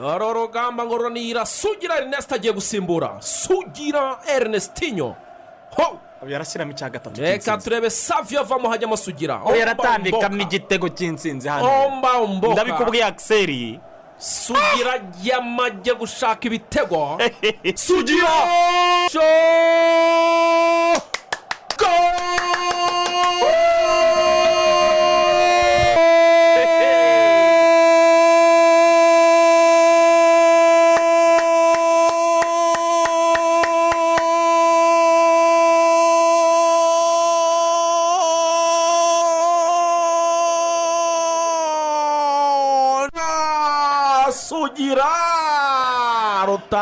dore urugamba ngo runira sugira erineste agiye gusimbura sugira erinestinyo ho! Yarashyiramo icya gatatu reka turebe saviyo avamo hajyamo sugira. We yaratambikamo igitego cy'intsinzi hano. Ndabikubwiye akiseri sugira yamajye gushaka ibitego. Sugira!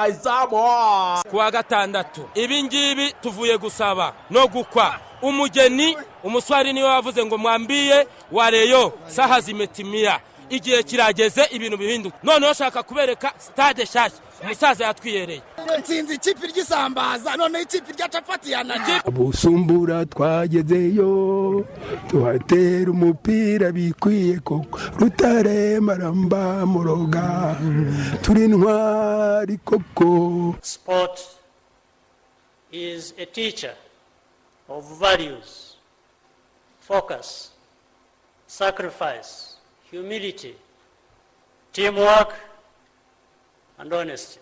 Rutayizamu kuwa gatandatu ibi ngibi tuvuye gusaba no gukwa. Umugeni umuswari ni we wavuze ngo mwambiye wareyo saha zimetimiya igihe kirageze ibintu bihinduka. Noneho ushaka kubereka sitade nshyashya. Umusaza yatwiyereye nsinzi ikipe ry'isambaza noneho ikipe rya capati yananiye busumbura twagezeyo tuhatera umupira bikwiye koko rutare maramba muroga. Turi intwari koko. Sport is a teacher of values, focus, sacrifice, humility, teamwork, and honesty.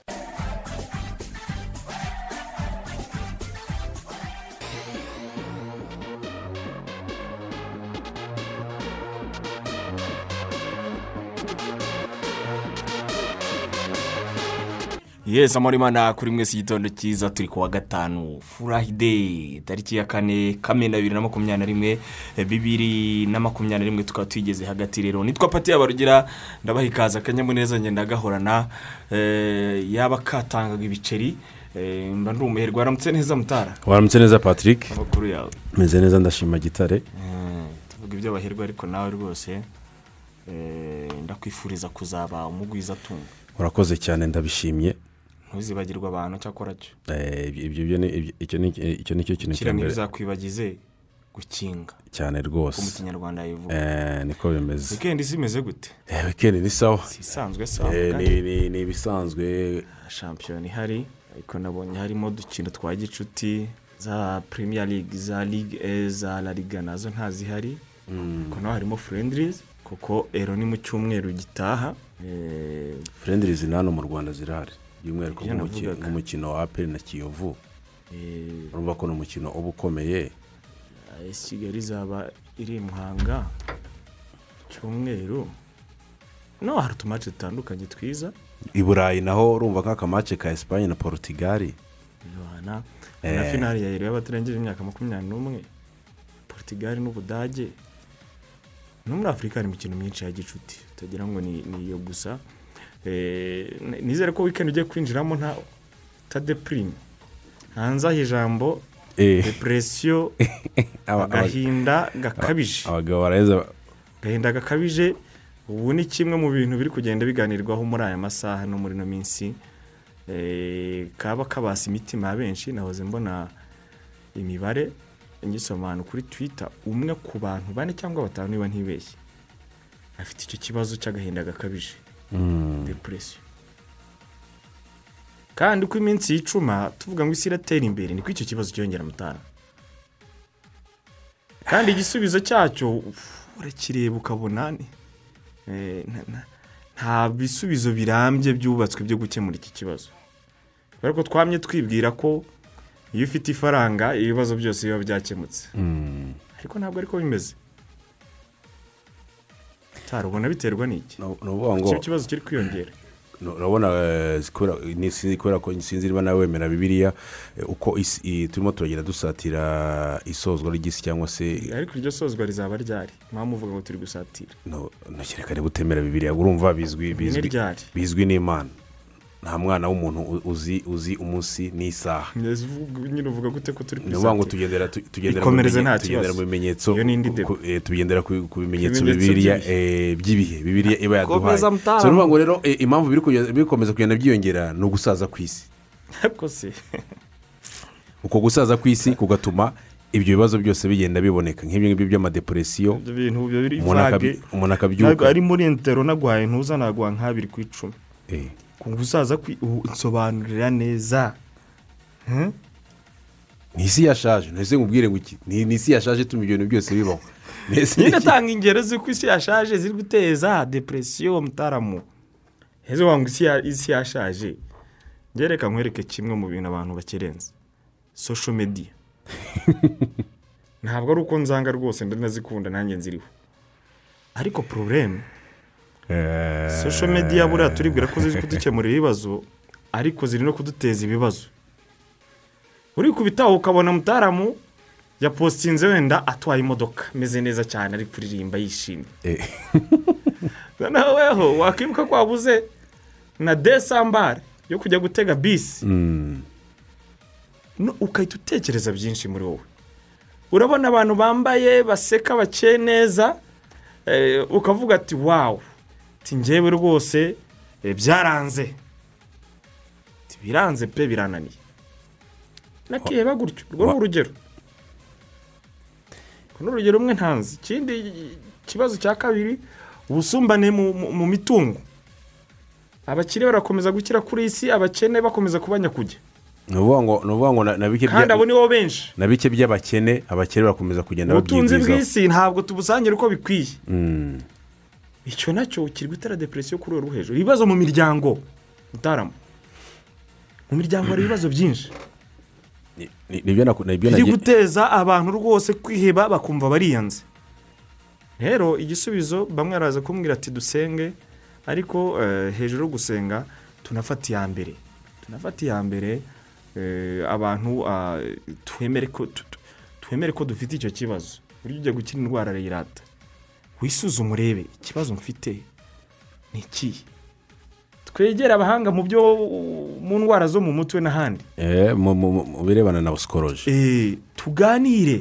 Yesi amara kuri mwese igitondo cyiza turi ku wa gatanu furayide tariki ya kane kamena bibiri na makumyabiri na rimwe eh, bibiri na makumyabiri na rimwe tukaba tuyigeze hagati rero. Nitwa pati yabarugira ndabaha ikaze akanyamuneza ngenda gahorana eh, yaba katangaga ibiceri eh, mba ndi umuherwe. Waramutse neza mutara? Waramutse neza patrick? Amakuru yawe. Meze neza ndashima gitare. Tuvuga iby'abaherwe ariko nawe rwose ndakwifuriza kuzaba umugwizatunga. Urakoze cyane ndabishimye. Ntuzibagirwe abantu cyakora cyo. Eh, ibyo- byo ni- ibyo- icyo ni cyo kintu cya mbere ntibizakwibagize gukinga. Cyane ko mu rwose kinyarwanda yivuga Eh, niko bimeze. Wikendi zimeze gute? Eh, wikendi ni sawa. Si isanzwe sawa Eh, ni- ni ni ibisanzwe shampiyona ihari. Ariko nabonye harimo udukino twa gicuti za premier league za ligue e za la liga na zo ntazihari. Ariko naho harimo friendlies kuko ero ni mu cyumweru gitaha. Eh, furendirizi ni hano mu rwanda zirahari. By'umwihariko nk'umukino wa aperi na kiyovu. Eh, urumva ko ni umukino uba ukomeye kigali izaba iri i muhanga? Cyumweru no hari utumace dutandukanye twiza. I burayi naho urumva nk'akamace ka esipanye na porutigali yohana Eh. na finali ya yero y'abatarengeje imyaka makumyabiri n'umwe. Portugal n'ubudage. No muri afurika hari imikino myinshi ya gicuti. Utagira ngo ni iyo gusa. Nizere ko wikendi ugiye kwinjiramo nta utadepurime hanze aho ijambo Eh. aba- agahinda gakabije. abagabo baraheza. Agahinda gakabije ubu ni kimwe mu bintu biri kugenda biganirwaho muri aya masaha no muri ino minsi. Eh, kaba kabasa imitima ya benshi nahoze mbona imibare ngisoma ahantu kuri twita umwe ku bantu bane cyangwa batanu niba ntibeshye. Afite icyo kibazo cy'agahinda gakabije. Depresiyo kandi uko iminsi yicuma tuvuga ngo isi iratera imbere niko icyo kibazo cyiyongera mutara kandi igisubizo cyacyo urakireba ukabona eh, nta- bisubizo birambye byubatswe byo gukemura iki kibazo. Kubera ko twamye twibwira ko iyo ufite ifaranga ibibazo byose biba byakemutse. Ariko ntabwo ariko bimeze. Ubona biterwa n'iki? Ni ukuvuga ngo icyo kibazo kiri kwiyongera. No- urabona eh, kubera- ko sinzi niba nawe wemera bibiliya eh, uko turimo turagenda dusatira isozwa ry'isi cyangwa se ariko iryo sozwa rizaba ryari? Mpamvu uvuga ngo turi gusatira. No ntukeka niba utemera bibiliya urumva bizwi bizwi n'imana. Nta mwana w'umuntu uzi uzi umunsi n'isaha. Nyine uvuga gute ko turi ni ukuvuga ngo tugendera tu- tugendera mu Ikomereze bimenye- nta tugendera kibazo. mu bimenyetso Iyo ni indi ku- debo. ku- eh, tugendera ku ku bimenyetso bibiliya by'ibihe. eh, by'ibihe bibiliya iba yaduhaye. Komeza mutara. so ni ukuvuga ngo rero eh, impamvu biri kugenda- biri gukomeza kugenda byiyongera ni ugusaza ku isi. Uko gusaza ku isi kugatuma ibyo bibazo byose bigenda biboneka. Nk'ibyo ngibyo by'amadepresiyo umuntu akabyuka. Ntabwo ari muri entero naguhaye ntuza naguha nk'abiri ku icumi. Eh, uzaza nsobanurira neza. Ni isi yashaje ntese nkubwire ngo iki? Ni isi yashaje ituma ibyo bintu byose bibaho. Nyine atanga ingero z'uko isi yashaje ziri guteza depresiyo mutaramu heza wanga isi ya- isi yashaje. Ngereka nkwereke kimwe mu bintu abantu bakerenza. Sosho mediya ntabwo ari uko nzanga rwose ndanazikunda nanjye nziriho. Ariko porobulemu Eh, sosho mediya buriya turibwira ko ziri kudukemurira ibibazo ariko ziri no kuduteza ibibazo. Uri kubitaho ukabona mutaramu yapositinze wenda atwaye imodoka ameze neza cyane ari kuririmba yishimye. Eh, naweho wakwibuka ko wabuze na desambare yo kujya gutega bisi mm, no, ugahita utekereza byinshi muri wowe. Urabona abantu bambaye baseka bakeye neza eh, ukavuga ati wawu ngewe rwose eh, byaranze. Biranze pe birananiye. Nakiheba gutyo urwo ni urugero. Ni urugero rumwe ntanzi ikindi kibazo cya kabiri ubusumbane mu, mitungo. Abakire barakomeza gukira kuri iyi si abakene bakomeza kuba nyakujya. Ni ukuvuga ngo ni ukuvuga ngo na- bike kandi abo ni bo benshi. na bike by'abakene abakene barakomeza kugenda ubutunzi babwigwizaho bw'isi ntabwo tubusangira uko bikwiye. Mm, icyo na cyo kiri gutera depresiyo kuri uru hejuru. Ibibazo mu miryango. Mutarama mu miryango hari ibibazo byinshi. Biri guteza abantu rwose kwiheba bakumva bariyanze rero igisubizo bamwe baraza kumbwira ati dusenge. Ariko eh, hejuru yo gusenga tunafata iya mbere. Tunafata iya mbere eh, abantu ah, twemere ko dufite icyo kibazo. Buryo ujya gukira indwara arayirata wisuzume urebe ikibazo mfite ni ikihe twegere abahanga mu byo mu ndwara zo mu mutwe n'ahandi. Eh, mu- birebana na busikoroje Eh, tuganire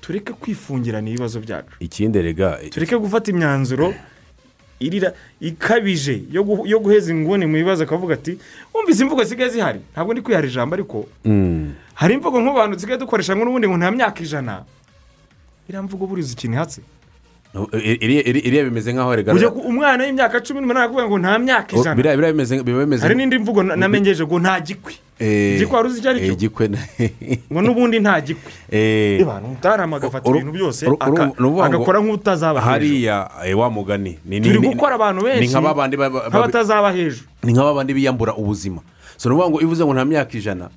tureke kwifungirana ibibazo byacu. Ikindi rega tureke gufata imyanzuro irira ikabije yo gu- yo guheza inguni mu bibazo akavuga ati wumvise imvugo zisigaye zihari? Ntabwo ndi kwihara ijambo ariko Mm, hari imvugo nk'abantu dusigaye dukoresha ngo n'ubundi ngo nta myaka ijana. Iriya mvugo buriya ikintu ihatse. Iriya bimeze nk'aho ku umwana w'imyaka cumi n'umunani akavuga ngo nta myaka Oh, ijana biriya biriya bimeze biba bimeze hari n'indi mvugo na- namenyeje ngo nta gikwi. Eh, igikwi wari uzi icyo ari eh, cyo na- ngo n'ubundi nta gikwi. Eh, mutarama agafata uru- ibintu byose agakora nk'utazaba hariya eh, wa mugani. Ni- ni- turi gukora abantu benshi nk'abatazaba hejuru. Ni nka babandi biyambura ubuzima. So ni ukuvuga ngo iyo uvuze ngo nta myaka ijana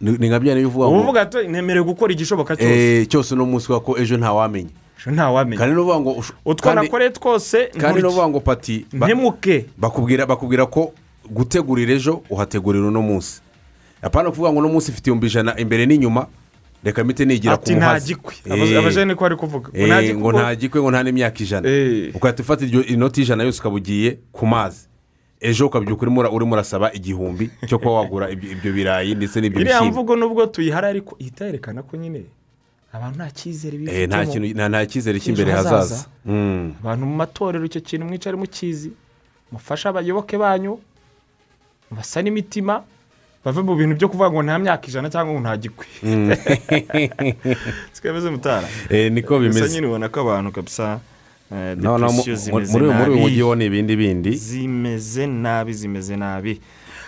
ni nka bya niyo uvuga ngo uvuga ati nemerewe gukora igishoboka cyose. Eh, cyose uno munsi ko ejo ntawamenya ntawamenya. Kandi ni ngo utwo nakoreye twose kandi ni ngo pati ntemuke. bakubwira bakubwira ko gutegurira ejo uhategurira uno munsi. Apana kuvuga ngo uno munsi ufite ibihumbi ijana imbere n'inyuma. Reka mite nigira ku muhazi Eh, abajene ko bari kuvuga. Ngo eh, nta gikwe ngo nta n'imyaka ijana. Eh. ugahita ufata iryo inoti y'ijana yose ukaba ugiye ku mazi. Ejo ukabyuka urimo ura- urimo urasaba igihumbi cyo kuba wagura ibyo birayi ndetse n'ibyo iriya bishyimbo. mvugo nubwo tuyihara ariko ihita yerekana ko nyine abantu nta cyizere Eh, bifitemo nta cyizere cy'imbere hazaza. hazaza. Mm. abantu mu matorero icyo kintu mwicare mukizi mufashe abayoboke banyu basa n'imitima bave mu bintu byo kuvuga ngo nta myaka ijana cyangwa ngo nta gikwi. Sikameze mutara? Eh, niko gusa bimeze. nyine ubona ko abantu kabisa eh, depresiyo zimeze muri uyu nabi. Mujyi wo ni ibindi bindi. Zimeze nabi zimeze nabi.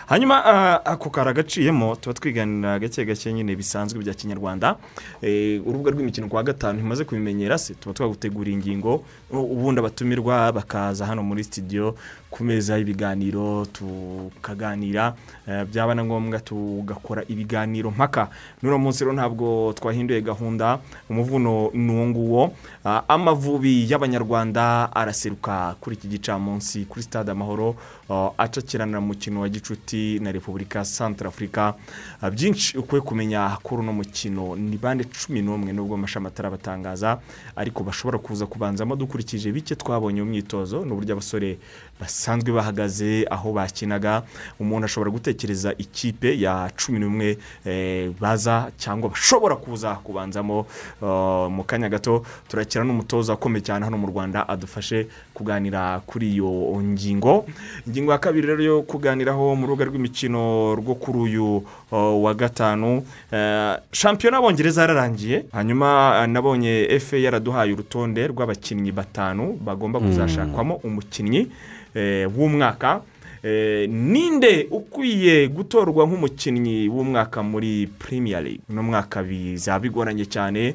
Hanyuma ah, ako kari gaciyemo tuba twiganira gake gake nyine bisanzwe bya kinyarwanda. Eh, urubuga rw'imikino ku wa gatanu ntimaze kubimenyera se tuba twaguteguriye ingingo ubundi abatumirwa bakaza hano muri studio ku meza y'ibiganiro tukaganira eh, byaba na ngombwa tugakora ibiganiro mpaka. N'uno munsi rero ntabwo twahinduye gahunda umuvuno ni uwo nguwo. Ah, amavubi y'abanyarwanda araseruka kuri iki gicamunsi kuri stade amahoro ah, acakirana umukino wa gicuti na repubulika santara afurika Ah, byinshi ukwiye kumenya kuri uno mukino. Ni bande cumi n'umwe nubwo amashami atarabatangaza ariko bashobora kuza kubanzamo dukurikije bike twabonye mu myitozo n'uburyo abasore basanzwe bahagaze aho bakinaga umuntu ashobora gutekereza ikipe ya cumi n'umwe eh, baza cyangwa bashobora kuza kubanzamo ah, mu kanya gato. Turakira n'umutoza ukomeye cyane hano mu rwanda adufashe kuganira kuri iyo ngingo. Ingingo ya kabiri rero yo kuganiraho mu rubuga rw'imikino rwo kuri uyu wa gatanu. Eh, shampiyona y'abongereza yararangiye hanyuma nabonye efe yaraduhaye urutonde rw'abakinnyi batanu bagomba kuzashakwamo umukinnyi eh, w'umwaka. Eh, ninde ukwiye gutorwa nk'umukinnyi w'umwaka muri premier league? Uno mwaka bizaba bigoranye cyane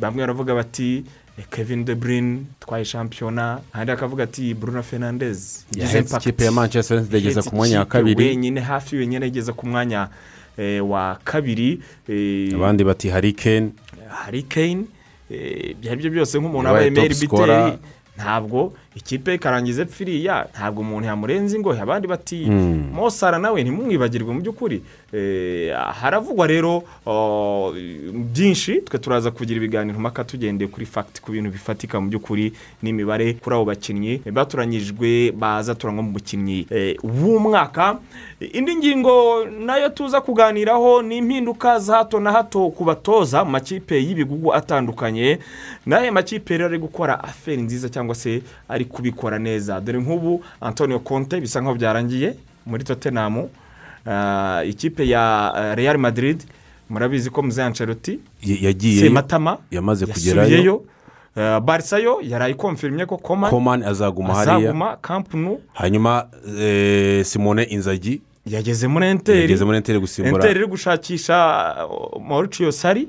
bamwe baravuga bati kevin de bruyne twaye shampiyona ahandi bakavuga ati bruno fernandez yahetse ikipe ya manchester united igeza ku mwanya wa kabiri. wenyine hafi wenyine igeze ku mwanya eh, wa kabiri eh, abandi bati hari kane. Hari kane eh, ibyo ari byo byose nk'umuntu aba emeri biteri ntabwo ikipe ikarangiza epfiriya ntabwo umuntu yamurenza ingohe abandi bati mosara nawe ntimumwibagirwe mu by'ukuri. Eh, haravugwa rero byinshi twe turaza kugira ibiganiro mpaka tugendeye kuri fagiti ku bintu bifatika mu by'ukuri n'imibare kuri abo bakinnyi batoranyijwe baza turangwa mu mukinnyi eh, w'umwaka. Indi ngingo na yo tuza kuganiraho ni impinduka za hato na hato ku batoza mu makipe y'ibigugu atandukanye. N'aya makipe rero ari gukora aferi nziza cyangwa se ari kubikora neza. Dore nk'ubu antonio conte bisa nkaho byarangiye muri tottenham. Ah, ikipe ya ah, real madrid murabizi ko Y- yagiye sematama yamaze kugerayo. Ah, barisa yo yaraye ikomfirimye ko koma komani azaguma hariya. azaguma kampunu hanyuma eh, simone inzagi yageze muri enteri. Yageze muri enteri gusimbura. Enteri iri gushakisha uh, mauriciyo sari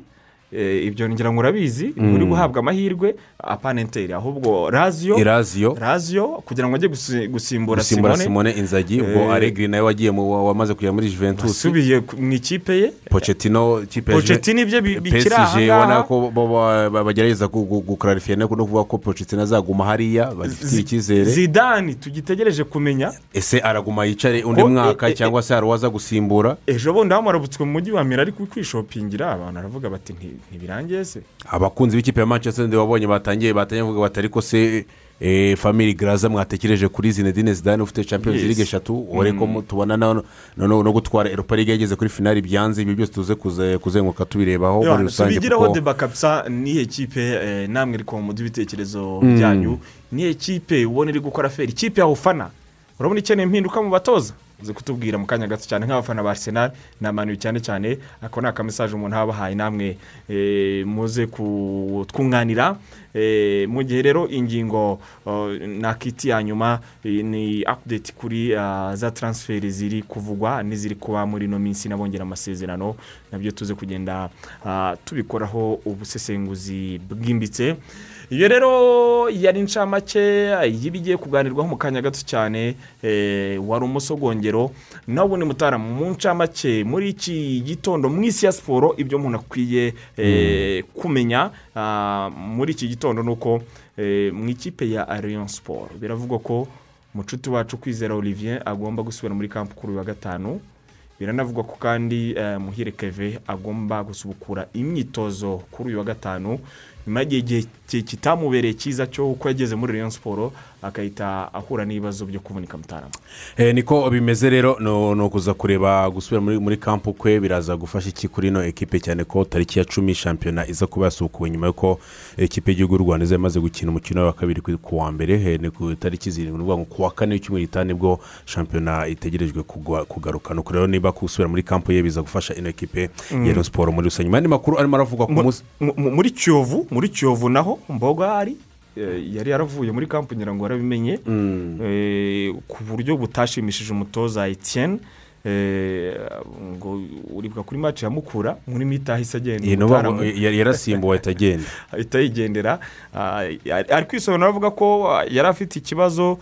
ibyo ngira ngo urabizi uri guhabwa amahirwe apana enteri ahubwo raziyo raziyo kugira ngo ajye gusi- gusimbura simone. Inzagi ubwo Eh, aregiri nawe wagiye wamaze kujya muri juventus. wasubiye ku- mu ikipe ye. Pocetino pocetino ibyo bi- bikiri aha ubona ngaha. ko bo- bo- ba- bagerageza gu- gu- gukararifiya no kuvuga ko pocetino azaguma hariya bagifitiye icyizere. Zidani tugitegereje kumenya. Ese araguma yicare undi Ko- mwaka e- e- cyangwa se hari uwaza gusimbura? ejo bundi bamurabutswe mu mujyi wa mira ariko kwishopingira abantu baravuga bati "Nti- ntibirangiye se abakunzi b'ikipe ya manchester United wabonye batangiye batangiye bavuga bati ariko se eh, family graza mwatekereje kuri zinedine zidane ufite champions league eshatu? Wari ko mu- tubona no, gutwara europa league yageze kuri finali byanze ibyo byose tuze kuze- kuzenguruka tubirebaho muri rusange kuko deba kabisa niyo kipe eh, namwe iri mu ibitekerezo byanyu niyo kipe ubona iri gukora feri ikipe ya ufana. Urabona ikeneye impinduka mu batoza? Uzi kutubwira mu kanya gato cyane nk'abafana ba arsenal ni amaniyu cyane cyane ako ni akamesaje umuntu aba abahaye namwe eh, muze kutwunganira Eh, mu gihe rero ingingo oh, nakiti ya nyuma eh, ni apudeti kuri za taransiferi ziri kuvugwa n'iziri kuba muri ino minsi n'abongera amasezerano na byo tuze kugenda ah, tubikoraho ubusesenguzi bwimbitse. Iyo rero yari inshamake y'ibigiye kuganirwaho mu kanya gato cyane eh, wari umusogongero nawe ubundi mutaramu. Mu ncamake muri iki gitondo mu isi ya siporo ibyo umuntu akwiye eh, kumenya ah, muri iki gitondo ni uko eh, mu ikipe ya ariyon siporo biravugwa ko mucuti wacu kwizera olivier agomba gusubira muri kampu kuri uyu wa gatanu. Biranavugwa ko kandi muhire keve agomba gusubukura imyitozo kuri uyu wa gatanu. Nyuma y'igihe kitamubereye cyiza cyo uko yageze muri Rayon siporo agahita ahura n'ibibazo byo kuvunika mutarama. Eh, niko bimeze rero no no kuza kureba gusubira muri kampu kwe biraza gufasha iki kuri ino ekipe cyane ko tariki ya cumi shampiyona iza kuba yasukuwe nyuma y'uko ekipe y'igihugu y'u rwanda imaze gukina umukino wa kabiri ku wa mbere. Eh, ni ku itariki zirindwi ni ngo ku wa kane w'icyumweru gitaha ni bwo shampiyona itegerejwe kugaruka. Nuko rero niba gusubira muri kampu ye biza gufasha ino ekipe ya Rayon siporo muri rusange. Andi makuru arimo aravugwa ku Mu- munsi mu- mu- muri kiyovu muri kiyovu naho mboga ari eh, yari yaravuye muri kampu ngira ngo warabimenye eh, ku buryo butashimishije umutoza etienne eh, ngo uribwa kuri maci ya mukura muri mita ahise agenda yarasimbuwe ahita agenda. Ahita yigendera. Ah, ari kwisobanura avuga ko ah, yari afite ikibazo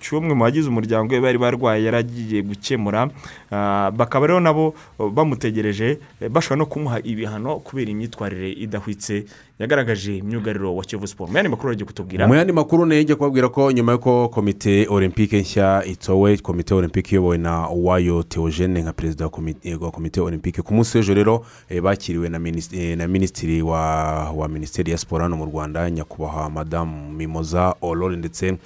cy'umwe mu bagize umuryango we bari barwaye yari agiye gukemura. Ah, bakaba rero nabo bamutegereje eh, bashobora no kumuha ibihano kubera imyitwarire idahwitse. Yagaragaje imyugariro wa kiyovu siporo mu yandi makuru agiye kutubwira. Mu yandi makuru nenge kubabwira ko nyuma y'uko komite olympique nshya itowe komite olympique iyobowe na uwayo teogene nka perezida wa komite wa komite olympique ku munsi w'ejo rero eh, bakiriwe na minis- eh, na minisitiri wa minisiteri ya siporo hano mu rwanda nyakubahwa madamu mimoza aurore ndetse eh,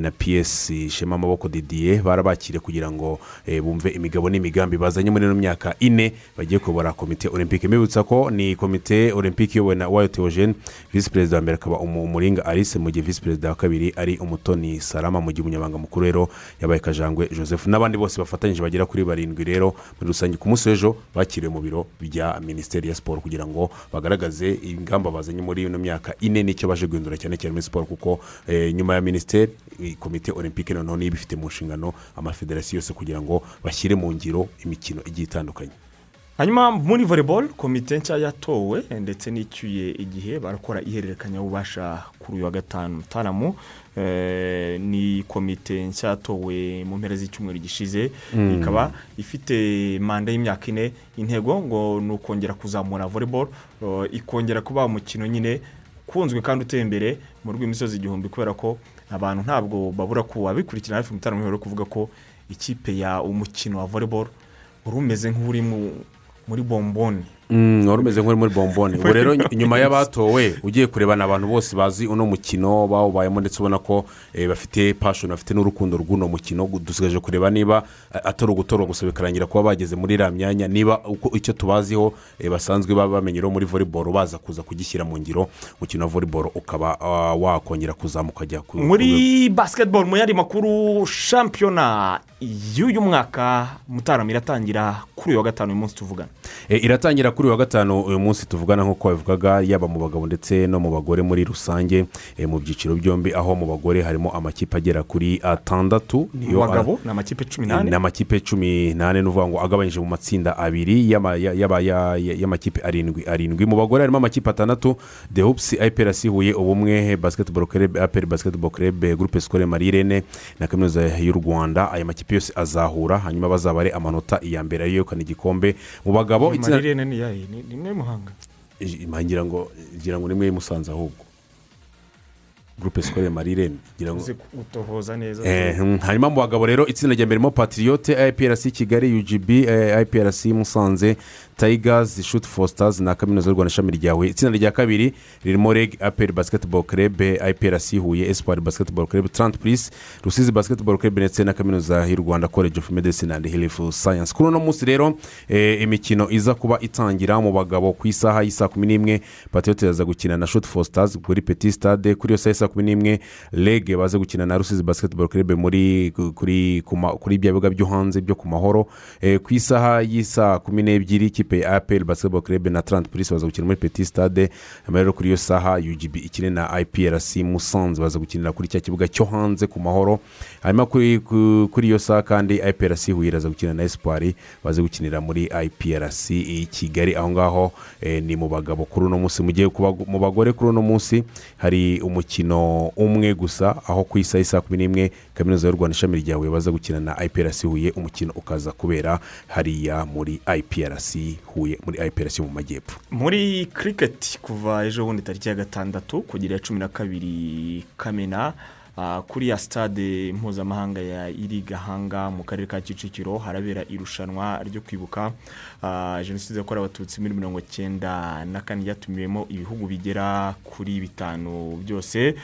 na ps shema amaboko didier barabakiriye kugira ngo eh, bumve imigabo n'imigambi bazanye muri ino myaka ine bagiye kuyobora komite olympique. Mbibutsa ko ni komite olympique iyobowe na uwayo teogene visi perezida wa mbere akaba Umu- umuringa alice mu gihe visi perezida wa kabiri ari umutoni salama mu gihe umunyamabanga mukuru rero yabaye kajangwe joseph. N'abandi bose bafatanyije bagera kuri barindwi rero muri rusange ku munsi w'ejo bakiriwe mu biro bya minisiteri ya siporo kugira ngo bagaragaze ingamba bazanye muri ino myaka ine n'icyo baje guhindura cyane cyane muri siporo kuko eh, nyuma ya minisiteri eh, komite olympique noneho niba ifite mu nshingano amafederasiyo yose kugira ngo bashyire mu ngiro imikino igiye itandukanye. Hanyuma muri volleyball komite nshya yatowe ndetse n'icyuye igihe barakora ihererekanyabubasha kuri uyu wa gatanu mutaramo Eh, ni komite nshya yatowe mu mpera z'icyumweru gishize. Ikaba ifite manda y'imyaka ine. Intego ngo ni ukongera kuzamura volleyball eh, ikongera kuba umukino nyine ukunzwe kandi uteye imbere mu rw'imisozi igihumbi kubera ko abantu ntabwo babura ko abikurikirana hafi mutaramo rero kuvuga ko ikipe ya umukino wa volleyball wari umeze nk'uri mu- muri bomboni. Wari umeze nk'uri muri bomboni. Ubu rero ny- nyuma y'abatowe ugiye kurebana abantu bose bazi uno mukino bawubayemo ndetse ubona ko eh, bafite pashoni bafite n'urukundo rw'uno mukino. Dusigaje kureba niba eh, atari ugutorwa gusa bikarangira kuba bageze muri iriya myanya. Niba icyo tubaziho eh, basanzwe baba bamenyereho muri volleyball baza kuza kugishyira mu ngiro. Umukino wa volleyball ukaba ah, wakongera kuzamuka ukajya ku muri basketball mu yandi makuru shampiyona y'uyu mwaka mutarama iratangira kuri uyu wa gatanu uyu munsi tuvugana. Iratangira kuri uyu wa gatanu uyu munsi tuvugana nk'uko babivugaga yaba mu bagabo ndetse no mu bagore muri rusange e, mu byiciro byombi aho mu bagore harimo amakipe agera kuri atandatu mu bagabo ni amakipe cumi n'ane? ni amakipe cumi n'ane ni ukuvuga ngo agabanyije mu matsinda abiri y'amakipe arindwi arindwi. Mu bagore harimo amakipe atandatu the hoops iprc huye ubumwe basketball club apr basketball club groupe scolaire marirene na kaminuza y'u rwanda. Aya makipe yose azahura hanyuma bazabare amanota iya mbere ariyo yegukana igikombe. Mu bagabo itsinda- marirene ni imwe muhanga ngira ngo ngira ngo ni mwe musanze ahubwo. Groupe scolaire marirene ngira ngo gutohoza neza. Hanyuma mu bagabo rero itsinda rya mbere ririmo patiriyote iprc kigali eh, iprc musanze shoot for stars na kaminuza y'u rwanda ishami rya huye itsinda rya kabiri ririmo reg apr basketball club iprc huye espoir basketball club trant plus rusizi basketball club ndetse na kaminuza y'u rwanda college of medicine and health science. Kuri uno munsi rero eh, imikino iza kuba itangira mu bagabo ku isaha y'isaa kumi n'imwe patiriyote iraza gukina na for stars kuri petit stade. Kuri iyo saha y'isaa kumi n'imwe reg baze gukina na rusizi basketball club muri kuri bya bibuga byo hanze byo ku mahoro. Eh, ku isaha y'isaa kumi n'ebyiri ikipe ya apel basketball club na trant polisi baza gukina muri petit stade hanyuma rero kuri iyo saha ugb ikine na iprc musanze baza gukinira kuri cya kibuga cyo hanze ku mahoro. Hanyuma kuri ku- kuri iyo saha kandi iprc huye iraza gukina na espoir baze gukinira muri iprc i kigali. Aho ngaho eh, ni mu bagabo kuri uno munsi. Mu gihe mu bagore kuri uno munsi hari umukino umwe gusa. Aho ku isaha y'isaa kumi n'imwe kaminuza y'u rwanda ishami rya huye baza gukina na iprc huye. Umukino ukaza kubera hariya muri iprc huye muri iprc mu majyepfo. Muri kiriketi kuva ejo bundi tariki ya gatandatu kugera cumi na kabiri kamena kuri ya sitade mpuzamahanga ya iri gahanga mu karere ka kicukiro harabera irushanwa ryo kwibuka ah, jenoside yakorewe abatutsi muri mirongo cyenda na kane ryatumiwemo ibihugu bigera kuri bitanu byose.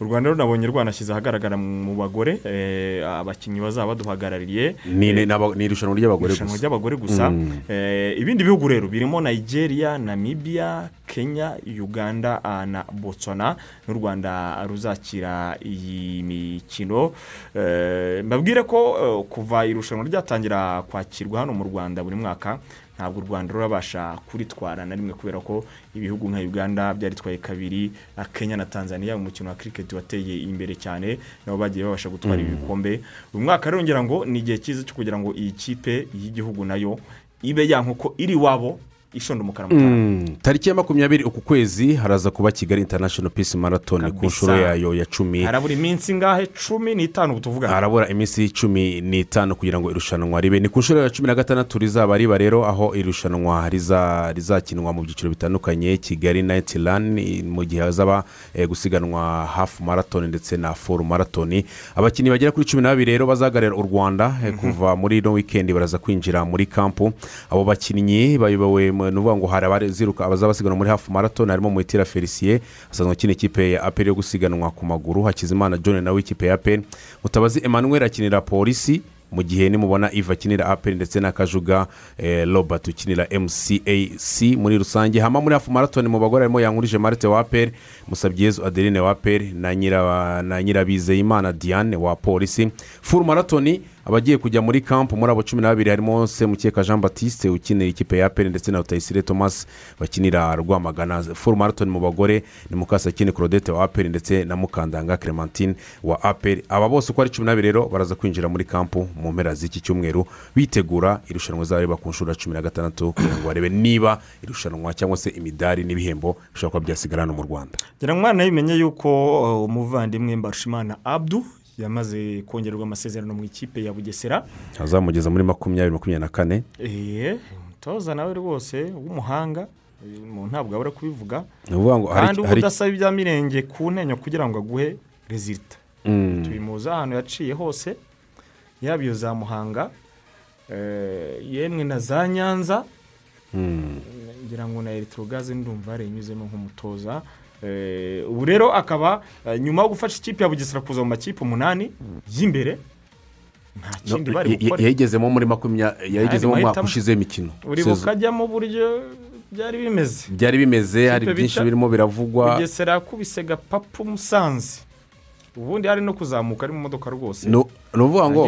U rwanda rero nabonye rwanashyize ahagaragara mu bagore eh, abakinnyi bazaba baduhagarariye. Ni irushanwa ry'abagore irushanwa gusa. ry'abagore gusa. Mm. Eh, ibindi bihugu rero birimo nigeria namibia kenya uganda ah, na botswana. N'u rwanda ruzakira iyi mikino. Eh, mbabwire ko eh, kuva irushanwa ryatangira kwakirwa hano mu rwanda buri mwaka ntabwo u rwanda rurabasha kuritwara na rimwe kubera ko ibihugu nka uganda byaritwaye kabiri kenya na tanzania umukino wa kiriketi wateye imbere cyane nabo bagiye babasha gutwara ibi bikombe uyu mwaka rero ngira ngo ni igihe cyiza cyo kugira ngo iyi kipe y'igihugu na yo ibe ya nk'uko iri iwabo ishonda umukara mu cyaro Mm, tariki ya makumyabiri uku kwezi haraza kuba kigali international peace marathon ku nshuro yayo ya cumi. Harabura iminsi ingahe cumi n'itanu ubu tuvugana harabura iminsi cumi n'itanu kugira ngo irushanwa ribe. Ni ku nshuro ya cumi na gatandatu rizaba riba rero aho irushanwa riza- rizakinwa mu byiciro bitandukanye. Kigali nayiti rani mu gihe hazaba eh, gusiganwa hafu marathon ndetse na foru marathon. Abakinnyi bagera kuri cumi n'abiri rero bazahagararira u rwanda eh, kuva muri ino wikendi baraza kwinjira muri kampu abo bakinnyi bayobowe ni ukuvuga ngo hari abaziruka abazaba basiganwa muri hafu marathon harimo muhitira felicien asanzwe akina ikipe ya aperi yo gusiganwa ku maguru hakizimana john nawe ikipe ya aperi mutabazi emmanuel akinira polisi mu gihe nimubona iva akinira aperi ndetse na kajuga eh, robert ukinira mcac muri rusange. Hama muri hafu maratoni mu bagore harimo yankurije marite wa aperi musabyezu adeline wa aperi na nyirabizeyimana diane wa polisi. Furu maratoni abagiye kujya muri kampu muri abo cumi n'abiri harimo semukeka jean batiste ukinira ikipe ya aperi ndetse na rutayisire thomas bakinira rwamagana. Furu maratoni mu bagore ni mukasakini claudette wa aperi ndetse na mukandanga clementine wa aperi aba bose uko ari cumi n'abiri rero baraza kwinjira muri kampu mu mpera z'iki cyumweru bitegura irushanwa rizaba ku nshuro ya cumi na gatandatu kugira ngo barebe niba irushanwa cyangwa se imidari n'ibihembo bishobora kuba byasigara hano mu rwanda. Ngira ngo umwana yimenye yuko uh, umuvandimwe mbarushimana abdu yamaze kongererwa amasezerano mu ikipe ya bugesera. Azamugeza muri makumyabiri makumyabiri na kane. Eee umutoza nawe rwose w'umuhanga ntabwo abura kubivuga. Kandi uba udasaba ibya mirenge ku ntenyo kugira ngo aguhe rezilita Mm. tubimuzi ahantu yaciye hose yaba iyo za muhanga eh, yemwe na za nyanza. Mm. ngira ngo na electrogaze ndumva yarinyuzemo nk'umutoza. Ubu rero akaba eh, nyuma yo gufasha ikipe ya bugesera kuza mu makipe umunani y'imbere nta kindi bari gukora. yayigezemo muri makumyabiri yayigezemo mu mwaka mahitamo. ushize w'imikino buri bukajyamo uburyo byari bimeze. Byari bimeze hari byinshi birimo biravugwa. Bugesera yakubise gapapu musanze. Ubundi hari no kuzamuka ari mu modoka rwose. Ni ukuvuga ngo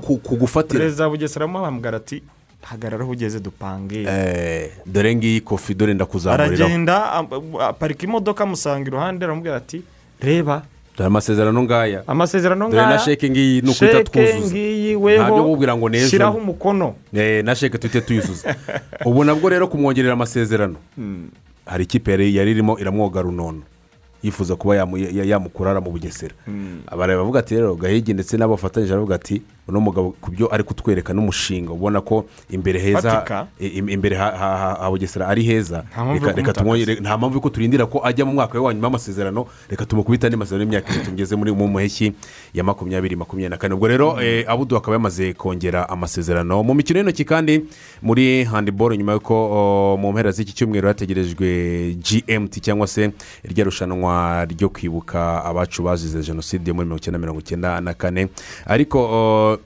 ku- kugufatira perezida bugesera amuhamagara ati hagarara aho ugeze dupange. Eh, dore ngiyi kofi dore ndakuzamuriraho aragenda aparika imodoka amusanga iruhande aramubwira ati reba. Dore amasezerano ngaya. Amasezerano dore na ngaya sheke ngiyi ni ukwita twuzuza ntabyo weho kubwira ngo n'ejo shyiraho umukono. Eh, na sheke tuhite tuyuzuza ubu nabwo rero kumwongerera amasezerano hari ikipe yari irimo iramwoga runono. Yifuza kuba yamu- ya- yamukurara mu bugesera abareba bavuga ati rero gahigi ndetse n'abafatanyije baravuga ati uno mugabo ku byo ari kutwereka n'umushinga. Ubona ko imbere heza imbere ha- bugesera ari heza. Reka- tumwongere- nta mpamvu yuko turindira ko ajya mu mwaka wa nyuma w'amasezerano. Reka tumukubita andi masezerano y'imyaka itatu ngeze muri mu mpeshyi ya makumyabiri makumyabiri na kane. Ubwo rero eh, abudu akaba yamaze kongera amasezerano mu mikino y'intoki kandi muri handiboro nyuma y'uko mu mpera z'iki cyumweru hategerejwe gmt cyangwa se irya rushanwa ryo kwibuka abacu bazize jenoside muri mirongo icyenda mirongo icyenda na kane. Ariko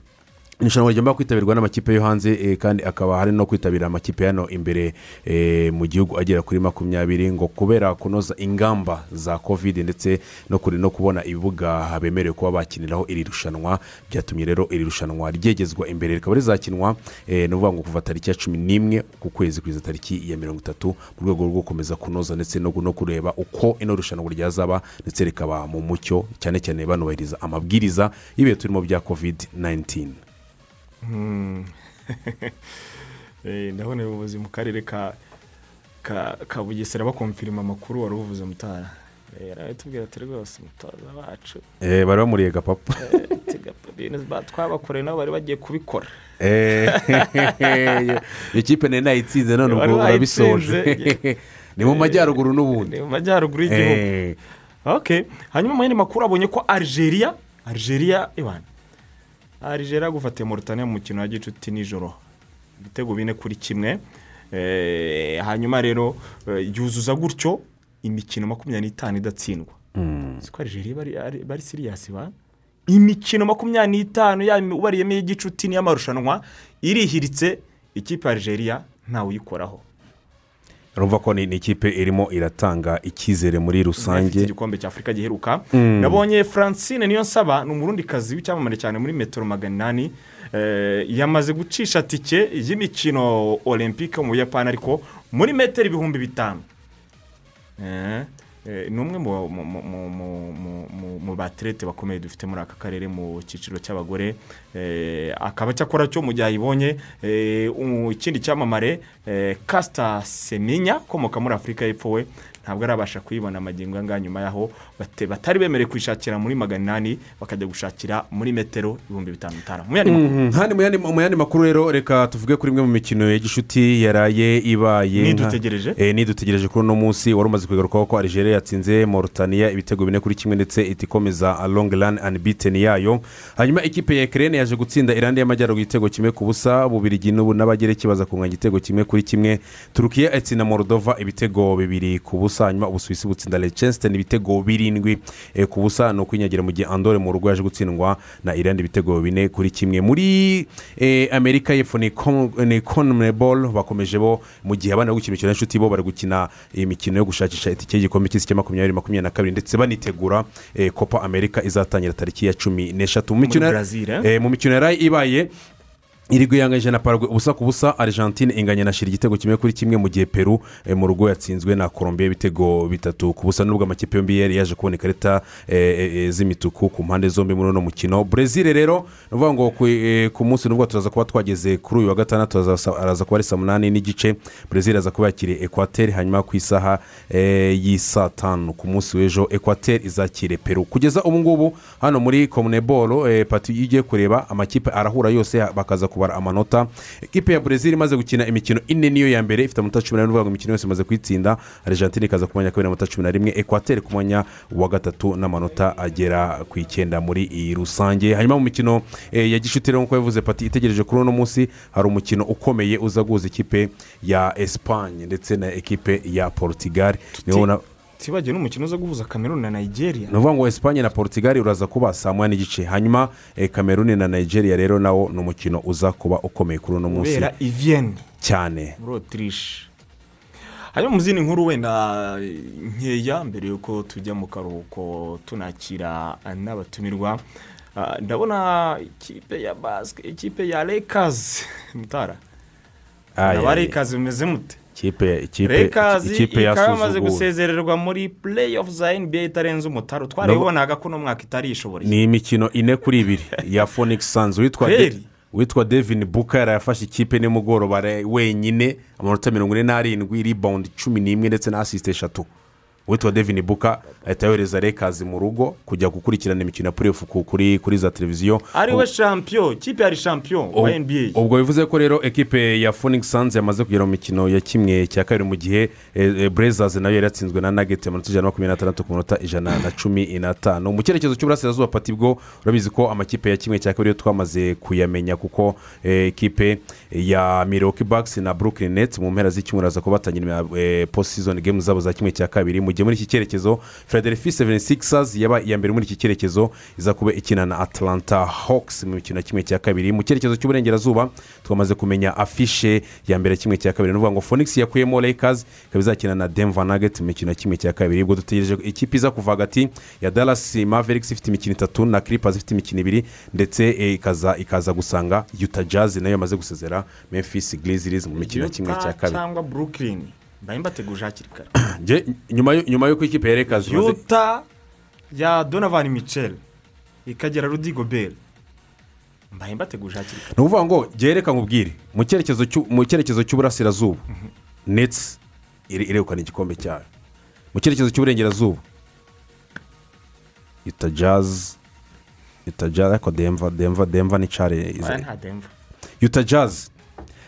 irushanwa rigomba kwitabirwa n'amakipe yo hanze eh, kandi akaba hari no kwitabira amakipe hano imbere eh, mu gihugu agera kuri makumyabiri ngo kubera kunoza ingamba za kovide ndetse no kubona ibibuga bemerewe kuba bakiniraho iri rushanwa byatumye rero iri rushanwa ryegezwa imbere. Rikaba rizakinwa eh, ni ukuvuga ngo kuva tariki ya cumi n'imwe ku kwezi kugeza tariki ya mirongo itatu mu rwego rwo gukomeza kunoza ndetse no kureba uko ino rushanwa ryazaba ndetse rikaba mu mucyo cyane cyane banubahiriza amabwiriza y'ibihe turimo bya kovide 19 Eh, ndabona ubuyobozi mu karere ka bugesera bakomfirima amakuru wari uvuze mutara. Eh, aratubwira ati rwose umutoza wacu. Eh, bari bamuriye gapapa. Eh, twabakoreye nabo bari bagiye kubikora. Eh, iyo kipe nari nayitsinze none ubwo urabisoje ni mu majyaruguru n'ubundi. mu majyaruguru y'igihugu. Eh, hanyuma mu yandi makuru abonye ko algeria algeria ibana algeria gufatiye Mauritania mu mukino wa gicuti nijoro. Ibitego bine kuri kimwe. Eh, hanyuma rero eh, yuzuza gutyo imikino makumyabiri n'itanu idatsindwa. Siko algeria bari, ari- siriyasi ba? Imikino makumyabiri n'itanu ubariyemo iy'igicuti n'iy'amarushanwa irihiritse ikipe ya algeria ntawe uyikoraho. Urumva ko ni ikipe irimo iratanga icyizere muri rusange. Igikombe cya afurika giheruka. Nabonye francine niyo nsaba ni umurundikazi w'icyamamare cyane muri metero magana inani Eh, yamaze gucisha tike y'imikino olympique mu buyapani ariko muri metero ibihumbi bitanu. Eh, ni umwe mu- baterete bakomeye dufite muri aka karere mu cyiciro cy'abagore Eh, akaba cyakora cyo mu gihe ayibonye eh, ikindi cyamamare eh, kasita semenya ukomoka muri afurika y'epfo we ntabwo arabasha kuyibona amagingo angana nyuma yaho batari bemerewe kuyishakira muri magana inani bakajya gushakira muri metero ibihumbi bitanu bitanu. Mu yandi makuru. Mhm, mu yandi- makuru rero reka tuvuge kuri imwe mu mikino ya gishuti yaraye ibaye Nidutegereje. Eh, nidutegereje kuri uno munsi wari umaze kugarukaho ko algeria yatsinze Mauritania ibitego bine kuri kimwe ndetse ihita ikomeza long run unbeaten yayo. Hanyuma ikipe ya ekirene yaje gutsinda irande y'amajyaruguru igitego kimwe ku busa bubirigi n'abagereki baza kunganya igitego kimwe kuri kimwe. Turukiya itsinda moldova ibitego bibiri ku busa. Ubusa hanyuma ubusuwisi butsinda Liechtenstein ibitego birindwi eh, ku busa ni ukwinyagira mu gihe andore mu rugo yaje gutsindwa na irandi ibitego bine kuri kimwe muri eh, amerika y'epfo ni conmebol bakomeje bo mu gihe abana bari gukina imikino y'inshuti bo bari gukina imikino yo gushakisha itike y'igikombe cy'isi cya makumyabiri makumyabiri na kabiri ndetse banitegura eh, copa amerika izatangira tariki ya cumi n'eshatu mu mikino eh? eh, yari ibaye iri guyanganyije na paragwe ubusa ku busa argentine inganya na shira igitego kimwe kuri kimwe mu gihe peru eh, mu rugo yatsinzwe na colombia ibitego bitatu. Ku busa nubwo amakipe yombi yari yaje kubona ikarita eh, eh, z'imituku ku mpande zombi muri uno mukino. Brezil rero ni ukuvuga ngo ku, munsi nubwo turaza kuba twageze kuri uyu wa gatandatu araza araza kuba ari saa munani n'igice. Brezil aza kuba yakiriye ekwateri hanyuma ku isaha y'i saa tanu ku munsi w'ejo. Ekwateri izakire peru. Kugeza ubu ngubu hano muri komuneboro pati iyo ugiye kureba amakipe arahura yose bakaza kubara amanota. Ekipe ya brezil imaze gukina imikino ine niyo ya mbere ifite amanota cumi n'ane uvuga ngo imikino yose imaze kuyitsinda. Argentine ikaza ku mwanya wa kabiri n'amanota cumi na rimwe ekwateri ku mwanya wa gatatu n'amanota agera ku icyenda muri iyi rusange. Hanyuma mu mikino eh, ya gishuti rero nk'uko yavuze pati itegereje kuri uno munsi hari umukino ukomeye uza guhuza ikipe ya esipanye ndetse na ekipe ya portugal. Niwo ubona tibagiwe n'umukino uza guhuza cameroon na nigeria. Ni ukuvuga ngo esipanye na portugal uraza kuba saa moya n'igice. Hanyuma eh, cameroon na nigeria rero nawo ni umukino uza kuba ukomeye kuri uno munsi kubera iviyeni cyane. Muri otirishe hanyuma mu zindi nkuru wenda nkeya mbere y'uko tujya mu karuhuko tunakira n'abatumirwa. Ah, ndabona ikipe ya basike ikipe ya rekazi mutara? Aba rekazi bimeze mute? Ikipe ikipe ikaba yamaze gusezererwa muri play off za nba itarenze umutaro twarabibonaga ko uno mwaka itariyishoboreye ni imikino ine kuri ibiri ya phoenix sanz witwa witwa devin buka yarayafashe ikipe nimugoroba wenyine amanota mirongo ine n'arindwi ribawundi cumi n'imwe ndetse na asisite eshatu. Witwa devin buka ahita yohereza rekazi mu rugo kujya gukurikirana imikino ya purefu kuri kuri za televiziyo. Ariwe shampiyo ikipe yari shampiyo wa nba ubwo bivuze ko rero ekipe ya phoenix sanz yamaze kugera mu mikino ya kimwe cya kabiri mu gihe brezers na yo yari yatsinzwe na nageti amanota ijana na makumyabiri n'atandatu ku manota ijana na cumi n'atanu mu cyerekezo cy'uburasirazuba pati bwo urabizi ko amakipe ya kimwe cya kabiri yo twamaze kuyamenya kuko eh, ekipe ya miroki bakisi na brooklyn nets mu mpera z'icyumweru aza kuba batangira post season game zabo za kimwe cya kabiri. Mu gihe muri iki cyerekezo frederic seven sixers yaba iya mbere muri iki cyerekezo iza kuba ikina na atlanta hawks mu mikino ya kimwe cya kabiri. Mu cyerekezo cy'uburengerazuba twamaze kumenya afishe ya mbere kimwe cya kabiri. Ni ukuvuga ngo phoenix yakuyemo lakers ikaba izakina na denver nugget mu mikino ya kimwe cya kabiri. Ubwo dutegereje ikipe iza kuva hagati ya dallas mavericks ifite imikino itatu na clippers ifite imikino ibiri ndetse eh, ikaza ikaza gusanga utah jazz na yo yamaze gusezera memphis grizzlies mu mikino kimwe cya kabiri. cyangwa brooklyn? Mbaye mbateguje hakiri kare. Nyuma y'uko ikipe imaze yuta ya donovan michel ikagera rudy gobert. Mbaye mbateguje hakiri kare. Ni ukuvuga ngo gereka nkubwire mu cyerekezo cy'uburasirazuba. Netsi iri- iregukana igikombe cyayo. Mu cyerekezo cy'uburengerazuba. Ita jazi ita jazi ariko demva demva demva ni care iza nta demva yuta jazi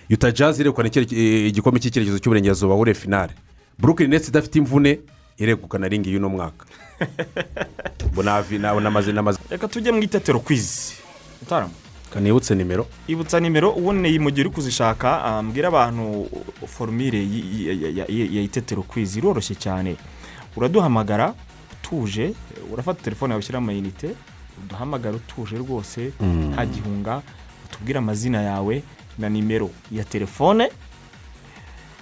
yuta jazi iregukana eh, igikombe cy'icyerekezo cy'uburengerazuba hure finale brooklyn netsi idafite imvune iregukana ringi y'uno mwaka. Reka tujye mu itetero kwizi kanibutse nimero. Ibutsa nimero ubundi mu gihe uri kuzishaka ah, mbwira abantu forumire ya itetero kwizi iroroshye cyane. Uraduhamagara utuje urafata telefone yawe ushyiraho amayinite. Uduhamagara utuje rwose nta gihunga. Utubwire amazina yawe na nimero ya telefone.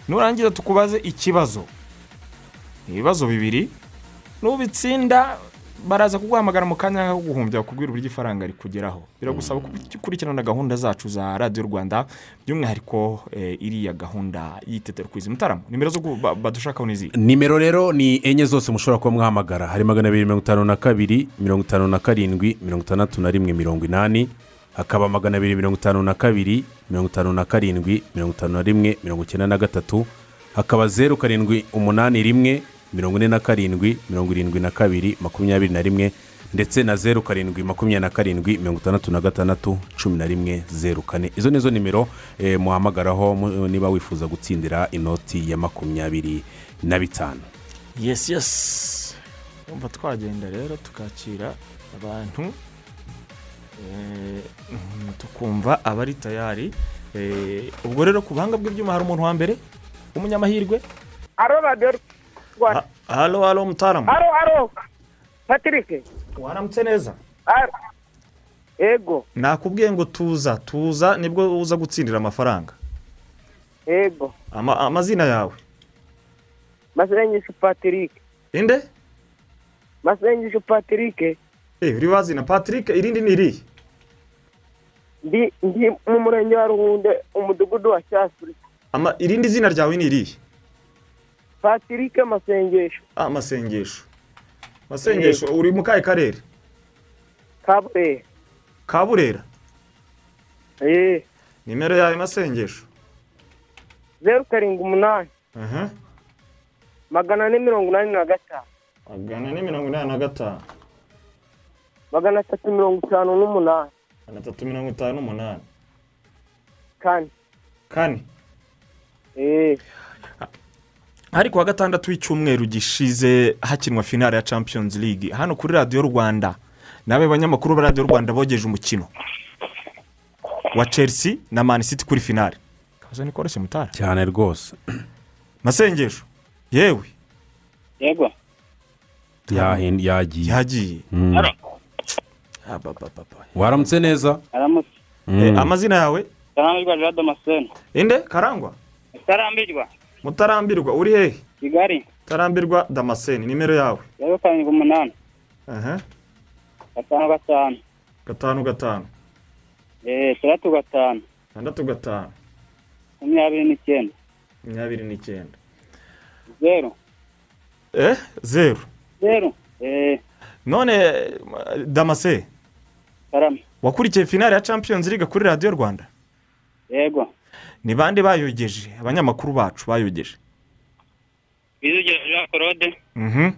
Nurangiza tukubaze ikibazo. Ibibazo bibiri. Nubitsinda baraza kuguhamagara mu kanya ko guhumbya bakubwira uburyo ifaranga rikugeraho. Biragusaba gukurikirana gahunda zacu za radiyo rwanda by'umwihariko eh, iriya gahunda y'itetero kwizi mutarama nimero zo badushakaho n'izi nimero rero ni enye zose mushobora kuba mwahamagara. Hari magana abiri mirongo itanu na kabiri mirongo itanu na karindwi mirongo itandatu na rimwe mirongo inani. Hakaba magana abiri mirongo itanu na kabiri mirongo itanu na karindwi mirongo itanu na rimwe mirongo icyenda na gatatu hakaba zeru karindwi umunani rimwe mirongo ine na karindwi mirongo irindwi na kabiri makumyabiri na rimwe ndetse na zeru karindwi makumyabiri na karindwi mirongo itandatu na gatandatu cumi na rimwe zeru kane. Izo ni zo nimero eh, muhamagaraho mu- niba wifuza gutsindira inoti ya makumyabiri na bitanu. Yesi yesi twagenda rero tukakira abantu. Eh, mm, tukumva abari tayari. Eh, ubwo rero ku buhanga bw'ibyuma hari umuntu wa mbere? W'umunyamahirwe aro radiyo rwanda halo halo mutaramu haro haro patrick. Waramutse neza? Haro ego. Nakubwiye ngo tuza tuza ni bwo uza gutsindira amafaranga. Ego. Ama- amazina yawe? Masengesho patrick. Inde? Masengesho patrick. eh uri wazina patrick irindi ni irihe? Ndi ndi mu murenge wa ruhunde umudugudu wa cyasuri. Ama- irindi zina ryawe ni irihe? Patrick masengesho. Ah masengesho. Masengesho uri mu kahe karere? Kaburera. Kaburera? Eh. Nimero yawe masengesho? Zeru karindwi umunani. Magana ane mirongo inani na gatanu. Magana ane mirongo inani na gatanu. Magana atatu mirongo itanu n'umunani. Magana atatu mirongo itanu n'umunani kane kane eh. Hari kuwa gatandatu w'icyumweru gishize hakinwa finale ya champions league. Hano kuri radiyo rwanda nabe banyamakuru ba radiyo rwanda bogeje umukino wa chelsea na man city kuri finale. Kabazo ni koroshye mutara. Cyane rwose. Masengesho. Yewe. Yego. Yahin- yagiye. Yagiye. Mm. Ababababa. Waramutse neza? Mm. Eh, amazina yawe? Karambirwa jean damascene. Inde? Karangwa? Karambirwa mutarambirwa. Uri hehe kigali. Mutarambirwa damascene. Nimero yawe? Zeru karindwi umunani. Aha gatanu gatanu. Gatanu gatanu. Eee itandatu gatanu. Tandatu gatanu. Makumyabiri n'icyenda. Makumyabiri n'icyenda. Zeru eh? Zeru zeru eee none eh, damase karame wakurikiye finale ya champions league kuri radiyo rwanda? Yego. Ni bande bayogeje? Abanyamakuru bacu bayogeje. Bizigera jean claude. Mhm.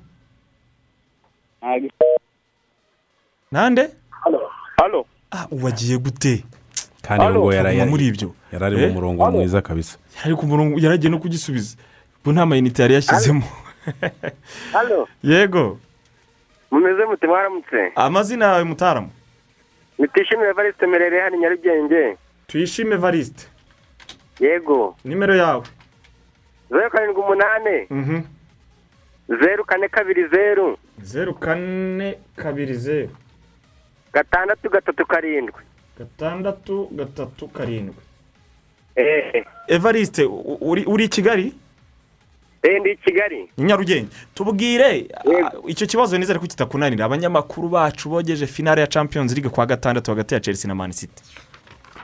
Nande? Halo. Ah uwagiye gute? Kandi ngo yari muri ibyo. yari ari mu Eh? murongo mwiza kabisa. Yari ku murongo yaragiye no kugisubiza. Ubu nta mayinite yari yashyizemo. Yego. Mumeze mute mwaramutse? Amazina yawe mutaramu? Nitishimire evariste merere hano nyarugenge. Tuyishime varisite yego. Nimero yawe. Zeru karindwi umunani mhm. Zeru kane kabiri zeru. Zeru kane kabiri zeru. Gatandatu gatatu karindwi. Gatandatu gatatu karindwi. Eee evariste u- uri uri i kigali? Ndi i kigali. Nyarugenge. Tubwire ah, icyo kibazo nizere ko kitakunanira. Abanyamakuru bacu bogeje finale ya champions league kuwa gatandatu hagati ya chelsea na man city.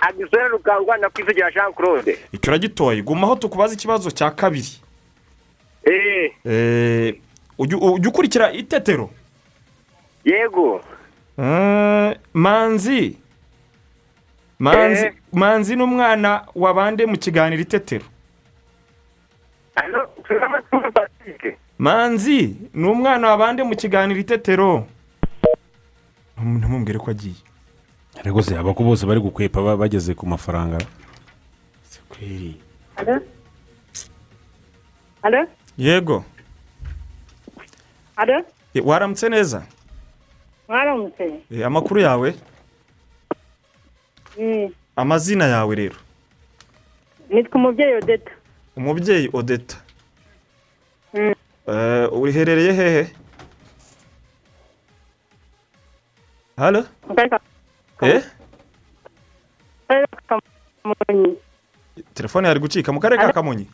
Agisore rukangwa na kwizigira jean claude. Icyo uragitoye gumaho tukubaza ikibazo cya kabiri. Eee Eh, ujya ukurikira itetero? Yego. Eh, manzi. Manzi Eh. manzi ni umwana wa bande mu kiganiro itetero. Manzi ni umwana wa bande mu kiganiro itetero Ntum- ntumubwire ko agiye. Rwose abako bose bari gukwepa ba- bageze ku mafaranga. Yego. Waramutse neza? Mwaramutse? Eh, amakuru yawe? Mm. amazina yawe rero? Nitwa umubyeyi Odeta. Umubyeyi odeta Mm. Eh, uriherereye hehe? Ka eh? Telefone yari gucika mu karere ka kamonyi.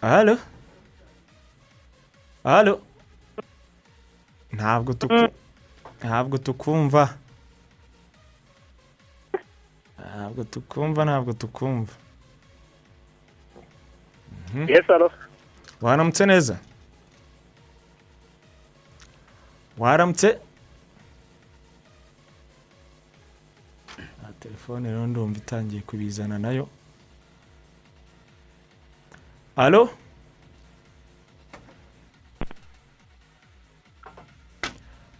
Halo? Halo? Ntabwo tuku ntabwo tukumva. Ntabwo tukumva ntabwo tukumva. Waramutse neza waramutse telefone rero ndumva itangiye kubizana na yo. Alo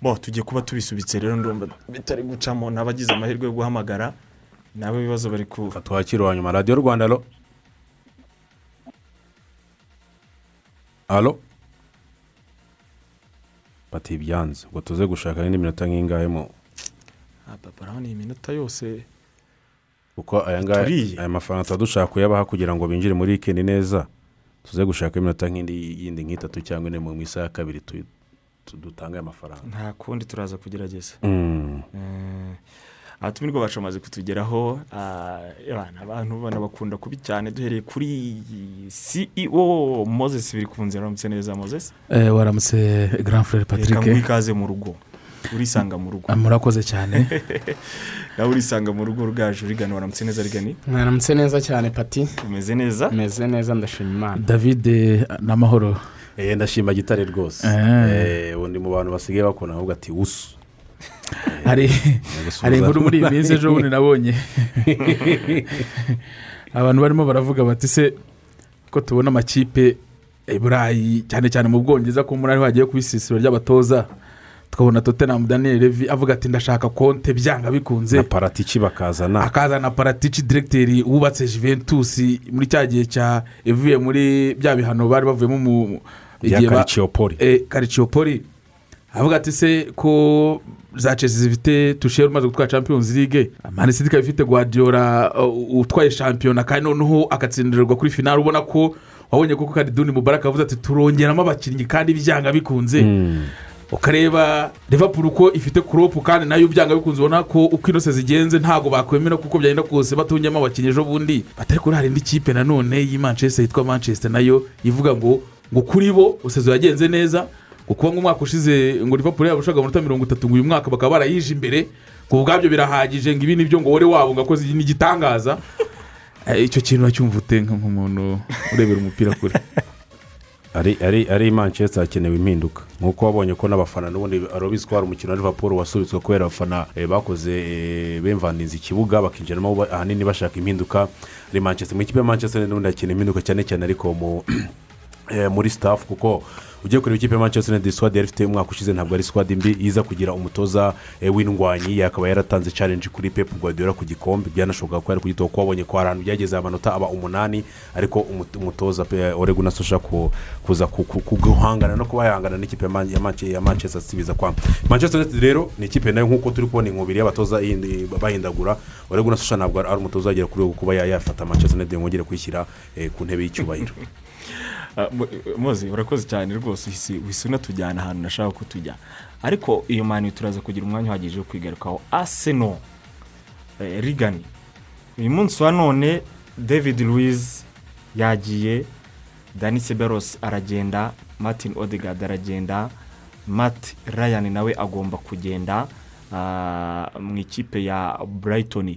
bo tugiye kuba tubisubitse rero ndumva bitari gucamo n'abagize amahirwe yo guhamagara. Nabo ibibazo bari ku twakira uwa nyuma radiyo rwanda alo alo bati ibyanze ngo tuze gushaka indi minota nk'ingahe mu urabona iyi minota yose. Kuko aya ngaya aya mafaranga tuba dushaka kuyabaha kugira ngo binjire muri wikendi neza. Tuze gushaka iminota nk'indi yindi nk'itatu cyangwa ine mu isaha ya kabiri dutange aya mafaranga. Nta kundi turaza kugerageza. Mm. Eh, abatumirwa bacu bamaze kutugeraho ah, abana abantu bana bakunda kubi cyane. Duhereye kuri ceo moses biri ku nzira waramutse neza moses? Eh, waramutse grand frere reka patrick ikaze mu rugo. Urisanga mu rugo. Ah, murakoze cyane. Nawe urisanga mu rugo rwaje urigana waramutse neza rigani? Mwaramutse neza cyane pati. Umeze neza? Meze neza ndashima imana. David eh, n'amahoro. Eh, ndashima gitare rwose. Eh. Eh, ubu ndi mu bantu basigaye bakunda ahubwo ati wusu hari inkuru muri iyi minsi ejo bundi nabonye. Abantu barimo baravuga bati se ko tubona amakipe i burayi cyane cyane mu bwongereza ko muri ariho hagiye kuba isisiro ry'abatoza. Tukabona tottenham daniel levi avuga ati ndashaka konte byanga bikunze. Na paratici bakazana. Akazana paratici diregiteri wubatse juventus muri cya gihe cya ivuye muri bya bihano bari bavuyemo mu igihe ba- Calciopoli. Eh, avuga ati se ko za chelsea zifite tushere umaze gutwara champions league. Manisiti ikaba ifite guardiola uh, utwaye shampiyona kandi noneho agatsindirirwa kuri finale ubona ko wabonye koko kandi duni mubaraka avuze ati turongeramo abakinnyi kandi byanga bikunze. Ukareba liverpool uko ifite kuropu kandi na yo byanga bikunze. Ubona ko uko inose zigenze ntabwo bakwemera kuko byagenda kose batungemo abakinnyi ejo bundi batari kuri hari indi kipe nanone y'i manchester yitwa manchester na yo ivuga ngo ngo kuri bo usezo yagenze neza. Ngo kuba nk'umwaka ushize ngo liverpool yabashaga amanota mirongo itatu ngo uyu mwaka bakaba barayije imbere ngo ubwabyo birahagije ngo ibi ni byo ngo wore wabo ngo akoze ni igitangaza Eh, icyo kintu wacyumva ute nk- nk'umuntu urebera umupira kure? Ari ari ari manchester hakenewe impinduka. Nk'uko wabonye ko n'abafana n'ubundi arabizi ko hari umukino wa liverpool wasubitswe kubera abafana eh, bakoze eh, bemvaniza ikibuga bakinjiramo ba- ahanini bashaka impinduka. Ari manchester mu ikipe ya manchester n'ubundi hakenewe impinduka cyane cyane ariko mu muri staff kuko ugiye kureba ikipe ya manchester united squad yari ifite umwaka ushize ntabwo ari squad mbi iza kugira umutoza eh, w'indwanyi yakaba yaratanze challenge kuri pep guardiola ku gikombe. Byanashoboka ko yari kugitoha ko wabonye ko hari ahantu byageze amanota aba umunani ariko umut- umutoza pe- oregu na sosha ku- kuza ku- ku- ku- guhangana no kuba yahangana n'ikipe ya Man- ya Manche- ya manchester city biza kwanga manchester united rero ni ikipe na yo nk'uko turi kubona inkubiri y'abatoza bahindagura. Oregu na sosha ntabwo ari umutoza wagera kuri ubu kuba ya- yafata manchester united ngo yongere kuyishyira eh, ku ntebe y'icyubahiro. Ah, mozi urakoze cyane rwose. Uhise unatujyana ahantu nashaka ko tujya ariko iyo mani turaza kugira umwanya uhagije wo kwigarukaho. Aseno eh, rigani uyu munsi wa none david louise yagiye dani seberos aragenda martin odegaard aragenda matt ryan nawe agomba kugenda ah, mu ikipe ya brighton.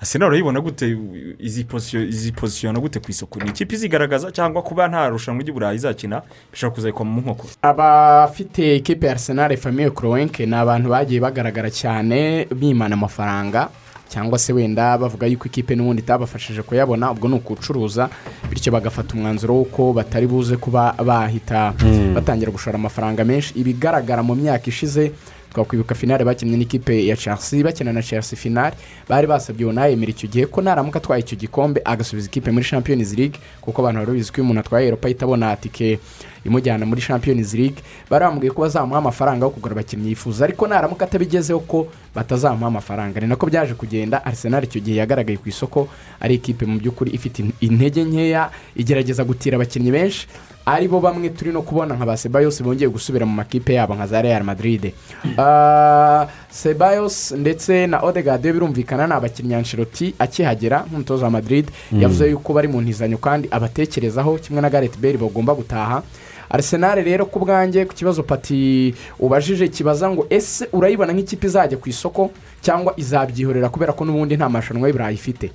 Asena urayibona gute izi pozisiyo izi pozisiyona gute ku isoko? Ni ikipe izigaragaza cyangwa kuba nta rushanwa ry'i burayi izakina bishobora kuzayikoma mu nkoko? Abafite ikipe ya arsenal famiye kurowenke ni abantu bagiye bagaragara cyane bimana amafaranga cyangwa se wenda bavuga yuko ikipe n'ubundi itabafashije kuyabona ubwo ni ukucuruza bityo bagafata umwanzuro w'uko batari buze kuba bahita Mm. batangira gushora amafaranga menshi. Ibigaragara mu myaka ishize twakwibuka finale bakinnye n'ikipe ya chelsea bakina na chelsea finale bari basabye unayemera icyo gihe ko naramuka atwaye icyo gikombe agasubiza ikipe muri champions league kuko abantu bari babizi ko iyo umuntu atwaye eropa ahita abona tike imujyana muri champions league. Bari bamubwiye ko bazamuha amafaranga yo kugura abakinnyi yifuza ariko naramuka atabigezeho ko batazamuha amafaranga. Ni nako byaje kugenda arsenal icyo gihe yagaragaye ku isoko ari ikipe mu by'ukuri ifite in- intege nkeya igerageza gutira abakinnyi benshi. Ari bo bamwe turi no kubona nka ba sebayos bongeye gusubira mu makipe yabo nka za real madrid. Ah, sebayos ndetse na odegaard yo birumvikana ni abakinnyi anshiroti akihagera nk'umutoza wa madrid. Mm. yavuze yuko bari mu ntizanyo kandi abatekerezaho kimwe na gareth bale bagomba gutaha. Arsenal rero ku bwanjye ku kibazo pati ubajije kibaza ngo ese urayibona nk'ikipe izajya ku isoko cyangwa izabyihorera kubera ko n'ubundi nta marushanwa y'iburayi ifite?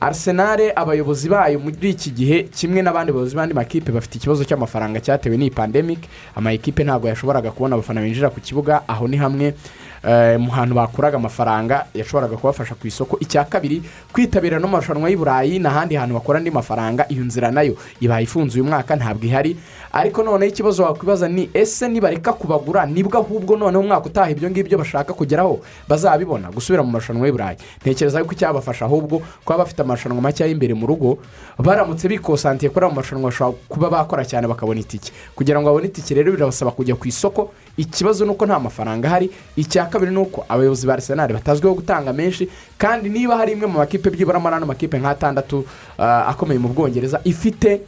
Arsenal abayobozi bayo muri iki gihe kimwe n'abandi bayobozi b'andi makipe bafite ikibazo cy'amafaranga cyatewe n'iyi pandemic. Amakipe ntabwo yashoboraga kubona abafana binjira ku kibuga aho ni hamwe eh, mu hantu bakuraga amafaranga yashoboraga kubafasha ku isoko. Icya kabiri kwitabira n'amarushanwa y'i burayi n'ahandi hantu bakora andi mafaranga iyo nzira na yo ibaye ifunze uyu mwaka ntabwo ihari. Ariko noneho ikibazo wakwibaza ni ese nibareka kubagura ni bwo ahubwo noneho umwaka utaha ibyo ngibyo bashaka kugeraho bazabibona? Gusubira mu marushanwa y'i burayi. Ntekereza yuko icyabafasha ahubwo kuba bafite amarushanwa make y'imbere mu rugo baramutse bikosantiye kuri ayo marushanwa bashobora kuba bakora cyane bakabona itike. Kugira ngo babone itike rero birabasaba kujya ku isoko. Ikibazo ni uko nta mafaranga ahari. Icya kabiri ni uko abayobozi ba arsenal batazwiho gutanga menshi kandi niba hari imwe mu makipe byibura muri ano makipe nk'atandatu ah, akomeye mu bwongereza ifite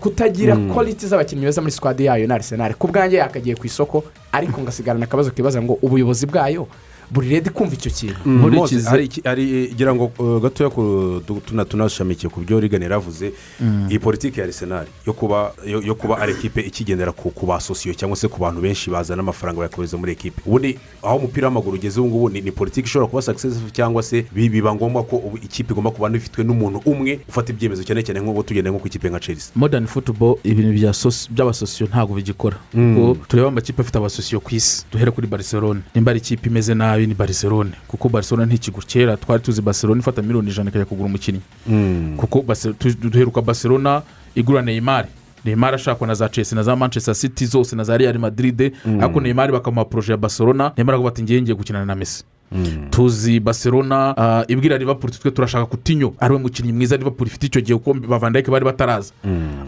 kutagira Mm. quality z'abakinnyi beza muri squad yayo na arisenali ku bwanjye yakagiye ku isoko ariko ngasigarana akabazo kibaza ngo ubuyobozi bwayo buri redi kumva icyo kintu. Hari iki- hari igira ngo uh, gatoya tunashamikiye ku byo rigani yaravuze Mm. iyi politiki ya arisenali yo kuba ari ekipe ikigendera ku basosiyo cyangwa se ku bantu benshi bazana amafaranga bayakohereza muri ekipe. Ubundi aho umupira w'amaguru ugeze ubu ngubu ni politiki ishobora kuba successful cyangwa se bi- biba ngombwa ko ikipe igomba kuba ifitwe n'umuntu umwe ufata ibyemezo cyane cyane nk'ubu tugenda nko ku ikipe nka chelsea. Modern football ibintu bya sosi- by'abasosiyo ntabwo bigikora. Mm. tureba amakipe afite abasosiyo ku isi. Duhere kuri barcelone nimba ari ikipe imeze nabi ni barcelone. Kuko barcelone ntikigo kera twari tuzi barcelone ifata miliyoni ijana ikajya kugura umukinnyi. Mm. kuko duheruka barcelona igura neymar. Neymar ashakwa na za chelsea na za manchester city zose na za real madrid. Mm. ariko neymar bakamuha poroje ya barcelona. Neymar akavuga ati ngiye ngiye gukinana na messi. Tuzi barcelona ah, ibwira liverpool twe turashaka kutinyo ari we mukinnyi mwiza liverpool ifite icyo gihe kuko bavandayike bari bataraza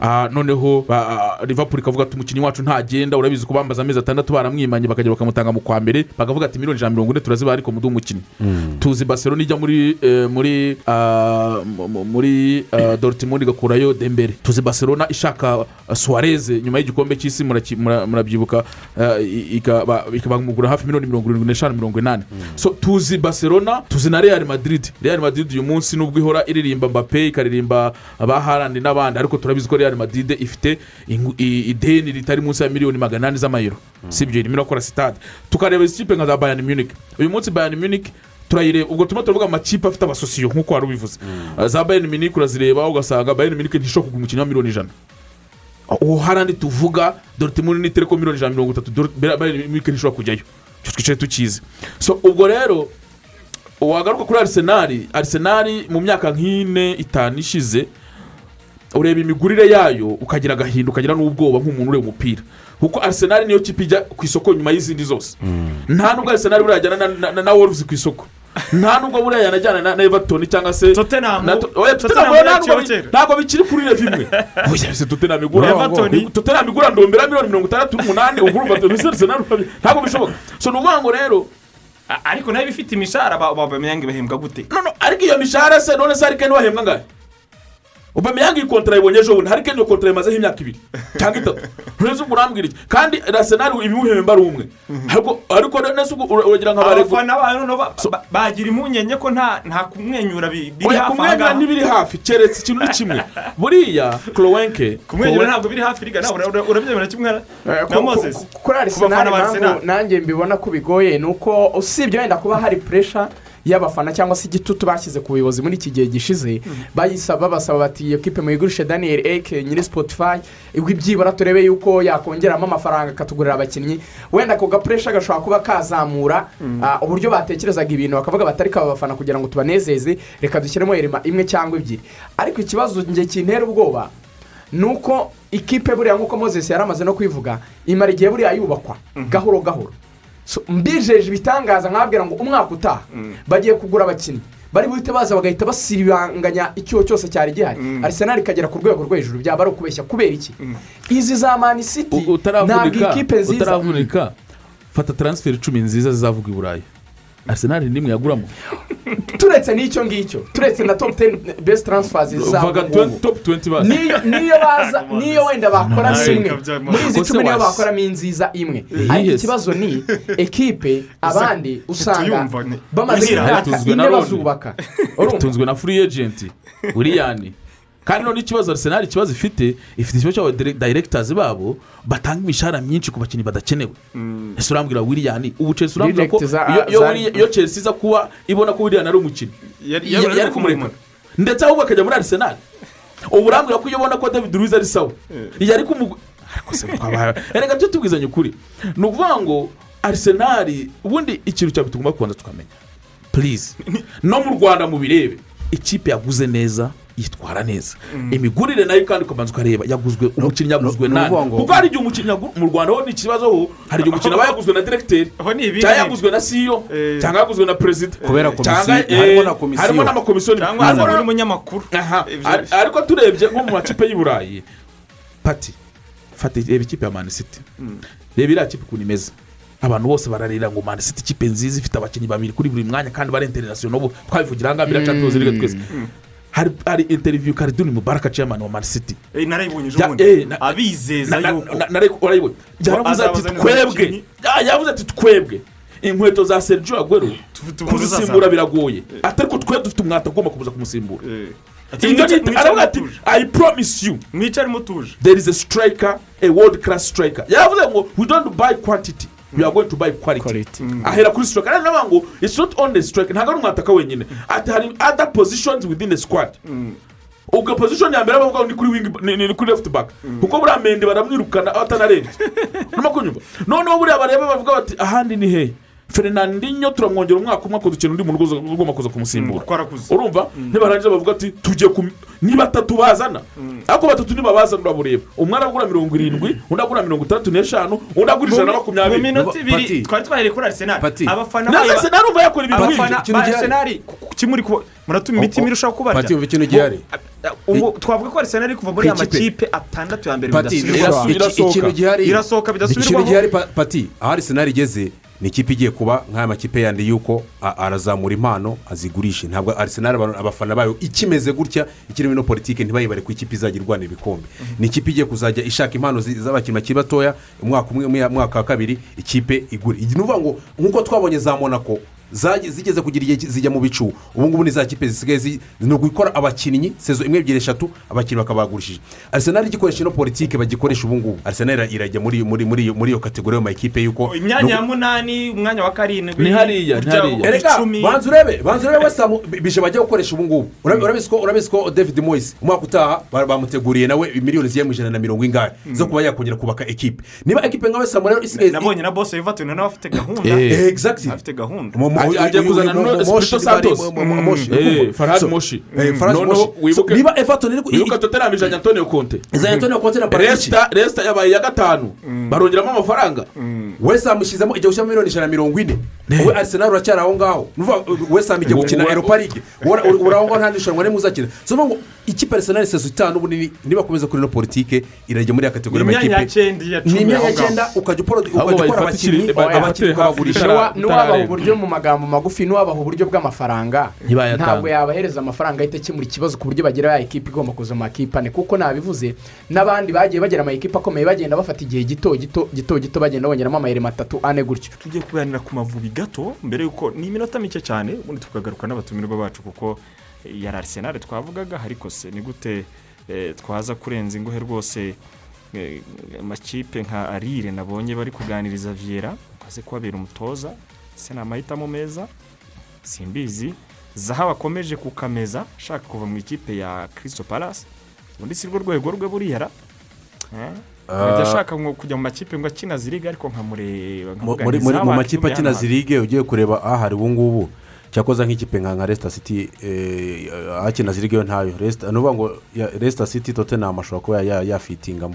Ah, noneho ba- ah, liverpool ikavuga ati umukinnyi wacu ntagenda urabizi ko bambaza amezi atandatu baramwimanye bakajya bakamutanga mu kwa mbere bakavuga ati miliyoni ijana na mirongo ine turazibaha ariko muduhe umukinnyi tuzi barcelona ijya muri eh, muri ah, mu- mu- muri ah, dortmund igakurayo dembere tuzi barcelona ishaka ah, suarez nyuma y'igikombe cy'isi murabyibuka ah, i- ikaba- ikabamugura hafi miliyoni mirongo irindwi n'eshanu mirongo inani tuzi barcelona tuzi na real madrid. Real madrid uyu munsi nubwo ihora iririmba mbappe ikaririmba abaharandi n'abandi ariko turabizi ko real madrid ifite ideni ritari munsi ya miliyoni magana ane z'amayero si ibyo irimo irakora sitade tukareba izi kipe nka za bayani munich. Uyu munsi bayani munich turayireba ubwo turimo turavuga amakipe afite abasosiyo nk'uko wari ubivuze. Za bayani munich urazireba ugasanga bayani munich ntishobora kugura umukinnyi wa miliyoni ijana. Uwo harandi tuvuga dortmund ni tereko miliyoni ijana na mirongo itatu. Bayani munich ntishobora kujyayo. Twicaye tukizi so ubwo rero wagaruka kuri arisenali arisenali mu myaka nk'ine itanu ishize ureba imigurire yayo ukagira agahinda ukagira n'ubwoba nk'umuntu ureba umupira. Kuko arisenali niyo kipe ijya ku isoko nyuma y'izindi zose. Nta nubwo arisenali buriya yajyana na- na- na- na woruzi ku isoko. Nta nubwo buriya yanajyana na everton cyangwa se Tottenham ntabwo bikiri kuri rev imwe tottenham igura tottenham igura ndombera miliyoni mirongo itandatu n'umunani ugura urabi- ntabwo bishoboka so ni ukuvuga ngo rero ariko na yo ibifite imishahara ba- ba- bamenya ngo bahembwa gute ariko iyo mishahara se none se harikeni wahembwa ngahe ubameyanga iyi kontara yibonye ejo bundi. Harikeni iyo kontara imazeho imyaka ibiri. Cyangwa itatu. Ntuzi ubwo urambwira iki? Kandi rasenali ibimuhemba ari umwe. Ariko ariko nese ubwo ura- uragira nka barego abafana ba noneho ba- ba- bagira impungenge ko nta kumwenyura bi- biri hafi aha ngaha ntibiri hafi. Keretse ikintu ni kimwe. Buriya korowenke kumwenyura ntabwo biri hafi riga nawe ura- ura- urabyemera kimwe na- ku- kuri Arsenal. nanjye mbibona ko bigoye ni uko usibye wenda kuba hari puresha y'abafana cyangwa se igitutu bashyize ku buyobozi muri iki gihe gishize bayisaba basaba bati iyo kipe muyigurishe daniel eke nyiri spotify ibwo ibyibura turebe yuko yakongeramo amafaranga akatugurira abakinnyi. Wenda ako gapuresha gashobora kuba kazamura ah, uburyo batekerezaga ibintu bakavuga batari aba bafana kugira ngo tubanezeze reka dushyiremo erema imwe cyangwa ebyiri. Ariko ikibazo njye kintera ubwoba ni uko ikipe buriya nk'uko moses yari amaze no kwivuga imara igihe buriya yubakwa gahoro gahoro. So, mbijeje ibitangaza nkababwira ngo umwaka utaha. Bagiye kugura abakinnyi. Bari buhite baza bagahita basibanganya icyuho cyose cyari gihari. Arisenali ikagera ku rwego rwo hejuru byaba ari ukubeshya. Kubera iki? Izi za mani siti ntabwo ikipe nziza. utaravunika. Fata taransiferi icumi nziza zizavuga i burayi. Arisenali n'imwe yaguramo turetse n'icyo ngicyo turetse na topu teni besi taransifazi basi. Niyo baza niyo wenda bakora imwe muri izi cumi niyo bakoramo inziza imwe. Ariko ikibazo ni ekipe abandi usanga bamaze imyaka ine bazubaka. Itunzwe na furi ejenti wiliyani kandi none ikibazo arisenali ikibazo ifite ifite ikibazo cy'aba dayiregitazi babo batanga imishahara myinshi ku bakinnyi badakenewe. Ese urambwira wiliyani ubu chelsea urambwira ko iyo- chelsea iza kuba ibona ko wiliyani ari umukinnyi Yari- ya- yari yari kumureka ndetse ahubwo akajya muri arisenali ubu urambwira ko iyo ubona ko david ruiz ari sawa. Yari kumu ariko se twabaye reka tujye tubwizanya ukuri. Ni ukuvuga ngo arisenali ubundi ikintu cyawe tugomba kubanza tukamenya. Purize no mu rwanda mubirebe. Ikipe yaguze neza. Yitwara neza. Imigurire na yo kandi ukabanza ukareba yaguzwe umukinnyi yaguzwe ni nani kuko hari igihe umukinnyi mu rwanda ho ni ikibazo ho hari igihe umukinnyi aba yaguzwe na ibindi. cyangwa yaguzwe na siyo cyangwa yaguzwe na perezida Kubera komisiyo, eh, harimo komisiyo. harimo n'amakomisiyo cyangwa Harimo n'umunyamakuru. Ariko turebye nko mu makipe y'i burayi pati fata reba ikipe ya mani siti reba iriya kipe ukuntu imeze. Abantu bose bararira ngo mani siti ikipe nziza ifite abakinnyi babiri kuri buri mwanya kandi bari interinasiyo n'ubu twabivugira aha ngaha biriya champions league twese. Hari interiviyu kariduni mubaraka ceyamani wa mani siti Eh, narayibonye ejo bundi eh, abizeza yuko. na- na- urayibona yaravuze ati twebwe. yavuze ati twebwe. Inkweto za sergio agwero umuntu kuzisimbura biragoye. Atari ko twe dufite umwata ugomba kuza kumusimbura mwica aravuga ati i promise you. Mwicare mutuje there is a striker a world class striker. Yaravuze ngo we don't buy quantity. We are going to buy quality. Ahera kuri striker rero navuga ngo it's not only striker ntabwo ari umwataka wenyine. Ati hari other positions within the squad. Ubwo position ya mbere bavuga ngo ni kuri wing ni, kuri left back. Kuko buriya mende baramwirukana atanarenze urimo kunyumva noneho buriya bareba bavuga bati ahandi ni hehe fernandinho turamwongera umwaka umwe ikintu undi muntu ugomba kuza kumusimbura. Arakuze urumva? Nibarangiza bavuga ati tujye ku ni batatu bazana. Ariko batatu nibabazana urabureba. Umwe aragura mirongo irindwi undi agura mirongo itandatu n'eshanu undi agura ijana na mu makumyabiri minota ibiri twari twahereye kuri arisenali Pati. abafana urumva yakora ibintu nk'ibyo. ikintu ba gihari. arisenali kimuri kuba muratuma imitima irushaho kubarya. Pati umva ikintu gihari. Ubu twavuga ko arisenali iri kuva muri aya makipe atandatu ya mbere pati bidasubirwaho ikintu gihari irasohoka ikintu bidasubirwaho gihari pa- pati aho arisenali igeze ni ikipe igiye kuba nk'aya makipe yandi yuko arazamura impano azigurishe. Ntabwo arisenali abafana bayo ikimeze gutya ikirimo ino politiki ntibayibare ku ikipe izajya irwanira ibikombe. Ni ikipe igiye kuzajya ishaka impano z'abakinnyi bakiri batoya umwaka umwe umwaka wa kabiri ikipe igura ni ukuvuga ngo nk'uko twabonye za monako zigeze kugira igihe zijya mu bicu. Ubu ngubu ni za kipe zisigaye zi- ni ugukora abakinnyi sezo imwe ebyiri eshatu abakinnyi bakaba bagurishije arisenali igikoresha ino politiki bagikoresha ubu ngubu. Arisenali irajya muri muri muri iyo- muri iyo kategori yo mu makipe y'uko imyanya ya munani umwanya wa karindwi Ni hariya, ni hariya. icumi. Banza urebe banza urebe wese bije bajya gukoresha ubu ngubu. Urabi- urabizi ko urabizi ko david moyes umwaka utaha ba- bamuteguriye nawe miliyoni zigera mu ijana na mirongo ingahe zo kuba yakongera kubaka ekipe. Niba ekipe nka wese rero isigaye nabonye na bose wivatune nawe afite gahunda. Uyu- kuzana mu- Espirito Santos. Mu- Moshi. Eh, eh, Noneho wibuke- niba everton iri tottenham ijana antonio conte. Iza antonio conte na patricia resita yabaye iya gatanu barongeramo amafaranga wese amushyizemo igihe ushyiramo miliyoni ijana na mirongo ine. Wowe arisenali uracyari aho ngaho. Nuvuga wese igiye gukina Ubu- eropa ligue uri aho ngaho nta n'irushanwa rimwe uzakina. So ni ngo ikipe arisenali sezo itanu ubu ni- niba akomeza kuri ino politike irajya muri ya kategori y'amakipe. ni imyanya cyenda ukajya ukora abakinnyi ba- abakinnyi ukabagurisha n'uwabaha uburyo mu magambo magufi n'uwabaha uburyo bw'amafaranga. Ntabwo yabahereza amafaranga ahita akemura ikibazo ku buryo bagira ya ekipa igomba kuza mu makipe ane. Kuko nabivuze n'abandi bagiye bagera mu makipe akomeye bagenda bafata igihe gito gito gito gito bagenda bongeramo amayeri matatu ane gutyo. Tugiye kuganira ku mavubi gato mbere y'uko ni iminota mike cyane ubundi tukagaruka n'abatumirwa bacu kuko eh, yari arisenali twavugaga ariko se ni gute eh, twaza kurenza ingohe rwose eh, amakipe nka arire nabonye bari kuganiriza viyera aze kubabera umutoza ese ni amahitamo meza simbizi. Zahabu akomeje kukameza ashaka kuva mu ikipe ya kirisito palasi ubundi si rwo rwego rwe buriyara ajya ashaka ngo kujya mu makipe ngo akina ziriga ariko nkamureba Mu- makipe akina zirige ugiye kureba ahari ubu ngubu. Cyakoze nk'ikipe nka resita siti akina zirige yo ntayo. Ni ukuvuga ngo resita siti totenam ashobora kuba ya- yafitingamo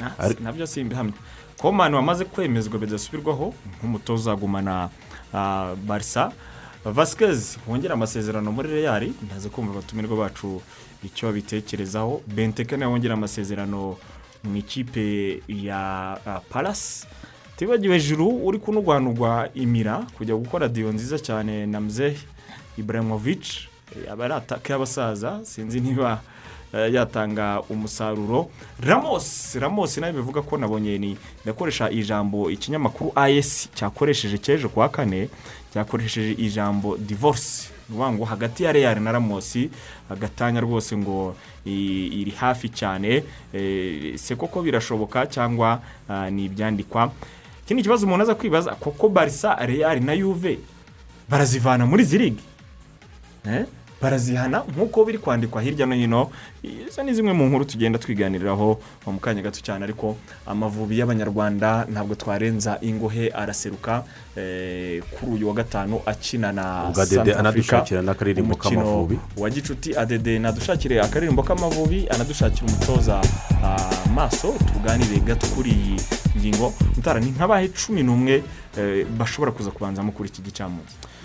Ah, na byo si ibihamya. Komani wamaze kwemezwa bidasubirwaho nk'umutoza wagumana ah, barisa vasikezi wongera amasezerano muri reyari ndaze kumva abatumirwa bacu icyo babitekerezaho. Benteke nawe wongera amasezerano mu ikipe ya ah, palasi tibagiwe hejuru uri kunugwanugwa imira kujya gukora diyo nziza cyane na mzehe iburamovici aba ari ataka y'abasaza sinzi niba eh, yatanga umusaruro. Ramos ramos nawe bivuga ko nabonye ni ndakoresha ijambo ikinyamakuru as cyakoresheje cy'ejo kuwa kane cyakoresheje ijambo divorce. ni ukuvuga ngo hagati ya real na ramos agatanya rwose ngo iri hafi cyane. Eh, se koko birashoboka cyangwa ni ibyandikwa? Ikindi kibazo umuntu aza kwibaza koko barisa real na yuve barazivana muri zirigi? Barazihana nk'uko biri kwandikwa hirya no hino izo ni zimwe mu nkuru tugenda twiganiriraho mu kanya gato cyane ariko amavubi y'abanyarwanda ntabwo twarenza ingohe araseruka eh, kuri uyu wa gatanu akina na anadushakira n'akaririmbo Umukino k'Amavubi. wa gicuti adede nadushakire akaririmbo k'amavubi anadushakira umutoza ah, maso tuganire gato kuri iyi ngingo. Mutara ni nk'abahe cumi n'umwe eh, bashobora kuza kubanzamo kuri iki gicamunsi? ah,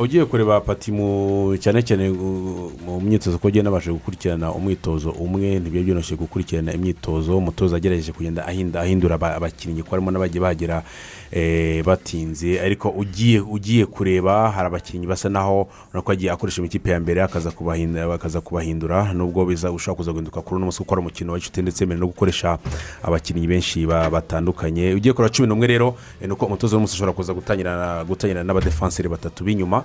ugiye kureba pati mu cyane cyane mu myitozo ko ugenda abasha gukurikirana umwitozo umwe ntibyo byoroshye gukurikirana imyitozo. Umutoza agerageje kugenda ahindura aba- abakinnyi ko harimo n'abagiye bahagera eh, batinze. Ariko ugiye kureba hari abakinnyi basa naho urabona ko agiye akoresha ikipe ya mbere akaza kubahindura. Nubwo biza ushobora kuza guhinduka kuri uno munsi kuko ari umukino w'inshuti ndetse mbere no gukoresha abakinnyi benshi ba- batandukanye. Ugiye kureba cumi n'umwe rero eh, ni uko umutoza w'umunsi ashobora kuza gutangira gutangira n'abadefanseri batatu. B'inyuma.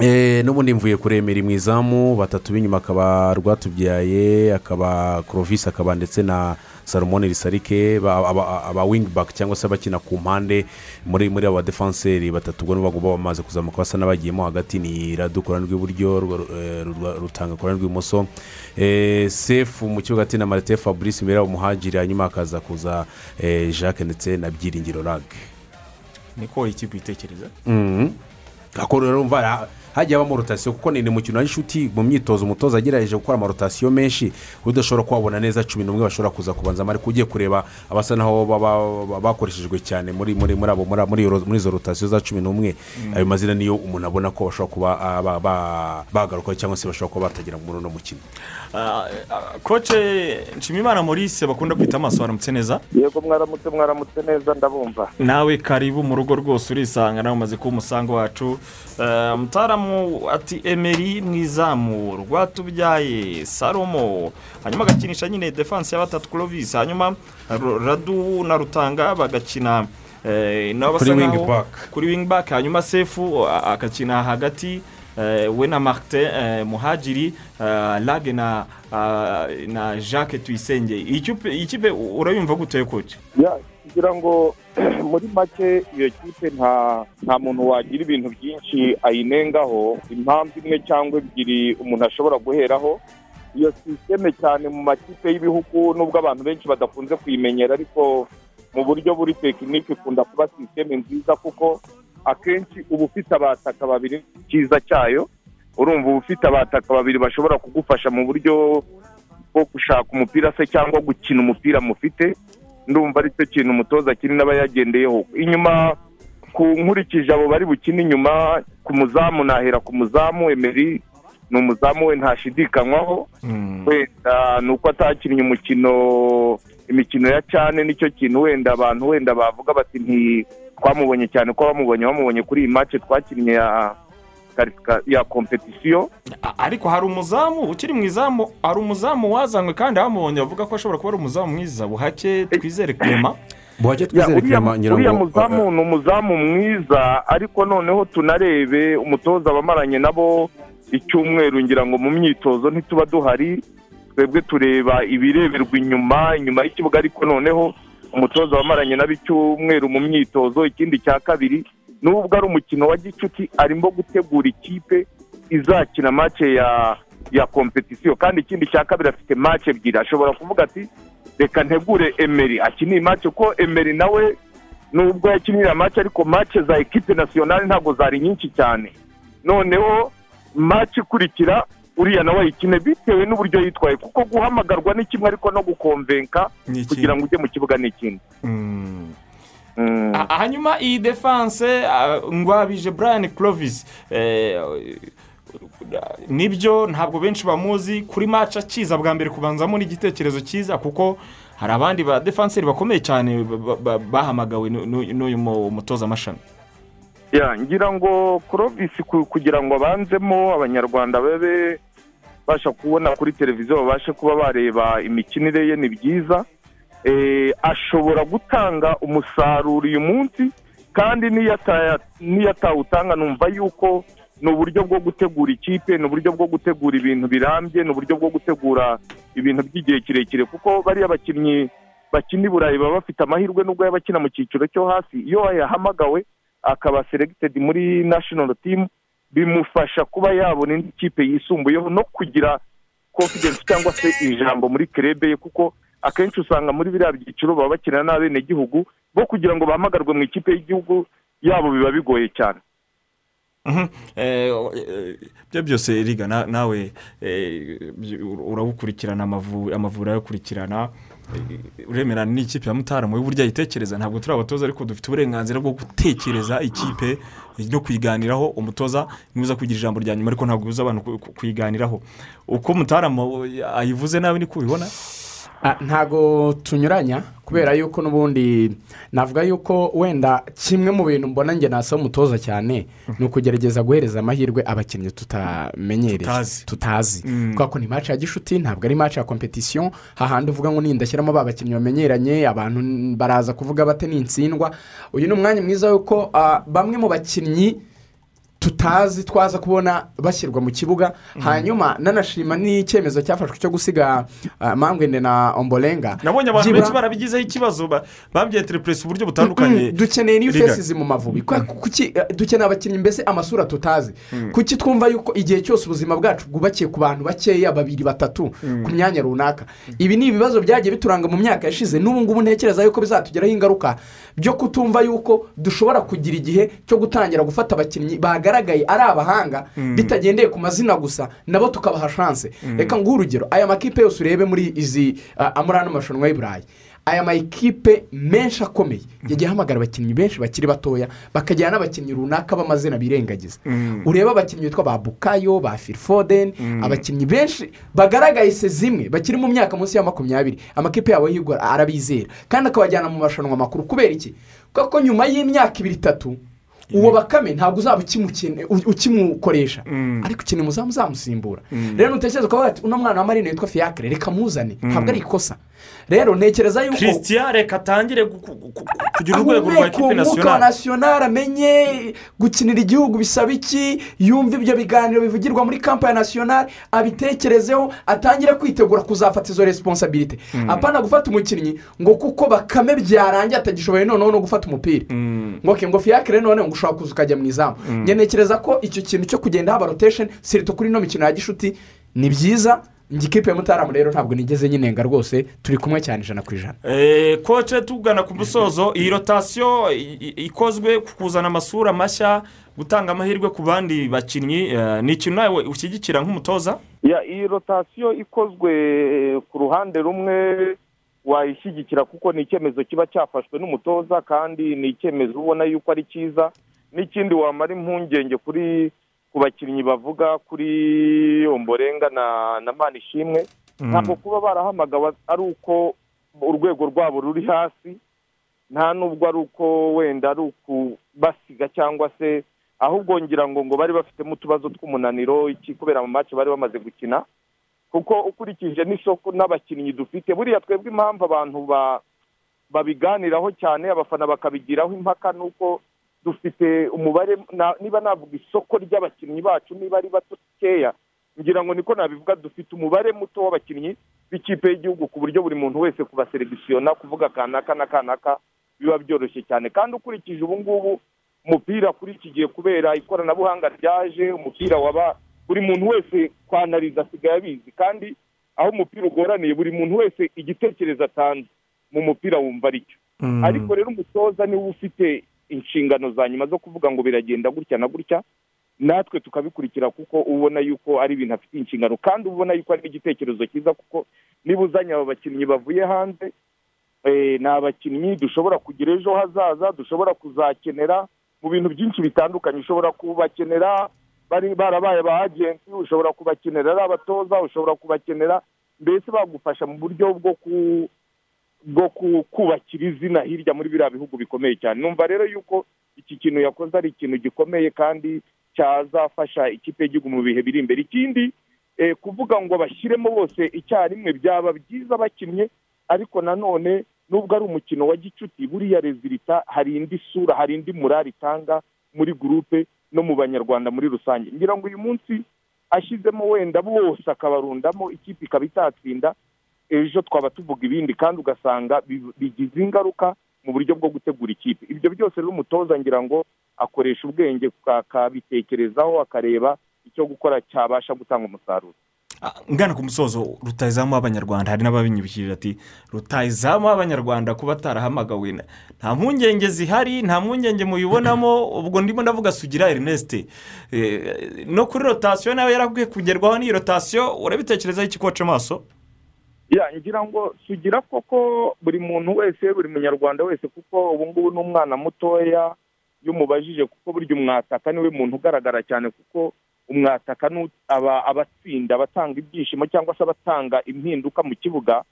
Eh, n'ubundi mvuye kuremera mu izamu batatu b'inyuma akaba rwatubyaye akaba korovisi akaba ndetse na salomoni risarike ba- aba- aba wingi baki cyangwa se abakina ku mpande muri muri abo badefanseri batatu. Ubwo bagomba bamaze kuzamuka basa n'abagiyemo hagati ni radu ku ruhande rw'iburyo rutanga ruhande rw'ibumoso Eh, sefu mu kibuga hagati na marite fabrice imbere yabo muhagiri hanyuma hakaza kuza eh, jacques ndetse na byiringiro rage niko ikipe itekereza? Mhm. Rero umva ha- hagiye habamo rotasiyo kuko ni umukino w'inshuti mu myitozo umutoza agerageje gukora amarotasiyo menshi udashobora kuhabona neza cumi n'umwe bashobora kuza kubanzamo ariko ugiye kureba abasa naho bakoreshejwe cyane muri muri muri abo muri izo rotasiyo za cumi n'umwe Mm. ayo mazina niyo umuntu abona ko bashobora kuba ah, ba- ba- bagarukaho cyangwa se bashobora kuba batagera muri uno mukino koce nshimimana maurice bakunda kwita amaso waramutse neza yego mwaramutse mwaramutse neza ndabumva nawe karibu mu rugo rwose urisanga nawe umaze kuba umusango wacu mutaramu ati emeri mu izamu rwatubyaye salomo hanyuma agakinisha nyine defanse ya batatu kurovisi hanyuma radu na rutanga bagakina nabo basa Kuri wing nkaho- back. kuri wing back hanyuma sefu agakina hagati we na marite muhagiri lage na na jacques tuyisenge. Iyi kipe- urayumva koce Ya, kugira ngo muri make iyo kipe nta nta muntu wagira ibintu byinshi ayinengaho impamvu imwe cyangwa ebyiri umuntu ashobora guheraho iyo sisiteme cyane mu makipe y'ibihugu nubwo abantu benshi badakunze kuyimenyera ariko mu buryo buri tekinike ikunda kuba sisiteme nziza kuko akenshi uba ufite abataka babiri cyiza cyayo urumva uba ufite abataka babiri bashobora kugufasha mu buryo bwo gushaka umupira se cyangwa gukina umupira mufite ndumva ari cyo kintu umutoza kinini aba yagendeyeho. Inyuma ku nkurikije abo bari bukine inyuma ku muzamu nahera ku muzamu emeri ni umuzamu we ntashidikanywaho. Wenda ni uko atakinnye umukino imikino ya cyane ni cyo kintu wenda abantu wenda bavuga bati nti twamubonye cyane ko bamubonye bamubonye kuri iyi mace twakinnye ya kompetisiyo ariko hari umuzamu ukiri mu izamu hari umuzamu wazanywe kandi bamubonye bavuga ko ashobora kuba ari umuzamu mwiza. Buhake twizere kurema buhake twizere ngira uriya muzamu ni umuzamu mwiza ariko noneho tunarebe umutoza abamaranye nabo icyumweru ngira ngo mu myitozo ntituba duhari twebwe tureba ibireberwa inyuma inyuma y'ikibuga ariko noneho umutoza wamaranye nabo icyumweru mu myitozo ikindi cya kabiri nubwo ari umukino wa gicuti arimo gutegura ikipe izakina make ya ya kompetisiyo kandi ikindi cya kabiri afite make ebyiri. Ashobora kuvuga ati reka ntegure emeri akiniye make kuko emeri nawe nubwo yakinira make ariko make za ekipe nasiyonari ntabwo zari nyinshi cyane. Noneho make ikurikira uriya nawe ayikine bitewe n'uburyo yitwaye. Kuko guhamagarwa ni kimwe ariko no gukomvenka kugira ngo ujye mu kibuga ni ikindi Ah, hanyuma iyi defanse ah, ngwabije brian clovis eh, ni byo ntabwo benshi bamuzi. Kuri maca akiza bwa mbere kubanzamo n'igitekerezo cyiza kuko hari abandi ba defanseri bakomeye cyane ba- ba- bahamagawe n'u- n'u- n'uyu mu- mutoza amashami ya ngira ngo ku- kugira ngo abanzemo abanyarwanda babe basha kubona kuri televiziyo babashe kuba bareba imikinire ye ni byiza. Eh, ashobora gutanga umusaruro uyu munsi kandi n'iyo atawutanga numva yuko ni uburyo bwo gutegura ikipe ni uburyo bwo gutegura ibintu birambye ni uburyo bwo gutegura ibintu by'igihe kirekire. Kuko bariya bakinnyi bakina i burayi baba bafite amahirwe nubwo yaba akina mu cyiciro cyo hasi. Iyo yahamagawe akaba seregitedi muri nashinoro timu bimufasha kuba yabona indi kipe yisumbuyeho no kugira konfidensi cyangwa se ijambo muri kerebe ye kuko akenshi usanga muri biriya byiciro baba bakina n'abenegihugu bo kugira ngo bahamagarwe mu ikipe y'igihugu yabo biba bigoye cyane Mhm. Eh, ibyo byose riga na- nawe eh, urabukurikirana amavu- amavuriro arayakurikirana uremera n'ikipe ya mutara mu buryo ayitekereza ntabwo turi abatoza ariko dufite uburenganzira bwo gutekereza ikipe no kuyiganiraho umutoza nibuza kugira ijambo rya nyuma ariko ntabwo bibuza abantu ku- ku- kuyiganiraho. Uko mutarama ayivuze nawe niko ubibona? Ntago tunyuranya kubera yuko n'ubundi navuga yuko wenda kimwe mu bintu mbona njye nasaba umutoza cyane ni ukugerageza guhereza amahirwe abakinnyi tutamenyereye Tutazi. Mm. kubera ko ni match ya gishuti ntabwo ari match ya kompetisiyo hahandi uvuga ngo nindashyiramo ba bakinnyi bamenyeranye abantu baraza kuvuga bate nintsindwa uyu ni umwanya mwiza w'uko ah, bamwe mu bakinnyi tutazi twaza kubona bashyirwa mu kibuga hanyuma nanashima n'icyemezo cyafashwe cyo gusiga uh, mangwende na ombolenga. Nabonye abantu benshi barabigizeho ikibazo ba- babyeterepuresi uburyo butandukanye. Mm, dukeneye Liga. faces mu mavubi. Eh, dukeneye abakinnyi mbese amasura tutazi. Mm. kuki twumva yuko igihe cyose ubuzima bwacu bwubakiye ku bantu bakeya babiri batatu Mm. ku myanya runaka? Ibi ni ibibazo byagiye bituranga mu myaka yashize. N'ubu ngubu ntekereza yuko bizatugiraho ingaruka byo kutumva yuko dushobora kugira igihe cyo gutangira gufata abakinnyi bagaragaye ari abahanga Mm. bitagendeye ku mazina gusa nabo tukabaha shanse Mm. reka nguhe urugero aya makipe yose urebe muri izi ah, muri ano marushanwa y'i burayi aya makipe menshi akomeye yagiye ahamagara abakinnyi benshi bakiri batoya bakajyana n'abakinnyi runaka b'amazina birengagiza Mm. urebe abakinnyi bitwa ba bukayo ba firifoden Mm. abakinnyi benshi bagaragaye se zimwe bakiri mu myaka munsi ya makumyabiri amakipe yabo arabizera kandi akabajyana mu marushanwa makuru kubera iki kuko nyuma y'imyaka ibiri itatu uwo bakame ntabwo uzaba ukimukoresha. Ariko ukeneye umuzamu uzamusimbura Mm. rero nutekereza ukavuga ati uno mwana wa marine witwa fiyakire reka muzane. Ntabwo ari ikosa. Rero ntekereza yuko christian reka atangire kugira urwego rwa wa nasiyonari amenye gukinira igihugu bisaba iki yumve ibyo biganiro bivugirwa muri kampa ya nasiyonari abitekerezeho atangire kwitegura kuzafata izo resiponsabirite Mm. apana gufata umukinnyi ngo kuko bakame byarangiye atagishoboye noneho no gufata umupira. Ngo fiyakire none ngo ushobora kuza ukajya mu izamu. Mm. njye ntekereza ko icyo kintu cyo kugenda haba rotesheni sirito kuri ino mikino ya gishuti ni byiza. Njye ikipe ya mutaramu rero ntabwo nigeze nyinenga rwose turi kumwe cyane ijana ku ijana. Eh, koce tugana ku musozo iyi rotasiyo ikozwe ku kuzana amasura mashya gutanga amahirwe ku bandi bakinnyi eh, ni ikintu nawe ushyigikira nk'umutoza? Ya, iyi rotasiyo ikozwe ku ruhande rumwe wayishyigikira kuko ni icyemezo kiba cyafashwe n'umutoza kandi ni icyemezo ubona yuko ari cyiza n'ikindi wamara impungenge kuri ku bakinnyi bavuga kuri omborenga na na manishimwe Mm. ntabwo kuba barahamagawe ari uko urwego rwabo ruri hasi nta nubwo ari uko wenda ari ukubasiga cyangwa se ahubwo ngira ngo ngo bari bafitemo utubazo tw'umunaniro iki kubera mu mace bari bamaze gukina kuko ukurikije n'isoko n'abakinnyi dufite buriya twebwe impamvu abantu ba- babiganiraho cyane abafana bakabigiraho impaka ni uko dufite umubare niba navuga isoko ry'abakinnyi bacu niba ari bakeya ngira ngo niko nabivuga dufite umubare muto w'abakinnyi b'ikipe y'igihugu ku buryo buri muntu wese kubaserebisiyona kuvuga kanaka na kanaka biba byoroshye cyane. Kandi ukurikije ubu ngubu umupira kuri iki gihe kubera ikoranabuhanga ryaje umupira waba buri muntu wese kwanariza asigaye abizi. Kandi aho umupira ugoraniye buri muntu wese igitekerezo atanze. Mu mupira wumva ari cyo Mm. ariko rero umutoza ni we ufite inshingano za nyuma zo kuvuga ngo biragenda gutya na gutya natwe tukabikurikira kuko ubona yuko ari ibintu afite inshingano. Kandi ubona yuko ari igitekerezo cyiza kuko niba uzanye aba bakinnyi bavuye hanze eh, ni abakinnyi dushobora kugira ejo hazaza dushobora kuzakenera mu bintu byinshi bitandukanye. Ushobora kubakenera bari barabaye aba agenti ushobora kubakenera ari abatoza ushobora kubakenera mbese bagufasha mu buryo bwo ku bwo ku- kubakira izina hirya muri biriya bihugu bikomeye cyane. Numva rero yuko iki kintu yakoze ari ikintu gikomeye kandi cyazafasha ikipe y'igihugu mu bihe biri imbere. Ikindi eh, kuvuga ngo bashyiremo bose icyarimwe byaba byiza bakinnye ariko nanone nubwo ari umukino wa gicuti buriya rezilita hari indi sura hari indi murari itanga muri gurupe no mu banyarwanda muri rusange. Ngira ngo uyu munsi ashyizemo wenda bose akabarundamo ikipe ikaba itatsinda ejo twaba tuvuga ibindi kandi ugasanga bi- bigize ingaruka mu buryo bwo gutegura ikipe. Ibyo byose rero umutoza ngira ngo akoresha ubwenge akabitekerezaho akareba icyo gukora cyabasha gutanga umusaruro. Ngana ku musozo rutayizamu w'abanyarwanda hari n'ababinyibukije ati rutayizamu w'abanyarwanda kuba atarahamagawe. Nta mpungenge zihari nta mpungenge mubibonamo. Ubwo ndimo ndavuga sugira erineste no kuri rotasiyo nawe yarakwiye kugerwaho n'iyi rotasiyo urabitekerezaho iki koca amaso? Ngira ngo sugira koko buri muntu wese buri munyarwanda wese kuko ubu ngubu ni umwana mutoya iyo umubajije kuko burya umwataka ni we muntu ugaragara cyane kuko umwataka abatsinda abatanga ibyishimo cyangwa se abatanga impinduka mu kibuga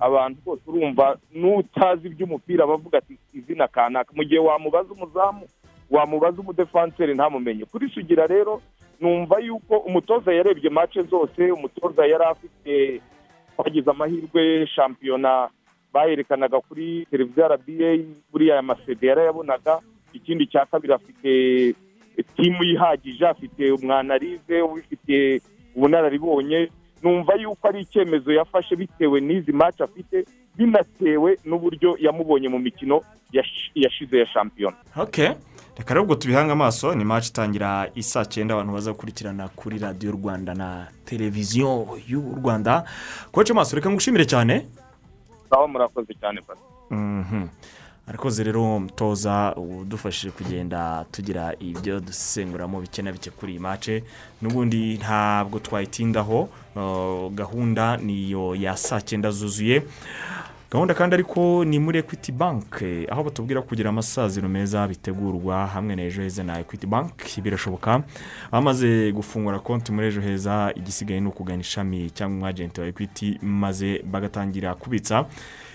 abantu bose urumva n'utazi iby'umupira bavuga ati izina kanaka. Mu gihe wamubaza umuzamu wamubaza umudefanseri ntamumenye. Kuri sugira rero numva yuko umutoza yarebye mace zose umutoza yari afite twagize amahirwe shampiyona bayerekanaga kuri televiziyo rba buriya masede yarayabonaga ikindi cya kabiri afite timu yihagije afite umwanarize ubifitiye ubunararibonye. Numva yuko ari icyemezo yafashe bitewe n'izi maci afite binatewe n'uburyo yamubonye mu mikino yash- yashize ya shampiyona. Reka rero ubwo tubihange amaso ni match itangira isaa cyenda abantu baza gukurikirana kuri radiyo rwanda na televiziyo y'u rwanda. Koce amaso reka ngushimire cyane. Aho murakoze cyane pasi. Arakoze rero mutoza udufashije kugenda tugira ibyo dusenguramo bike na bike kuri iyi mace n'ubundi ntabwo twayitindaho uh, gahunda niyo ya saa cyenda zuzuye. Gahunda kandi ariko ni muri ekwiti banki aho batubwira kugira amasaziro meza bitegurwa hamwe na ejo heza na ekwiti banki birashoboka. Bamaze gufungura konti muri ejo heza igisigaye ni ukugana ishami cyangwa umwajenti wa ekwiti maze bagatangira kubitsa.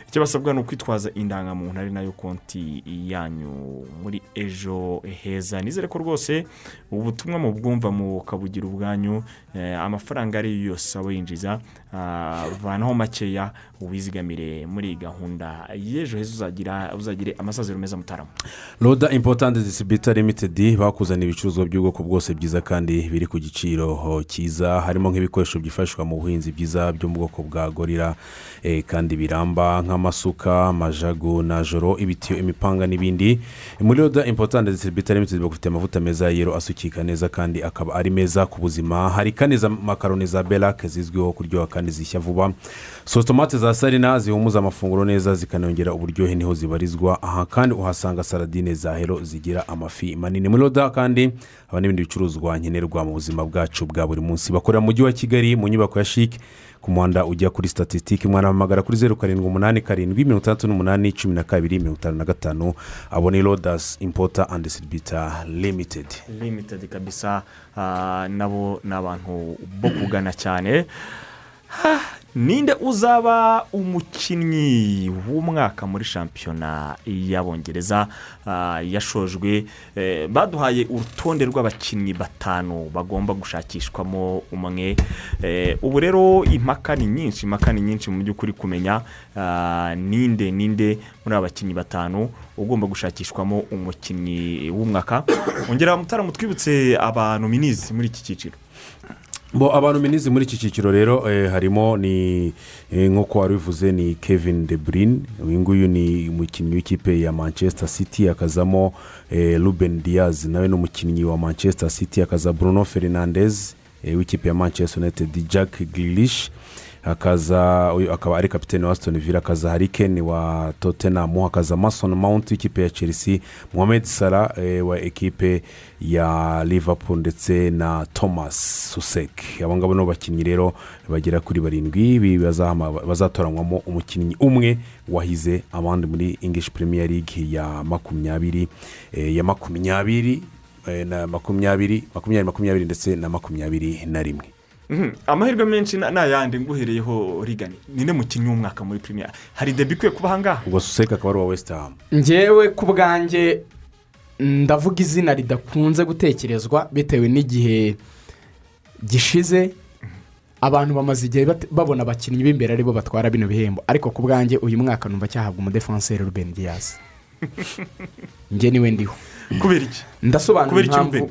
Icyo basabwa ni ukwitwaza indangamuntu ari na yo konti yanyu. Muri ejo heza. Nizere ko rwose ubu butumwa mu bwumva mukabugira ubwanyu. Eh, amafaranga ari yo yose aba yinjiza. Ah, vanaho makeya. Uwizigamire muri iyi gahunda. Y'ejo heza uzagira uzagire amasaziro meza mutarama. Roda importante disibita limitedi bakuzaniye ibicuruzwa by'ubwoko bwose byiza kandi biri ku giciro cyiza. Harimo nk'ibikoresho byifashishwa mu buhinzi byiza byo mu bwoko bwa gorira eh, kandi biramba nk'amasuka amajago najoro ibitiyo imipanga n'ibindi. Muri roda importante disibita limitedi bafite amavuta meza yero asukika neza kandi akaba ari meza ku buzima. Hari kandi za makaroni za berake zizwiho kuryoha kandi zishya vuba. Sotomate za sarina zihumuza amafunguro neza zikanongera uburyohe ni ho zibarizwa. Aha kandi uhasanga saradine za hero zigira amafi manini. Muri roda kandi haba n'ibindi bicuruzwa nkenerwa mu buzima bwacu bwa buri munsi. Bakorera mu mujyi wa kigali mu nyubako ya shike ku muhanda ujya kuri statisitike mwanahamagara kuri zeru karindwi umunani karindwi mirongo itandatu n'umunani cumi na kabiri mirongo itanu na gatanu. Abo ni rodasi impota andi siribita limitedi limitedi kabisa nabo ni abantu bo kugana cyane. Ninde uzaba umukinnyi w'umwaka muri shampiyona y'abongereza? Ah, yashojwe eh, baduhaye urutonde rw'abakinnyi batanu bagomba gushakishwamo umwe. Eh, ubu rero impaka ni nyinshi impaka ni nyinshi mu by'ukuri kumenya ah, ninde ninde muri aba bakinnyi batanu ugomba gushakishwamo umukinnyi w'umwaka. Ongera mutaramu twibutse abantu minizi muri iki cyiciro. Bo abantu minizi muri iki cyiciro rero eh, harimo ni eh, nk'uko wari bivuze ni kevin de bruyne. Uyu nguyu ni umukinnyi w'ikipe ya manchester city hakazamo eh, ruben diaz. Nawe ni umukinnyi wa manchester city hakaza bruno fernandez w'ikipe ya manchester united jack grilish hakaza akaba ari kapitene wa aston villa hakaza harikeni wa tottenham hakaza mason mount w'ikipe ya chelsea mohamed salah eh, wa ekipe ya liverpool ndetse na thomas susek abo ngabo ni bakinnyi rero bagera kuri barindwi bazatoranywamo umukinnyi umwe wahize abandi muri english premier league ya makumyabiri eh, ya makumyabiri eh, na makumyabiri makumyabiri makumyabiri ndetse na makumyabiri na rimwe. Amahirwe menshi na- ni ayandi nguhereyeho rigani ninde mukinnyi w'umwaka muri premier. Hari debi ikwiye kuba ahangaha? Ubwo susek akaba ari uwa west ham. Ngewe ku bwanjye ndavuga izina ridakunze gutekerezwa bitewe n'igihe gishize. Abantu bamaze igihe babona abakinnyi b'imbere ari bo batwara bino bihembo. Ariko ku bwanjye uyu mwaka numva cyahabwa umudefanseri ruben diaz. Njye ni we ndiho. Kubera iki? Ndasobanura impamvu?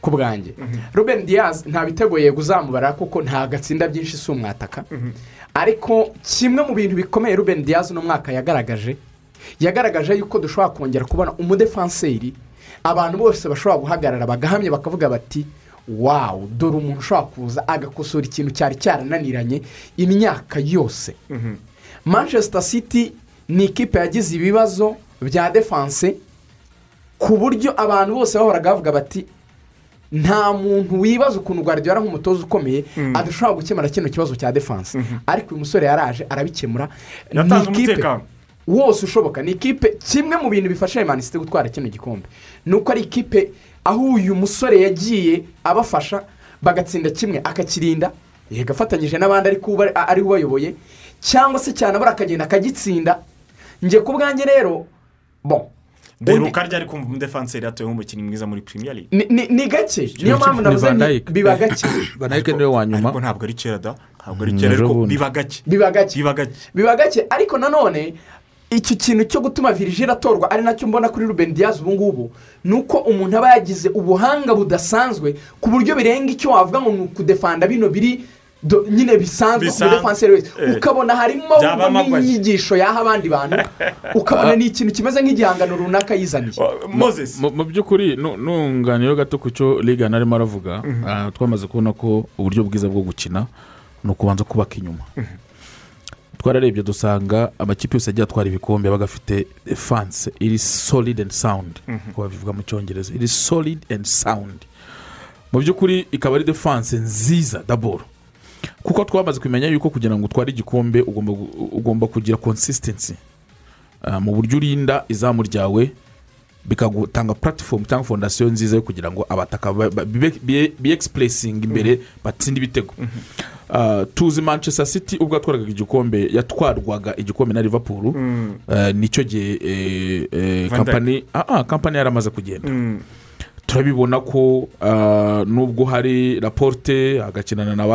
Ku bwanjye ruben diaz nta bitego yego kuko nta gatsinda byinshi si umwataka. Ariko kimwe mu bintu bikomeye ruben diaz uno mwaka yagaragaje yagaragaje yuko dushobora kongera kubona umudefanseri abantu bose bashobora guhagarara bagahamya bakavuga bati wawu dore umuntu ushobora kuza agakosora ikintu cyari cyarananiranye imyaka yose. Manchester city ni ikipe yagize ibibazo bya defanse ku buryo abantu bose bahoraga bavuga bati nta muntu wibaza ukuntu guardiola nk'umutoza ukomeye adashobora gukemura kino kibazo cya defanse ariko uyu musore yaraje arabikemura. Ni ikipe wose ushoboka. Ni ikipe kimwe mu bintu bifasha manisite gutwara kino gikombe. Ni uko ari ikipe aho uyu musore yagiye abafasha bagatsinda kimwe akakirinda yego afatanyije n'abandi ari ubayoboye cyangwa se cyane abura akagenda akagitsinda. Njye ku bwanjye rero bon mberuka ryari kumva umudefanseri yatoye nk'umukinnyi mwiza muri premier league. Ni- ni ni gake? Niyo mpamvu navuze ni biba gake. Banayike ni we wa nyuma. Ariko ntabwo ari kera da. Ntabwo ari kera ariko biba gake. Biba gake. Biba gake. Biba gake. Ariko nanone icyo kintu cyo gutuma virigile atorwa ari na cyo mbona kuri ruben diaz ubu ngubu ni uko umuntu aba yagize ubuhanga budasanzwe ku buryo birenga icyo wavuga ngo ni ukudefanda bino biri nyine bisanzwe ku Bisanzwe. mudefanseri wese Eh. ukabona harimo n'inyigisho yaha abandi bantu. Ukabona ni ikintu kimeze nk'igihangano runaka yizaniye. Mu- mu by'ukuri nunganiyeho gato ku cyo ligana arimo aravuga ah, twamaze kubona ko uburyo bwiza bwo gukina ni ukubanza kubaka inyuma. Twararebye dusanga amakipe yose agiye atwara ibikombe aba afite defanse iri solid and sound. Uko babivuga mu cyongereza. Iri solid and sound. Mu by'ukuri ikaba ari defanse nziza daboro kuko twamaze kumenya yuko kugira ngo utware igikombe ugomba kugira consistency. Ah, mu buryo urinda izamu ryawe bikagutanga puratifomu cyangwa fondasiyo nziza yo kugira ngo abataka ba- ba- bibe- biye- biyegisipurisinga imbere batsinde ibitego. Ah, tuzi manchester city ubwo yatwaraga igikombe yatwarwaga igikombe na liverpool. Mm. Eh, ni cyo gihe eh, eh, kampani ah, ah, kampani yaramaze kugenda. Turabibona ko ah, nubwo hari raporte hagakinana na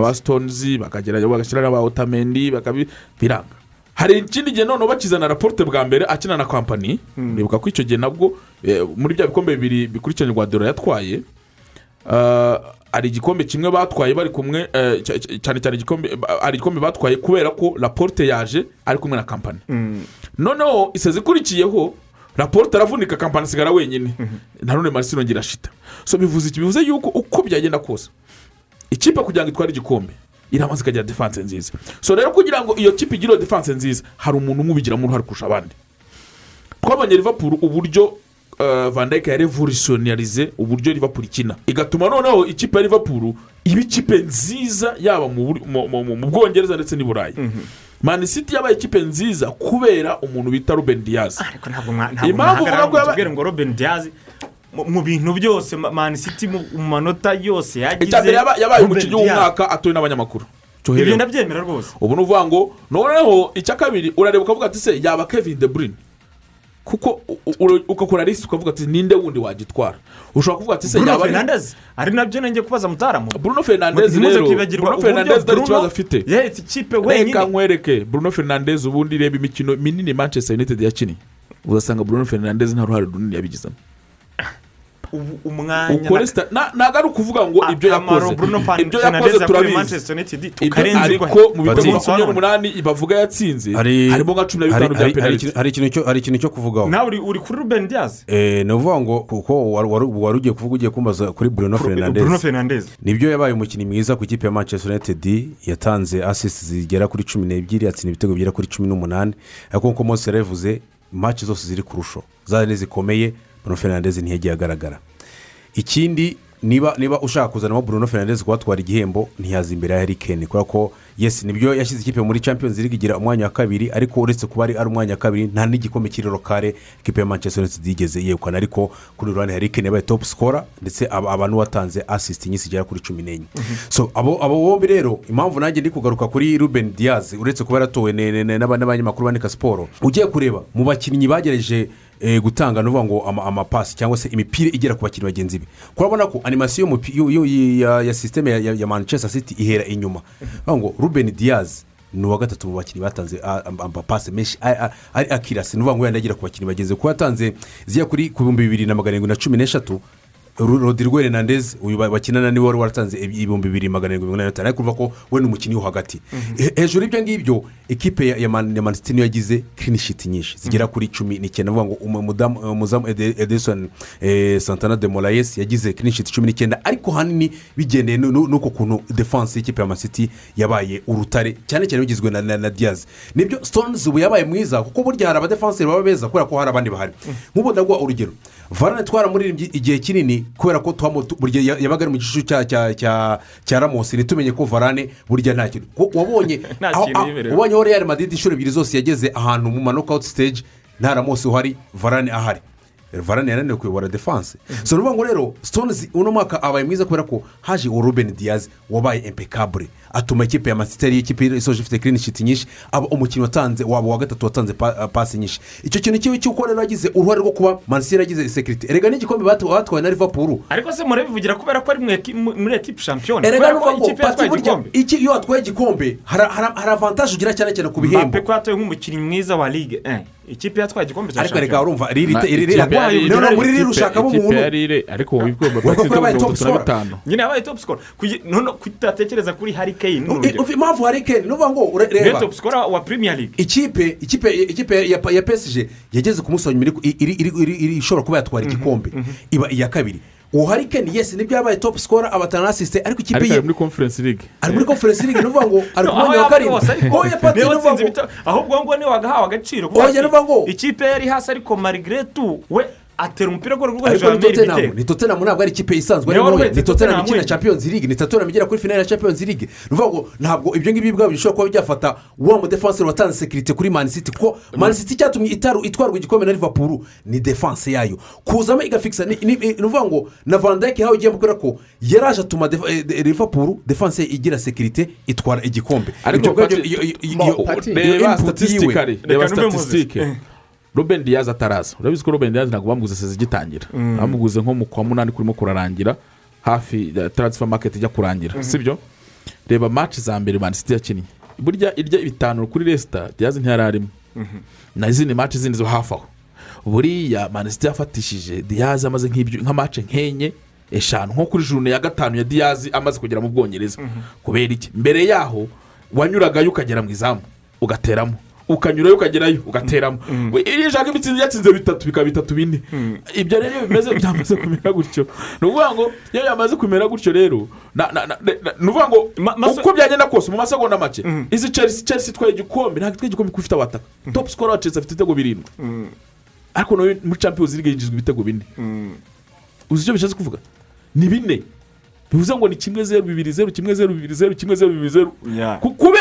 ba sitonzi bakagerageza bagashyira na ba otamendi bakabi- biranga. Hari ikindi gihe noneho bakizana raporte bwa mbere akina na kampani ndibuka ko icyo gihe nabwo eh, muri bya bikombe bibiri bikurikiranye rwadora yatwaye ah, hari igikombe kimwe batwaye bari kumwe eh, cy- cy- cyane cyane igikombe hari igikombe batwaye kubera ko raporte yaje ari kumwe na kampani noneho isezi ikurikiyeho raporte aravunika kampani asigara wenyine. Na none marisi irongera ashita so bivuze iki? Bivuze yuko uko byagenda kose ikipe kugira ngo itware igikombe irabanza ikagira defanse nziza. So rero kugira ngo iyo kipe igire defanse nziza hari umuntu umwe ubigiramo uruhare kurusha abandi. Twabonye Liverpool uburyo uh, van dijk yarevolutioniarize uburyo Liverpool ikina. Igatuma noneho ikipe ya Liverpool iba ikipe nziza yaba mu bwongereza ndetse n'i burayi. Mani city yabaye ikipe nziza kubera umuntu bita ruben diaz. Ariko ntabwo mwahagarara ngo robin diaz mu- bintu byose Ma- man city mu manota yose yagize icya mbere yaba- yabaye Ruben umukinnyi w'umwaka atowe n'abanyamakuru. Ibyo ndabyemera rwose. Ubu ni uvuga ngo noneho icya kabiri urareba ukavuga ati se yaba kevin de bruyne? Kuko ugakora risiti ukavuga ati ninde wundi wagitwara? Ushobora kuvuga ati se bruno yaba ari fernandez ari na byo nanjye kubaza mutaramu bruno fernandez rero bruno fernandez dore ikibazo afite reka nkwereke bruno fernandez ubundi reba imikino minini manchester united yakiniye. Uzasanga bruno fernandez nta ruhare runini yabigizemo. Umwanya ukore sita na- ntabwo ari ukuvuga ngo ibyo yakoze. Bruno ibyo fernandez yakoze turabizi. Ariko mu bitego makumyabiri n'umunani bavuga yatsinze. Hari harimo nka cumi na bitanu bya penaliti hari ikintu cyo- kuvugaho nawe uri uri kuri ruben diaz Eh, ni ukuvuga ngo kuko wari- ugiye kuvuga ugiye kumbaza kuri bruno bruno fernandez ni byo yabaye umukinnyi mwiza ku ikipe ya manchester united. Yatanze asisi zigera kuri cumi n'ebyiri atsinda ibitego bigera kuri cumi n'umunani. Ariko nk'uko mose yarabivuze maci zose ziri kurusho. Zari zikomeye. Bruno fernandez ntiyagiye agaragara ikindi niba niba ushaka kuzanamo bruno fernandez kubatwara igihembo ntiyaza imbere ya harry kane kubera ko yesi ni byo yashyize ikipe muri champions league igira umwanya wa kabiri ariko uretse kuba ari umwanya wa kabiri nta n'igikombe kiri rokare ikipe ya manchester united yigeze yegukana. Ariko kuri ruhande harry kane yabaye top scorer ndetse aba abantu watanze assist nyinshi zigera kuri cumi n'enye. So abo abo bombi rero impamvu nanjye ndi kugaruka kuri ruben diaz uretse kuba yaratowe n'abanyamakuru bandika siporo ugiye kureba mu bakinnyi bagerageje eh, gutanga ni ukuvuga ngo ama- amapasi cyangwa se imipira igera ku bakinnyi bagenzi be. Kurabona ko animasiyo ya sisiteme ya- manchester city ihera inyuma. Ngo ruben diaz ni uwa gatatu mu bakinnyi batanze amapasi menshi ari akirasi ni ukuvuga ngo yenda agera ku bakinnyi bagenzi be. Kuko yatanze zigera kuri ku bihumbi bibiri na magana arindwi na cumi n'eshatu rodrigo hernandez uyu ba- bakinana ni we wari waratanze ibi- ibihumbi bibiri magana arindwi mirongo inani na bitanu ariko urumva ko we ni umukinnyi wo hagati. He- hejuru y'ibyo ngibyo ekipe ya- ya Man- ya Man City niyo yagize sheet nyinshi. Zigera kuri cumi n'icyenda avuga ngo umuzamu Ede- edison eh, santana de moraes yagize sheet cumi n'icyenda. Ariko ahanini bigendeye nu- nu- n'uko kuntu defanse y'ikipe ya Man City yabaye urutare cyane cyane bigizwe na, diaz. Nibyo stones ubu yabaye mwiza kuko burya hari abadefanseri baba beza kubera ko hari abandi bahari. Nk'ubu ndaguha urugero varane twaramuririmbye igihe kinini kubera ko tuhamo tu- buri gihe ya- yabaga ari mu gicucu cya cya cya cya ramosi ntitumenye ko varane burya nta kintu wabonye Nta aho- real madrid inshuro ebyiri zose yageze ahantu mu manokawuti stage nta ramosi uhari varane ahari. Varane yananiwe kuyobora defanse so ni ukuvuga ngo rero stones uno mwaka abaye mwiza kubera ko haje uwo ruben diaz wabaye impecable atuma ikipe ya masiteri y'ikipe isoje ifite clean sheet nyinshi aba umukinnyi watanze waba uwa gatatu watanze pa- pasi nyinshi. Icyo kintu kibi cy'uko rero yagize uruhare rwo kuba manisiteri yagize sekiriti erega n'igikombe batwaye na liverpool. Ariko se murabivugira kubera ko ari muri ekipi shampiyona kubera ko ikipe yatwaye igikombe. iyo watwaye igikombe hari- avantaje ugira cyane cyane ku bihembo. Mbappe ko yatoye nk'umukinnyi mwiza wa ligue eh, ikipe yatwaye igikombe cya ariko reka urumva muri riri ushakamo umuntu. ariko wowe ko kuba yabaye mirongo top itatu na scorer. bitanu. Nyine yabaye top score Kugi- noneho kutatekereza kuri harry kane ni urugero Ufi- impamvu hari keni ni ukuvuga ngo reba. top score wa premier league. Ikipe ikipe ikipe ya pesije yageze ku iri- ishobora kuba yatwara igikombe. Iba iya kabiri. Uwo hari keni yesi ni byo yabaye top scorer abatana asisite ariko ikipe ariko ye ari muri conference league. Ari muri conference league ni ukuvuga ngo ari ku mwanya wa karindwi oya pati ni ukuvuga ngo ahubwo ngo ni we wagahawe agaciro. Ngo- ikipe yari hasi ariko marigiretu we atera umupira rwo ariko hejuru tottenham? Ibitego ni tottenham ntabwo ari ikipe isanzwe ari ntoya ni Tottenham ikina champions league ni tottenham igera kuri finale ya champions league. Ni ukuvuga ngo ntabwo ibyo ngibyo ubwabyo bishobora kuba byafata wa mudefanseri watanze sekirite kuri mani city. Kuko mani city icyatumye itaru- itwarwa igikombe na liverpool ni defanse yayo kuzamo igafikisa ni ukuvuga ngo na van dijk hawe ugiye kubera ko yaraje atuma def- eh, de- liverpool defanse igira sekirite itwara igikombe ariko reba statistically reba Moses. Ruben diaz ataraza urabizi ko ruben diaz ntabwo bamuguze sezi igitangira. Bamuguze nko mu kwa munani kurimo kurarangira hafi taransifa maketi ijya kurangira. Sibyo? Reba match za mbere manisiti yakinnye. Burya irya bitanu kuri resita diaz ntiyari arimo na izindi match zindi zo hafi aho. Buriya manisiti yafatishije diaz amaze nk'ibyo nka match nk'enye eshanu. Nko kuri jurune ya gatanu ya diaz amaze kugera mu bwongereza. Kubera iki? Mbere yaho wanyuragayo ukagera mu izamu ugateramo. Ukanyurayo ukagerayo ugateramo. We- iyo ushaka imitsinzi yatsinze bitatu bikaba bitatu bine. Ibyo rero iyo bimeze byamaze kumera gutyo. Ni ukuvuga ngo iyo yamaze kumera gutyo rero ni ukuvuga ngo uko byagenda kose mu masegonda make izi chelsea chelsea itwaye igikombe ntabwo itwaye igikombe kuko ifite abataka top score wa chelsea afite ibitego birindwi. Ariko muri champions league yinjizwa ibitego bine. Uzi icyo bishatse kuvuga? Ni bine. Bivuze ngo ni kimwe zeru bibiri zeru kimwe zeru bibiri zeru kimwe zeru bibiri zeru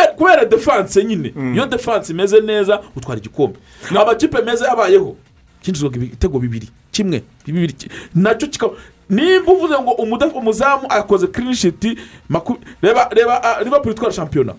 kubera defanse nyine iyo defanse imeze neza utwara igikombe. Amakipe meza yabayeho cyinjizwaga ibitego bibiri kimwe bibiri na cyo kikaba nimba uvuze ngo umuzamu akoze maku- reba reba ah, liverpool itwara shampiyona.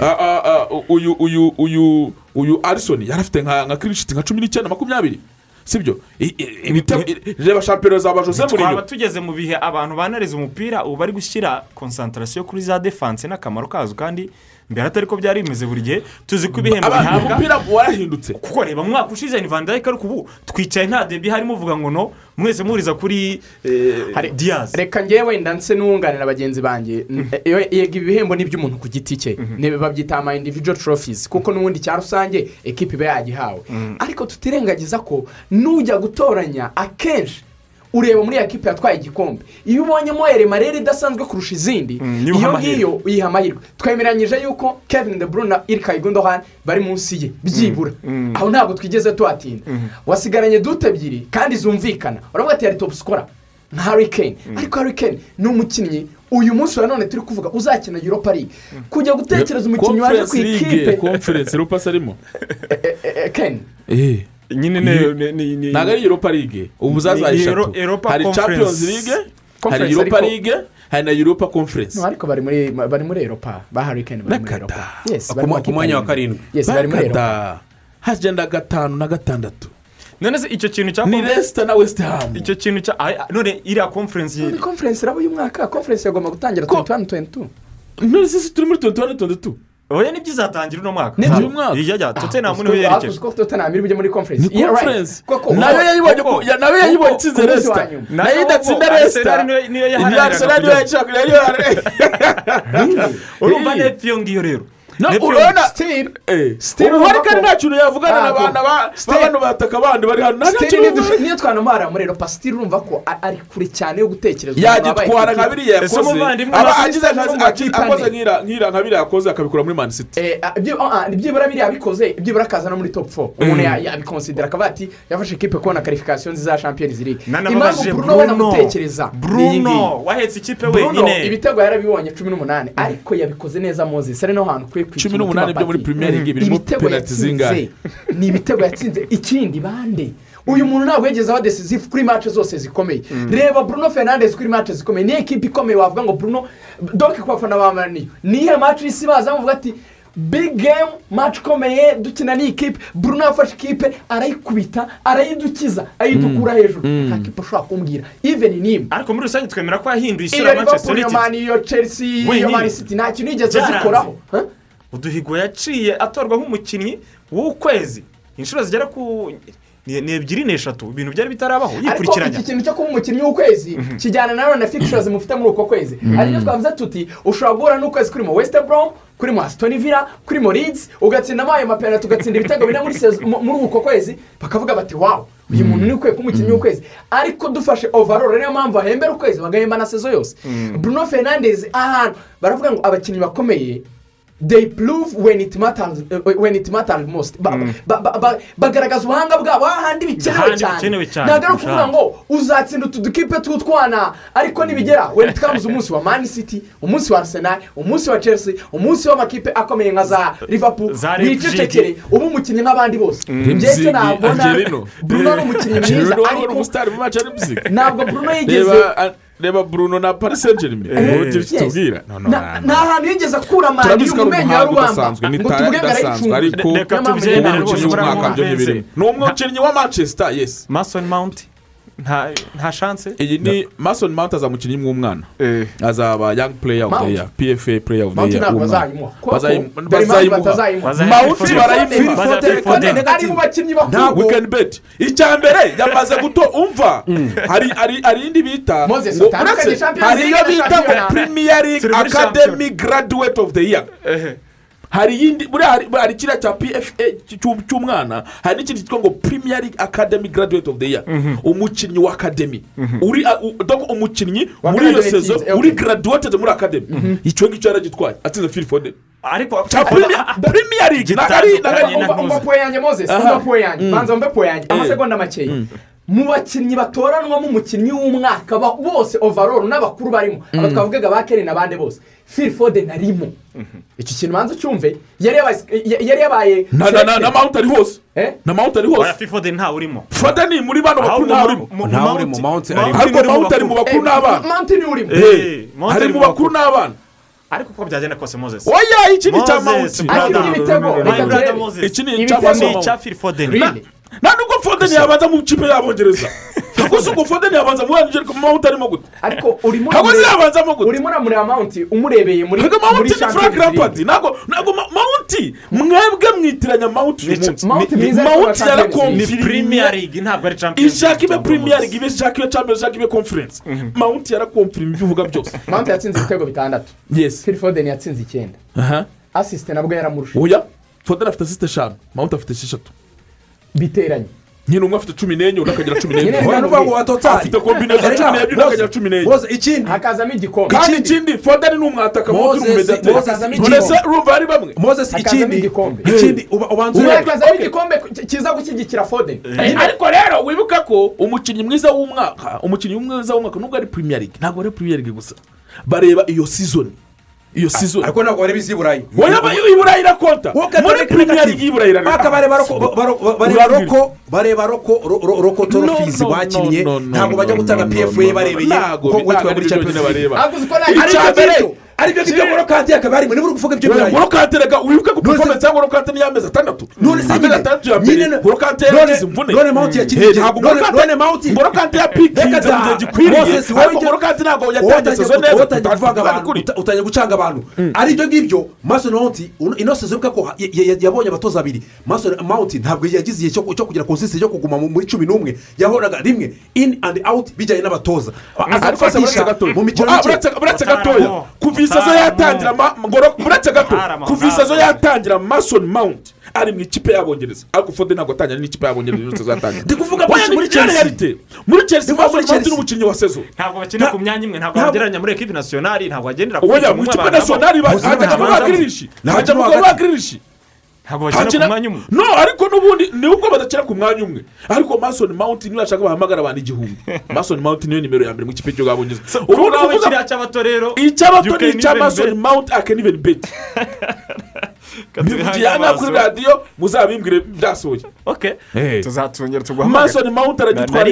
Ah, ah, ah, uyu uyu uyu uyu arisoni yari afite nka sheet nka cumi n'icyenda makumyabiri. Sibyo? Ibitego- reba shampiyona za ba jose twaba murinyo tugeze mu bihe abantu banariza umupira ubu bari gushyira konsantarasiyo kuri za defanse n'akamaro kazo kandi mbere atari ko byari bimeze buri gihe tuzi ko ibihembo abantu bihabwa. umupira warahindutse. Kuko reba mwaka ushize ni van dijk ariko ubu twicaye nta debi harimo uvuga ngo no mwese muhuriza kuri eh, diaz. reka ngewe wenda nse n'uwunganira bagenzi banjye. Iyo- yego ibihembo ni iby'umuntu ku giti cye. Ni- babyita ama individual trophies. Kuko n'ubundi cya rusange ekipa iba yagihawe. Ariko tutirengagiza ko n'ujya gutoranya akenshi ureba muri iyo kipe yatwaye igikombe. Iyo ubonyemo erema rero idasanzwe kurusha izindi uha iyo ngiyo uyiha amahirwe. Twemeranyije yuko kevin de bruyne na irika igundohan bari munsi ye. Byibura. Aho ntabwo twigeze tuhatinda. Wasigaranye dute ebyiri kandi zumvikana. Uravuga ati yari topu sikora nka harry kane. Ariko harry kane ni umukinnyi uyu munsi wa none turi kuvuga uzakina europa league. Kujya gutekereza umukinnyi waje ku conference ikipe conference rupasi arimo kane. Eh. Nyine Ni- ni- ni- ni- ntabwo ari europa league. Ubu zazaye Ni eshatu hari Conference. champions league hari europa league hari na europa conference. Ariko bari muri bari muri europa. Ba harry kane bari muri europa. Yes Ku mwanya wa karindwi. Yes bari muri europa. Hagenda gatanu na gatandatu. None se icyo kintu cya ni resita na west ham. Icyo kintu cya none iriya conference muri conference iraba uyu mwaka. Conference yagomba gutangira tuwenti wani tuwenti tu none se turi muri tuwenti wani tuwenti tu oya ni byo izatangira uno mwaka Nibyo. uyu mwaka hirya jya tottenham ni ho yerekeje yerekeje ko tottenham iri bujye muri conference? Ni Koko. na yo yayibonye na yo yayibonye itsinze resita na yo idatsinda resita niyo- kujya- yashaka na yo urumva neza iyo ngiyo rero urabona still ubu hari kandi nta kintu yavugana Ah, ba- still- b'abantu bataka abandi bari hano. Nta Still kintu niyo- twanamara muri rero pasitiri urumva ko ari kure cyane yo gutekereza yagitwara nka biriya yakoze. aba agize akazi akoze nk'ira nka biriya yakoze akabikura muri mani siti byibura biriya bikoze byibura akaza no muri top 4 umuntu ya- yabikonsidera akavuga ati yafashe ikipe kubona karifikasiyo nziza ya champions league. Impamvu bruno we bruno. namutekereza. Bruno wahetse ikipe wenyine. Ibitego yarabibonye cumi n'umunani ariko yabikoze neza moses. Ari no hantu kwica Cumi n'umunani umutima byo muri. Premier League birimo yatsinze, zingahe? ni ibitego yatsinze. Ikindi bande uyu muntu ntabwo yigeze aba decisive kuri match zose zikomeye. Reba bruno fernandez kuri match zikomeye. Niyo ekipa ikomeye wavuga ngo bruno doke ku bafana ba maniyo niyo match y'isi baza bavuga ati big game match ikomeye dukina n'iyi kipe bruno yafashe ikipe arayikubita arayidukiza ayidukura hejuru. Nta kipe ushobora kumbwira. Even nimba ariko muri rusange twemera ko yahinduye isura manchester liverpool iyo united. Mani iyo chelsea iyo Wenyine. mani city nta kintu yigeze zikoraho uduhigo yaciye atorwa nk'umukinnyi w'ukwezi. Inshuro zigera ku ni ebyiri n'eshatu. Ibintu byari bitarabaho. Ariko yikurikiranya. iki kintu cyo kuba umukinnyi w'ukwezi kijyana na none fictures mufite muri uko kwezi. Hari ibyo twavuze tuti ushobora guhura n'ukwezi kurimo west brom kurimo asitoni villa kurimo leeds ugatsindamo ayo mapenaliti ugatsinda ibitego bine muri mu- uko kwezi. Bakavuga bati wawu uyu muntu ni ukwiye kuba umukinnyi w'ukwezi. Ariko dufashe overall niyo mpamvu bahembera ukwezi bagahemba na sezo yose. Bruno fernandez ahantu baravuga ngo abakinnyi bakomeye they prove when it matters uh, when it matters most. Ba, bagaragaza ubuhanga bwabo hahandi bikenewe Ahandi cyane. bikenewe cyane ntabwo ari ukuvuga ngo uzatsinda utu dukipe tw'utwana ariko nibigera. When it comes umunsi wa mani city umunsi wa arsenal umunsi wa chelsea umunsi w'amakipe akomeye nka za liverpool wicecekere uba umukinnyi nk'abandi bose. Njyewe icyo nabona bruno ni umukinnyi mwiza ariko ntabwo bruno yigeze reba bruno na paris saint germain Eh, ugira icyo yes. tubwira No, no, Na- no. nta hantu yigeze akura ko mu menyo ya rubamba ni ngo tara tuvuge ngo idasanzwe ariko rwose, umukinnyi w'umwaka byo ntibirimo ni umukinnyi wa manchester yes. Mason mount. Nta nta shanse iyi ni mason mount azaba umukinnyi w'umwana azaba young player of the Mount. year pfa player of the Mount year ntabwo w'umwana. bazayimuha Foden. Foden Foden. ari mu bakinnyi bakuru wikeni icya mbere yamaze guto umva. Hari hari hari indi bita? Ngo uretse hari iyo bita ngo Shampiyona. premier league Turi muri academy hari iyindi hari kiriya cya pfa cy'u- cy'umwana hari n'ikindi cyitwa ngo league academy graduate of the year. Umukinnyi wa academy. Uri a- u- donc umukinnyi muri iyo sezo okay. uri graduated muri academy. Icyo ngicyo yaragitwaye atsinze phil foden. Ariko ari- Gitandukanye na umva umva ntuzi. po yanjye moses. Aha. umva po yanjye banza umve po yanjye Eh. amasegonda makeya mu bakinnyi batoranwamo umukinnyi w'umwaka bose overall n'abakuru barimo. Aba twavugaga ba keri n'abandi bose. Phil foden arimo. Icyo kintu banza ucyumve? Yari yabaye- na na na na mount ari hose. Eh? na mount ari hose. Fifode ntawe urimo. Foden ni muri bano bakuru ntawe urimo mount ari mu bakuru. n'abana. Mantini urimo. Eh, Eh, ari mu bakuru n'abana. Ariko uko byagenda kose moses? Oya iki ni icya Moses. iki ni icya byose ni mount. Icya philfoden Really? Nta nubwo foden yabanza mu kipe y'abongereza ntabwo se ubwo foden yabanza mu mount arimo gute? Ariko urimo uramureba- yabanzamo gute? urimo uramureba mawunti umurebeye muri ni frank rampard ntabwo ntabwo Ma- mount mwebwe mwitiranya mount uyu munsi premier yarakomfirimiye ishaka ibe Moses. league. ibe ishaka iyo champions ishaka ibe conference. Mount yarakomfirima ibyo uvuga byose. Mawunti yatsinze ibitego bitandatu. Yes. Phil foden yatsinze icyenda. Asisite nabwo yaramurusha. Oya. Foden afite asiste eshanu. Mount afite esheshatu biteranye. Nyine umwe afite cumi n'enye undi akagira cumi n'enye. Ni ukuvuga ngo watotari afite kombineza cumi n'ebyiri undi akagira cumi n'enye. Ikindi? Hakazamo igikombe kandi ikindi? foden ni umwataka mount ni Moses- umumedeteri Moses none igikombe. se urumva ari bamwe. Hakazamo ikindi. ikindi uba- ubanza urebe hakazamo igikombe ki- kiza gushyigikira foden. Eh, ariko rero wibuka ko umukinnyi mwiza w'umwaka umukinnyi mwiza w'umwaka nubwo ari premier league ntabwo ari premier league gusa. Bareba iyo season. Iyo season ariko ntabwo bareba iz'i burayi. I burayi irakonta muri league. Y'i burayi baka bareba roko ba- ba- ba- bareba Urambwira. roko bareba roko ro- ro- roko toro No, fizi no, wakinnye no, no, ntabwo bajya gutanga pfa barebeye. Ntabwo ntabwo muri ari byo champions nyine league. bareba. Avuze ko nta Icya ari byo ngibyo ari byo ngibyo ngo rokante akaba arimo niba uri kuvuga ibyo burayi ngorokante reka wibuke ko performance ya ngorokante ni y'amezi atandatu. None se amezi atandatu ya mbere. Ngorokante none- yagize imvune. none mawuti yakiriye igihe- none- mawuti ngorokante Reka yapikinze mu gihe gikwiriye ariko ujya- ngorokante ntabwo gu- neza utangiye gucanga abantu. ari ibyo ngibyo mason mawuti ino sezo ko ya- ya- yabonye abatoza babiri mason mawuti ntabwo yagize igihe cyo kugira konsisi cyo kuguma mu- muri cumi n'umwe. Yahoraga rimwe in and out bijyanye n'abatoza. Aza ariko se uretse gufatisha gatoya. mu mikino Ah, mike uretse gatoya. Kuva isazo yatangira uretse gato. Kuva isazo yatangira masoni mawunti ari mu ikipe y'abongereza ariko fode ntabwo atangira n'ikipe y'abongereza yose zatangira. Ndi kuvuga muri Chelsea. muri chelsea masoni mawunti ni umukinnyi wa sezo. Ntabwo bakina ku myanya imwe ntabwo bagereranya muri ekipi nasiyonari ntabwo bagendera ku oya mukinnyi mu ikipe nasiyonari hajyamo ba giririshi hajyamo ba giririshi ntabwo bakina ku mwanya umwe no ariko n'ubundi ni ubwo badakina ku mwanya umwe? Ariko masoni mawunti niba bashaka bahamagara abantu igihumbi masoni mawunti niyo nimero ya mbere mu ikipe y'igihugu y'abongereza ubu cy'abato rero icyabato ni can icya even masoni bet. mawunti akeni iveni beti hano kuri radiyo muzabimbwire Eh. tuzatwongera tuguhamagare masoni mawunti aragitwara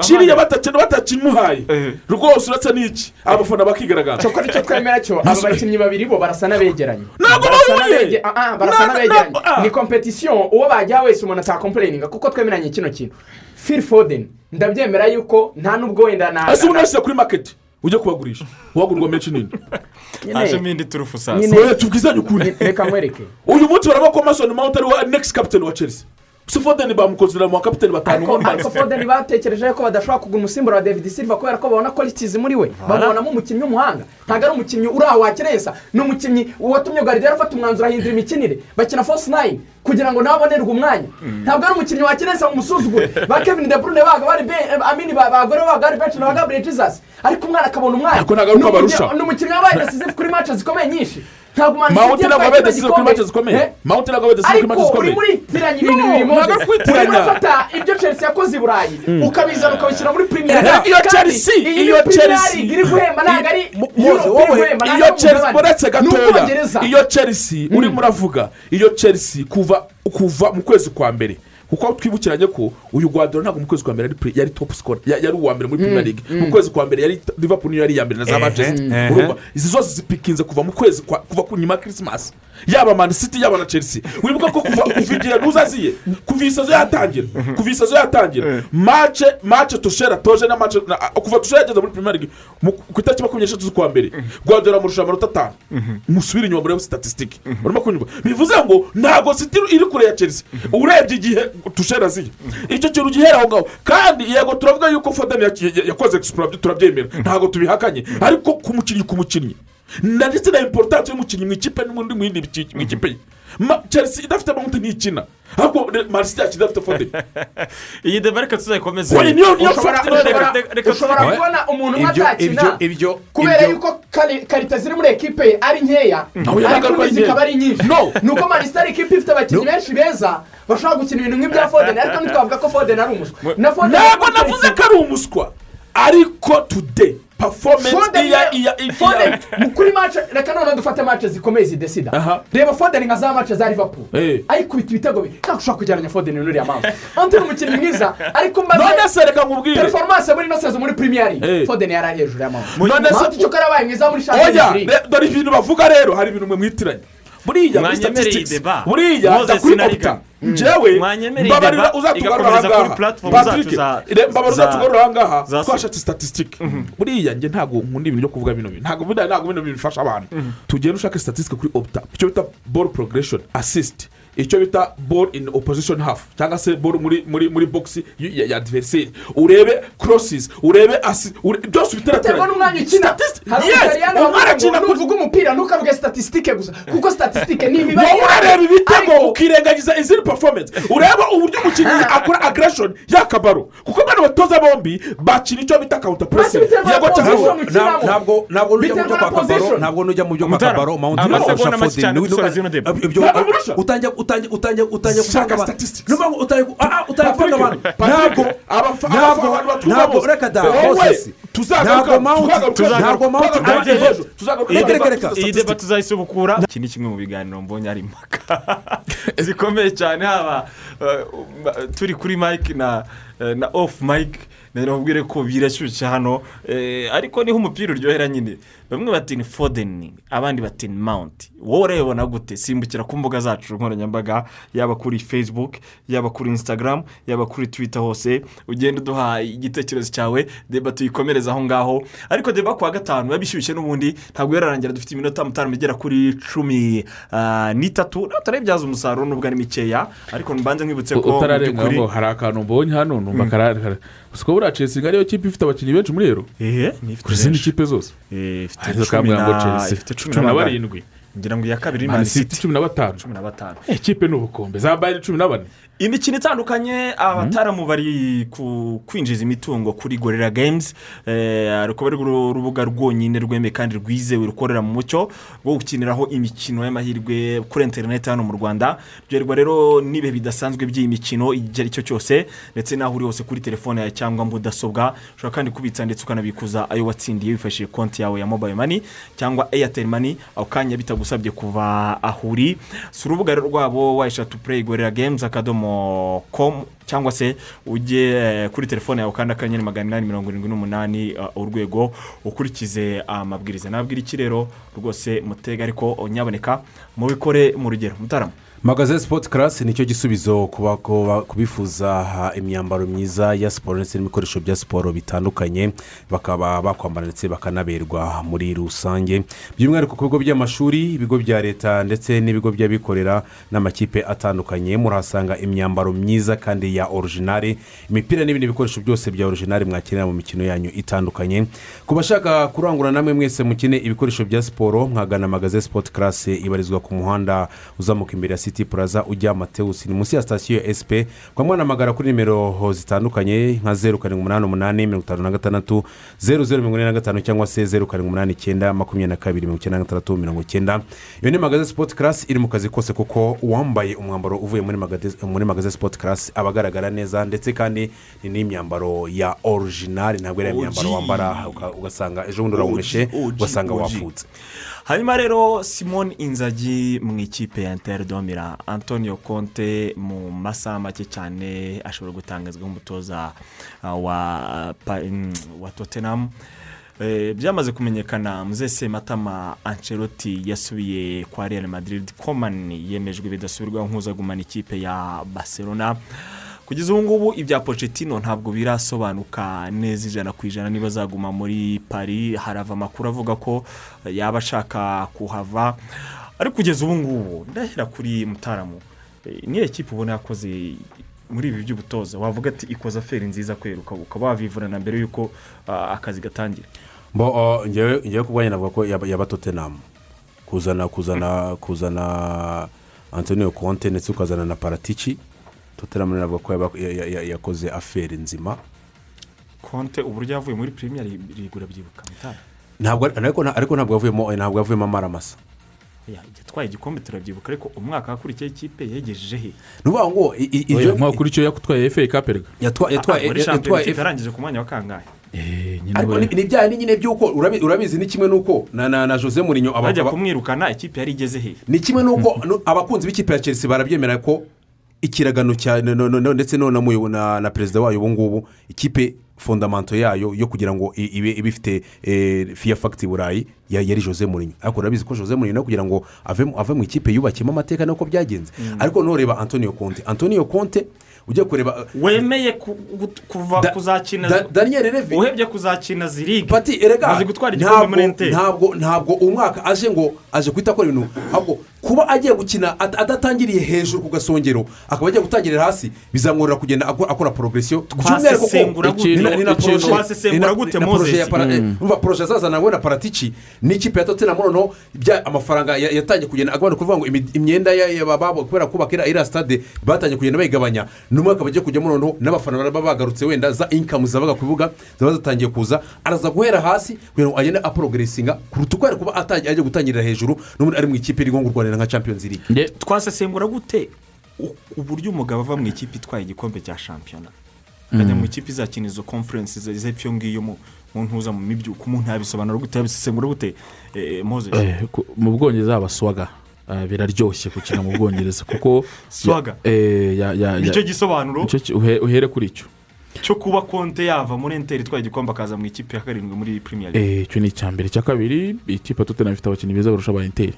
kiriya batakimuhaye rwose uretse n'iki abafana bakigaragaza cyo ni cyo twemera cyo aba bakinnyi babiri bo barasa n'abegeranye Ntabwo bahuye. ah, ah, barasa Na- n'abegeranye na- ah. ni kompetisiyo uwo bajya wese umuntu atakompureyininga kuko twemeranye kino kintu. Fili fodeni ndabyemera yuko nta n'ubwo wenda na ese ubu nashyize kuri maketi ujye kubagurisha. Wagurwa menshi nini. Hajemo indi turufu sasa. Tubwizanye ukuri reka nkwereke uyu munsi baravuga ko masoni mawunti ari wa nekisi kapitani wa chelsea. Si fodeni bamukonzera mu bakapitani batanu ariko ariko fodeni batekereje ko badashobora kugura umusimbura wa david silva kubera ko babona kwalitizi muri we. Babonamo umukinnyi w'umuhanga. Ntabwo ari umukinnyi uri aho wakerensa ni umukinnyi watumye garidiyari afata umwanzuro ahindura imikinire. Bakina fosi nayini kugira ngo nawe abonerwe umwanya. Ntabwo ari umukinnyi wakerensa mu musuzugure ba kevin de brune baga bari be amini ba- bagore baga bari benshi na ba gabriel jesus. Ariko umwana akabona umwanya. Ni umukinnyi- wabaye decisive kuri match zikomeye nyinshi. Ntabwo ntabwo yatwaye abaye kino gikombe. Eh? ariko uri zikomeye muri tiranya ibintu urimo urafata ibyo chelsea yakoze i burayi ukabizana ukabishyira muri premier Iyo. Chelsea, iyo Chelsea. Iri guhemba ntabwo ari iyo chelsea uretse gatoya iyo chelsea urimo uravuga iyo chelsea kuva mu kwezi kwa mbere kuko twibukiranye ko uyu rwanda ntabwo mu kwezi kwa mbere yari pre- yari top score ya- yari uwa mbere muri premier league. mu kwezi kwa mbere yari liverpool niyo yari iya mbere na za manchester urumva? Izi zose zipikinze kuva mu kwezi kuva ku nyuma ya christmas. Yaba man city yaba na chelsea. Wibuka ko kuva kuva igihe nuzaziye kuva isazo yatangira kuva isazo yatangira mace mace tushera toje na mace kuva tushera yageze muri league mu- ku itariki makumyabiri n'eshatu z'ukwa mbere rwanda amurusha amanota atanu. Musubire inyuma murebe statisitike urimo kunyumva bivuze ngo ntabwo city iri kure ya chelsea. Urebye igihe tushera ziye icyo kintu gihera aho ngaho. Kandi yego turavuga yuko yaki- yakoze explore turabyemera. Ntabwo tubihakanye. Ariko ku mukinnyi ku mukinnyi. Ndetse na importance y'umukinnyi mu ikipe n'undi mu yindi mu ikipe ye. Chelsea idafite amahute ntikina ahubwo marisiti yacu idafite foden iyi deba reka tuzayikomeze ushobora kubona umuntu umwe atakina kubera yuko kari- karita ziri muri ekipe ye ari nkeya ariko zikaba ari nyinshi ni uko manisita ari ikipe ifite abakinnyi benshi beza bashobora gukina ibintu nk'ibya fodeni ariko ntitwavuga ko fodeni ari umuswa ntabwo navuze ko ari umuswa ariko today. Mu- kuri mace reka noneho dufate mace zikomeye zidesida. Reba fodeni nka za mace za Eh. ayikubita ibitego bibiri ntabwo ushobora kugereranya fodeni n'uriya mpamvu ante ni umukinnyi mwiza ariko none mbaze se reka nkubwire. Performance muri ino sezo muri league. Fodeni yari ari hejuru y'amahoro None se- icyo yarabaye mwiza muri re- dore ibintu bavuga rero hari ibintu mwe mwitiranye buriya muri deba. buriya Moses jya kuri Sinarika. opta. Njyewe mbabarira uzatugarura ahangaha mbabarira za- uzatugarura ahangaha twashatse statisitike buriya njye ntabwo nkunda ibintu byo kuvuga bino bintu. Ntabwo bino bintu bifasha abantu. Tugenda ushake statisitike kuri opta. Icyo bita ball progression assist. Icyo bita ball in opposition half. Cyangwa se ball muri muri muri box y- ya adversary urebe crosses. Urebe ure- byose biterwa ubiterateranye n'umwanya ukina umwana akina nuvuga umupira ntukavuge statisitike gusa. Kuko statisitike ni imibare wowe urareba ibitego ukirengagiza izindi performance? Ureba uburyo umukinnyi akora aggression y'akabaro kuko bano batoza bombi bakina icyo bita counter pressing. Basi biterwa na yego cyangwa ntabwo ntabwo nujya mu byo Biterwa kwa kabaro ntabwo nujya mu byo kwa kabaro amasegonda urusha make cyane utangiye kuvanga abantu utangiye kuvanga abantu ntabwo ntabwo ntabwo reka da hose ntabwo tuzagaruka- ntabwo tuzagaruka Reka, reka, reka. iyi deba tuzayisubukura iki ni kimwe mu biganiro mbonye ari impaka zikomeye cyane haba uh, turi kuri mike na eh, na off mike nababwire ko birashyushye hano. Eh, ariko ni ho umupira uryohera nyine. Bamwe bati ni fodeni abandi bati ni mawunti wowe urabibona gute? Simbukira ku mbuga zacu nkoranyambaga yaba kuri facebook yaba kuri instagram yaba kuri twitter hose. Ugenda uduha igitekerezo cyawe deba tuyikomereza aho ngaho. Ariko deba ku wa gatanu biba bishyushye n'ubundi ntabwo yararangira dufite iminota mutanu igera kuri cumi. Ah, n'itatu turabibyaza umusaruro nubwo ari mikeya. Ariko mbanze nkwibutse ko hari akantu mbonye hano numva karara gusa buriya chelsea ngo ariyo kipe ifite abakinnyi benshi muri ero izindi benshi. kipe zose. Eh, ifite cumi na- barindwi. ngira ngo iya kabiri ni Man Man City City. cumi na batanu. Batanu. Eh, ikipe ni ubukombe. Za bayern cumi na bane. Imikino itandukanye abataramu bari kwinjiza imitungo kuri gorira games eh, rukaba ari uru- urubuga rwonyine rwemewe kandi rwizewe rukorera mu mucyo rwo gukiniraho imikino y'amahirwe kuri interineti hano mu rwanda. Byerwa rero n'ibihe bidasanzwe by'iyi mikino igihe ari cyo cyose ndetse n'aho uri hose kuri telefone yawe cyangwa mudasobwa ushobora kandi kubitsa ndetse ukanabikuza ayo watsindiye wifashishije konti yawe ya mobile money cyangwa airtel money ako kanya bitagusabye kuva aho uri. Si urubuga rwabo wayishatu play gorira games akadomo com cyangwa se ujye eh, kuri telefone yawe kandi akanyenyeri magana inani mirongo irindwi n'umunani uh, urwego ukurikize amabwiriza. Nabwira iki rero? Rwose mutega ariko nyaboneka mubikore mu rugero. Mutarama. Magaze sipoti karasi ni cyo gisubizo ku bifuza imyambaro myiza ya siporo ndetse n'ibikoresho bya siporo bitandukanye bakaba bakwambara ndetse bakanaberwa muri rusange. By'umwihariko ku bigo by'amashuri ibigo bya leta ndetse n'ibigo by'abikorera n'amakipe atandukanye murahasanga imyambaro myiza kandi ya orujinari imipira n'ibindi bikoresho byose bya orujinari mwakenera mu mikino yanyu itandukanye. Ku bashaka kurangura namwe mwese mukine ibikoresho bya siporo mwagana magaze sipoti karasi ibarizwa ku muhanda uzamuka imbere ya siti puraza ujya matewusi ni munsi ya sitasiyo ya esipe kwa mwanamagara kuri nimero zitandukanye nka zeru karindwi umunani umunani mirongo itanu na gatandatu zeru zeru mirongo ine na gatanu cyangwa se zeru karindwi umunani icyenda makumyabiri na kabiri mirongo icyenda na gatandatu mirongo icyenda iyo ni magaze sipoti karasi iri mu kazi kose kuko uwambaye umwambaro uvuye muri magaze sipoti karasi aba agaragara neza ndetse kandi ni n'imyambaro ya orujinari ntabwo ari ya myambaro OG. wambara ugasanga ejo bundi urawumeshe ugasanga wapfutse. Hanyuma rero simone inzagi mu ikipe ya interindomira antonio conte mu masaha make cyane ashobora gutangazwa nk'umutoza uh, mm, wa tottenham. Eh, byamaze kumenyekana muzese matama ancelotti yasubiye kwa real madrid. Coman yemejwe bidasubirwaho nk'uzagumana ikipe ya barcelona. Kugeza ubu ngubu ibya Pochettino ntabwo birasobanuka neza ijana ku ijana niba azaguma muri paris. Harava amakuru avuga ko yaba ashaka kuhava. Ariko kugeza ubu ngubu ndahera kuri mutaramu. Eh, niyo kipe ubona yakoze muri ibi by'ubutoza wavuga ati ikoze aferi nziza kweruka ukaba wavivurana mbere y'uko ah, akazi gatangira. Mbo uh, ngewe ngewe ku bwanjye navuga ko yaba totenamu kuzana kuzana kuzana antonio conte ndetse ukazana na paratici. Totenamu navuga ko yaba- ya- ya- ya- yakoze aferi nzima. Konte uburyo yavuye muri premier rigura byibuka ntabwo ariko nta- ariko ntabwo yavuyemo ntabwo yavuyemo amaramasa yatwaye igikombe turabyibuka ariko umwaka wakurikiye ikipe yegejeje he? Ni ukuvuga ngo i- i- oya ibyo mwaka uri cyo yatwaye efe kaperega yatwa- yatwaye ikipe yarangije ku mwanya wa kangahe? Ariko ni- ni bya nyine by'uko urabi- urabizi ni kimwe n'uko na na na jose murinyo bajya kumwirukana ikipe yari igeze he? Ni kimwe n'uko abakunzi b'ikipe ya chelsea barabyemera ko ikiragano cya ndetse no na perezida wayo ubu ngubu ikipe fondamento yayo yo kugira ngo ibe ibe ifite eh, fiya fagiti burayi ya- yari jose murinyo ariko urabizi ko jose murinyo kugira ngo ave mu- ikipe yubakiyemo amateka nuko byagenze. Mm. ariko ntureba antonio conte. Antonio conte ujya kureba wemeye ku- gu- kuva kuzakina Da- Daniel Levy. uhebye kuzakina zirige pati erega ntabwo ntabwo umwaka aje ngo aje guhita akora ibintu. Ahubwo kuba agiye gukina at- adatangiriye hejuru ku gasongero akaba agiye gutangirira hasi bizamworohera kugenda akora- porogiresiyo Twasesengura gute? Ikintu- twasesengura gute, Moses? Mm. umva poroje azazana we na paratici n'ikipe ya tottenham noneho amafaranga ya- yatangiye kugenda agabanuka kuvuga ngo imyenda baba- kubera kubaka iriya- stade batangiye kugenda bayigabanya n'umwaka bagiye kujyamo noneho n'abafana baraba bagarutse wenda za inkamu zabaga ku bibuga ziba zitangiye kuza araza guhera hasi kugira ngo agende aporogeresinga kuruta uko yari kuba ajya gutangirira hejuru n'ubundi ari mu ikipe iri nko kurwanira nka champions league. Twasesengura gute uburyo umugabo ava mu ikipe itwaye igikombe cya shampiyona? Akajya Mm. mu ikipe izakina izo conference ze- z'epfo ngiyo mu ntuza mu mibyuko umuntu yabisobanura gute? Yabisesengura gute eh, moses? Eh, mu bwongereza haba swaga. Eh, biraryoshye gukina mu bwongereza kuko Swaga? Eh, Nicyo gisobanuro? Uhere kuri icyo cyo kuba konte yava muri enteri itwaye igikombe akaza mu ikipe ya karindwi muri premier league. Icyo ni icya mbere icya kabiri ikipe tottenham ifite abakinnyi beza barusha aba interi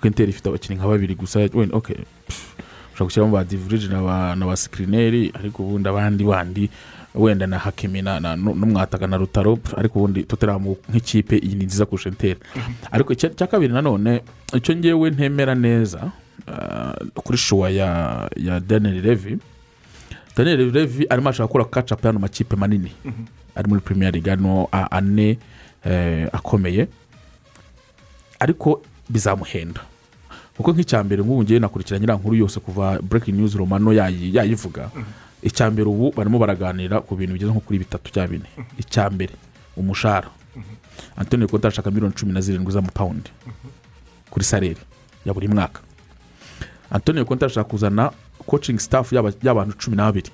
kuko interi ifite abakinnyi nka babiri gusa wenda ok pff, ushobora gushyiramo ba divirije na ba sikirineri ariko ubundi abandi bandi wenda na hakimi n'umwataka na rutaro ariko ubundi tottenham nk'ikipe iyi ni nziza kurusha interi ariko icya kabiri nanone icyo ngewe ntemera neza ah, kuri shuwa ya daniel levi daniel revi arimo ashaka gukora kacapu y'ano makipe manini. Ari muri premier league hano ane akomeye. Ariko bizamuhenda. Kuko nk'icya mbere nk'ubu ngewe nakurikiranye iriya nkuru yose kuva breaking news romano yayi- yayivuga. Icya mbere ubu barimo baraganira ku bintu bigeze nko kuri bitatu cya bine. Icya mbere umushahara. Antonio konti arashaka miliyoni cumi na zirindwi z'amapawundi kuri sareri ya buri mwaka. Antonio konti arashaka kuzana coaching staff y'aba- y'abantu cumi n'abiri.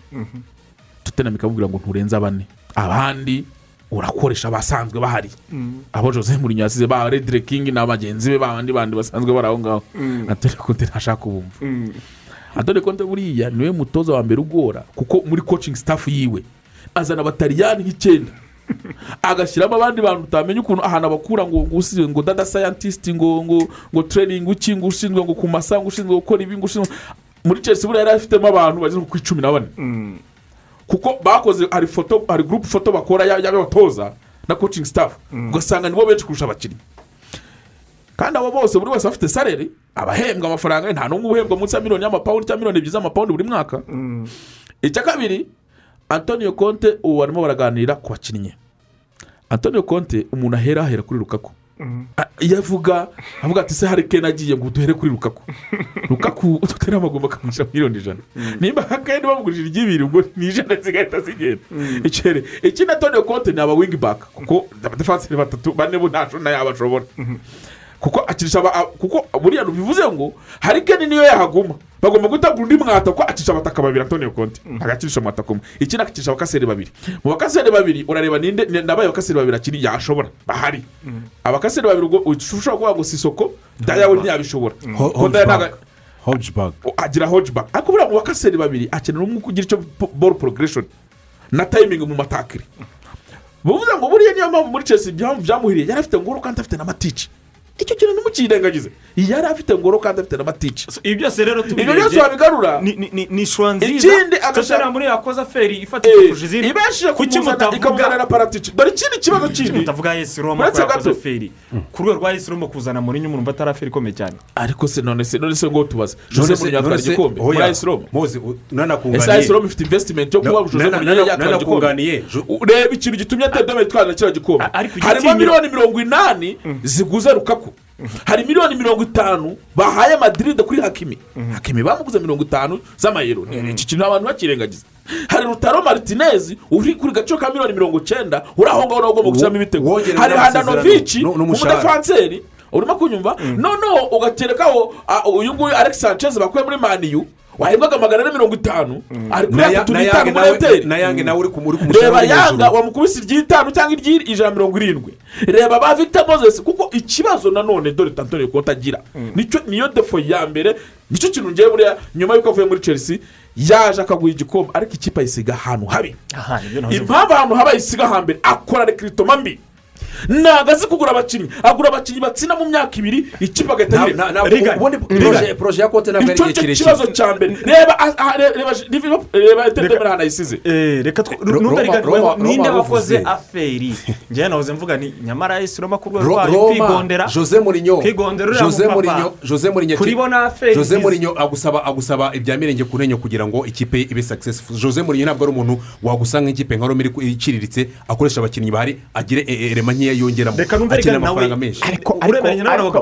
Tutenamika ikamubwira ngo nturenze bane abandi urakoresha abasanzwe bahari. Abo jose murinyo yasize ba redire kingi n'abagenzi be bandi bandi basanzwe bari aho ngaho. Mm. antonio konti ntashaka kubumva antonio konti buriya ni we mutoza wa mbere ugora kuko muri coaching staff yiwe azana abataliyani nk'icyenda. Agashyiramo abandi bantu utamenya ukuntu ahantu abakura ngo ngo ngo dada sayantisiti ngo ngo ngo tereyiningi uki ngo ushinzwe ngo ku masa ngo ushinzwe gukora ibi ngo ushinzwe muri chelsea buriya yari afitemo abantu bageze ku icumi na bane. Kuko bakoze hari foto hari gurupe foto bakora ya- y'abatoza na coaching staff. Ugasanga nibo benshi kurusha abakinnyi. Kandi abo bose buri wese afite sareri abahembwa amafaranga nta n'umwe uhembwa munsi ya miliyoni y'amapawundi cyangwa miliyoni ebyiri z'amapawundi buri mwaka. Icya kabiri antonio konte ubu barimo baraganira ku bakinnyi. Antonio konte umuntu ahera ahera kuri rukaku iyo avuga avuga ati se hari kene agiye ngo duhere kuri rukaku. Rukaku dutere amagomba akamushyira miliyoni ijana. Nimba akandi bamugurishije iry'ibiri ubwo ni ijana zigahita zigenda. Ikere ikindi antonio konte ni aba wingi baka kuko abadefanseri batatu bane bo nta shona yabashobora kuko akirisha kuko buriya bivuze ngo hari kene niyo yahaguma. Bagomba gutabwa undi mwata kuko akirisha abataka babiri antonio konti agakirisha amataka umwe. Ikindi akirisha abakaseri babiri. Mu bakaseri babiri urareba ninde ni- nabaye abakaseri babiri akiri yashobora. Bahari. Abakaseri babiri ubwo ushobora kuvuga ngo si isoko dayawe ntiyabishobora. Agira hodgebag ariko buriya mu bakaseri babiri akenera umwe ugira icyo ball progression na timing mu matakiri. Bivuze ngo buriya niyo mpamvu muri impamvu byamuhiriye. Yari afite ngoro kandi afite n'amatici icyo kintu ntimukirengagize yari afite ngoro kandi afite n'amatici ibi byose rero ibyo byose wabigarura. Ni- ishusho nziza tottenham muri yakoze aferi kurusha izindi ibashije kuki ikamuzanira paratici. Dore ikindi kibazo kindi? mutavuga yesi roma Uretse gato. ku rwego rwa yesi roma kuzana muri nyuma urumva atari aferi ikomeye cyane. Ariko se none se none se ngo tubaze. Jose murinyo atwara igikombe. Muri ayisi roma. Moze, u- nanakunganiye. ese ayisi roma ifite invesitimenti yo kuba jose nana- yatwara igikombe. ureba ikintu gitumye tedome itwara kiriya gikombe. Harimo miliyoni mirongo inani ziguze rukaku hari miliyoni mirongo itanu bahaye madiride kuri hakimi. Hakimi bamuguze mirongo itanu z'amayero. Ni- iki kintu abantu bakirengagiza? Hari rutaro maritinezi uri kuri gaciro ka miliyoni mirongo icyenda uri aho ngaho nawe ugomba gushyiramo ibitego hari handanovici umudefanseri urimo kunyumva? Noneho ugaterekaho ah, uyu nguyu alex sanchez bakuye muri maniyu wahembwaga magana ane mirongo itanu. Ari kuri atatu n'itanu muri hoteli. na yange nawe uri ku- uri ku musaruro reba yanga wamukubise iry'itanu cyangwa iry'ijana mirongo irindwi. Reba ba victor moses kuko ikibazo nanone dore tantonio konti agira ni cyo niyo defo ya mbere ni cyo kintu ngewe buriya nyuma y'uko avuye muri chelsea yaje akaguha igikombe. Ariko ikipe ayisiga ahantu habi. Impamvu ahantu haba ayisiga hambere akora rekiritoma mbi ntabwo azi kugura abakinnyi agura abakinnyi batsinda mu myaka ibiri ikipe agahita Rigani. ubundi poroje- ya konti ntabwo ari icyo igihe kirekire kibazo cya mbere. Reba ah, ah, re- reba reba ahantu ayisize Eh, reka tw- Ro- nunda Roma- riganirweho Roma- ninde wakoze aferi njyewe nahoze mvuga ni nyamara yesi roma ku rwego rwayo kwigondera jose murinyo kwigondera uriya murinyo jose murinyo kuribona aferi jose murinyo agusaba agusaba ibya mirenge ku ntenyo kugira ngo ikipe ibe successful. Jose murinyo ntabwo ari umuntu wagusanga nk'ikipe nka roma iri- iciriritse akoresha abakinnyi bahari agire rema nkeya yongeramo akenera amafaranga menshi.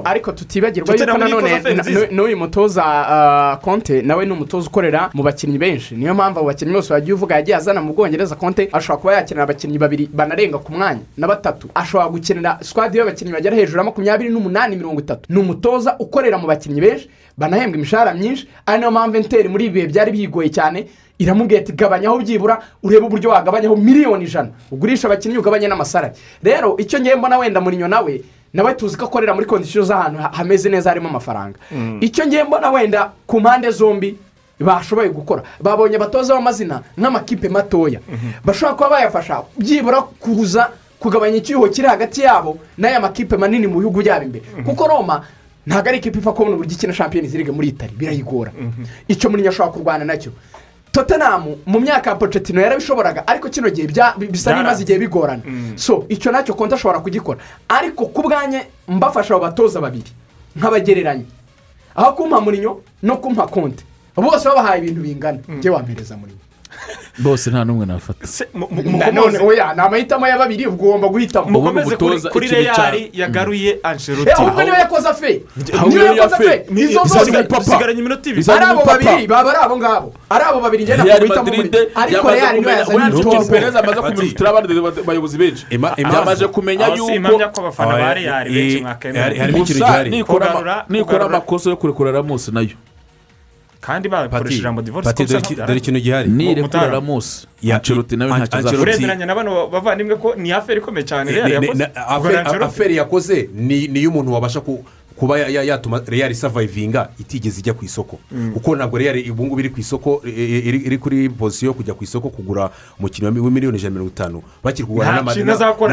Ariko tutibagirwa yuko nanone n'uyu mutoza konte nawe ni umutoza ukorera mu bakinnyi benshi. Niyo mpamvu abo bakinnyi bose wagiye uvuga yagiye azana mu bwongereza konte ashobora kuba yakenera abakinnyi babiri banarenga ku mwanya na batatu. Ashobora gukenera sikwadi y'abakinnyi bagera hejuru ya makumyabiri n'umunani mirongo itatu. Ni umutoza ukorera mu bakinnyi benshi banahembwa imishahara myinshi. Ari na yo mpamvu enteri muri ibi bihe byari bigoye cyane. Iramubwira ati gabanyaho byibura urebe uburyo wagabanyaho miliyoni ijana. Ugurisha abakinnyi ugabanye n'amasarari. Rero icyo ngiye mbona wenda murinyo nawe nawe tuzi ko akorera muri kondisiyo z'ahantu ha- hameze neza harimo amafaranga. Icyo ngiye mbona wenda ku mpande zombi bashoboye gukora. Babonye abatoza b'amazina nk'amakipe matoya. Bashobora kuba bayafasha byibura kuza kugabanya icyuho kiri hagati yabo n'aya makipe manini mu bihugu byabo imbere. Kuko roma ntabwo ari ikipe ipfa kubona uburyo ikina shampiyoni ziriga muri itari birayigora. Icyo murinyo ashobora kurwana na cyo. Tottenham mu myaka ya pocetino yarabishoboraga ariko kino gihe bisa n'ibimaze igihe bigorana. So icyo na cyo konti ashobora kugikora. Ariko ku bwanjye mbafasha abo batoza babiri nk'abagereranya. Aho kumpa murinyo no kumpa konti bose babahaye ibintu bingana. Njye wampereza murinyo bose nta n'umwe nafata. Nanone oya ni amahitamo ya babiri ugomba guhitamo. Mukomeze kuri reyari yagaruye ancelotti. Eh, ahubwo niyo yakoze afe. niyo yakoze afe. Izo zose umupapa. usigaranye iminota ibiri. Ari abo babiri baba ari abo ngabo. Ari abo babiri ngenda guhitamo muri madrid ariko niyo kumenya. yazanye wenda umutoza perez amaze kumenya abandi bayobozi benshi. Yamaze kumenya yuko impamya ko abafana ba Oya, reyari benshi mwakemera hari- harimo ikintu gusa gihari. nikora amakosa yo kurekura ramusi na yo. Kandi bakoresha ijambo divorce dore ikintu gihari nirekura ramusi Ya- ancelotti nawe ntacyo azakora urengeranya na bano bavandimwe ko ni aferi ikomeye cyane. Aferi yakoze. ni niyo umuntu wabasha ku- kuba ya- ya- yatuma real isavayivinga itigeze ijya ku isoko. Kuko ntabwo real ubu ngubu iri ku isoko iri kuri pozisiyo yo kujya ku isoko kugura umukinnyi wa miliyoni ijana na mirongo itanu. Bakiri kugura rero.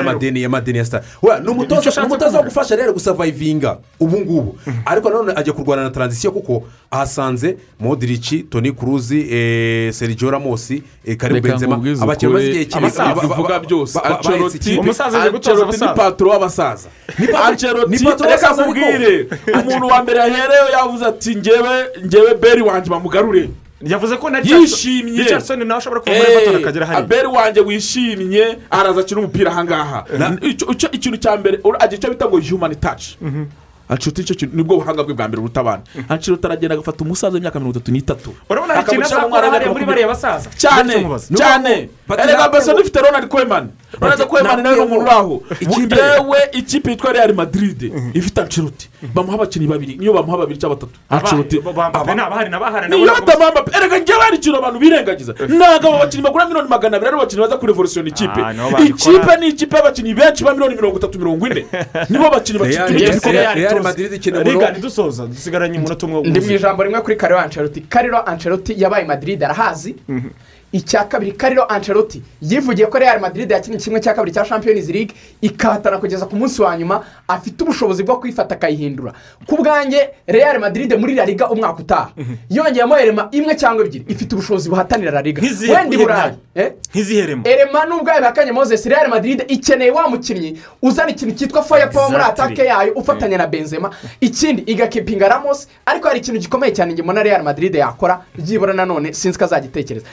n'amadeni y'amadeni ya sitari umutoza wo gufasha real gusavayivinga ubu ngubu ariko nanone ajya kurwana na taranzisiyo kuko ahasanze modirici toni kuruzi eh, sergio ramosi eh, karim reka benzema. abakinnyi bamaze igihe kinini bivuga byose. ancelotti ni paturo w'abasaza. Ni paturo reka w'abasaza ariko- umuntu wa mbere yahereyeho yavuze ati ngewe ngewe beri wanjye bamugarure. Yavuze ko na yishimye. Richardson nawe ashobora kuva muri batora akagera hariya aberi wanjye wishimye araza akina umupira ahangaha ikintu cya mbere agira icyo bita ngo human touch. Ancelotti icyo kintu ni bwo buhanga bwe bwa mbere buruta abana. Ancelotti aragenda agafata umusaza w'imyaka mirongo itatu n'itatu. Urabona hari ikintu azakora hariya muri bariya basaza. Cyane cyane. Erega mbese dufite ronald koeman. Ronald koeman nawe ni umuntu uri aho. Yewe ikipe yitwa real madrid. Ifite ancelotti. Bamuha abakinnyi babiri. Niyo bamuha babiri cyangwa batatu niyo batamamba erega njyewe hari ikintu abantu birengagiza. Ntabwo abo bakinnyi bagura miliyoni magana abiri ari bakinnyi baza kurevolutiona ikipe Ah, ikipe ni ikipe y'abakinnyi benshi ba miliyoni mirongo itatu mirongo ine. Nibo bakinnyi ndi mu ijambo rimwe kuri kariro ancelotti. Kariro ancelotti yabaye madrid arahazi. Icya kabiri kariro ancelotti yivugiye ko real madrid yakinnye kimwe cya kabiri cya champions league ikahatana kugeza ku munsi wa nyuma afite ubushobozi bwo kuyifata akayihindura. Ku bwanjye real madrid muri la liga umwaka utaha. Yongeyemo erema imwe cyangwa ebyiri. Ifite ubushobozi buhatanira la liga. Wenda burayi Eh? nk'iziheremo erema. Nubwo yabihakanye moses real madrid ikeneye wa mukinnyi uzana ikintu cyitwa fire power muri atake yayo ufatanya na benzema. Ikindi igakipinga ramos ariko hari ikintu gikomeye cyane mbona real madrid yakora byibura nanone sinzi ko azagitekereza.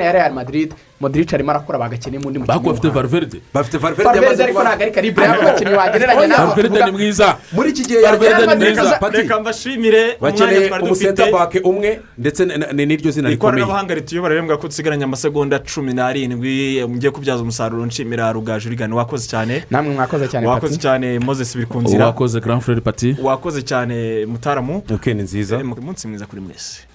Mediyane ya real madrid modric arimo arakora bagakeneye undi mukinnyi bafite valverde. Bafite Valverde valverde ariko ntabwo ari karibure y'abakinnyi wagereranya nawe valverde ni mwiza. Muri iki gihe Valverde yajyana ni mwiza. Pati, reka mbashimire bakeneye umusenta bake umwe ndetse n'iryo zina rikomeye. Ikoranabuhanga rituyobora rero ko dusigaranye amasegonda cumi n'arindwi mugiye kubyaza umusaruro nshimira rugaju rigana wakoze cyane. Namwe mwakoze cyane wakoze pati cyane moses biri ku nzira wakoze grand frere pati. Wakoze cyane mutaramu. Ni nziza. Umunsi mwiza kuri mwese.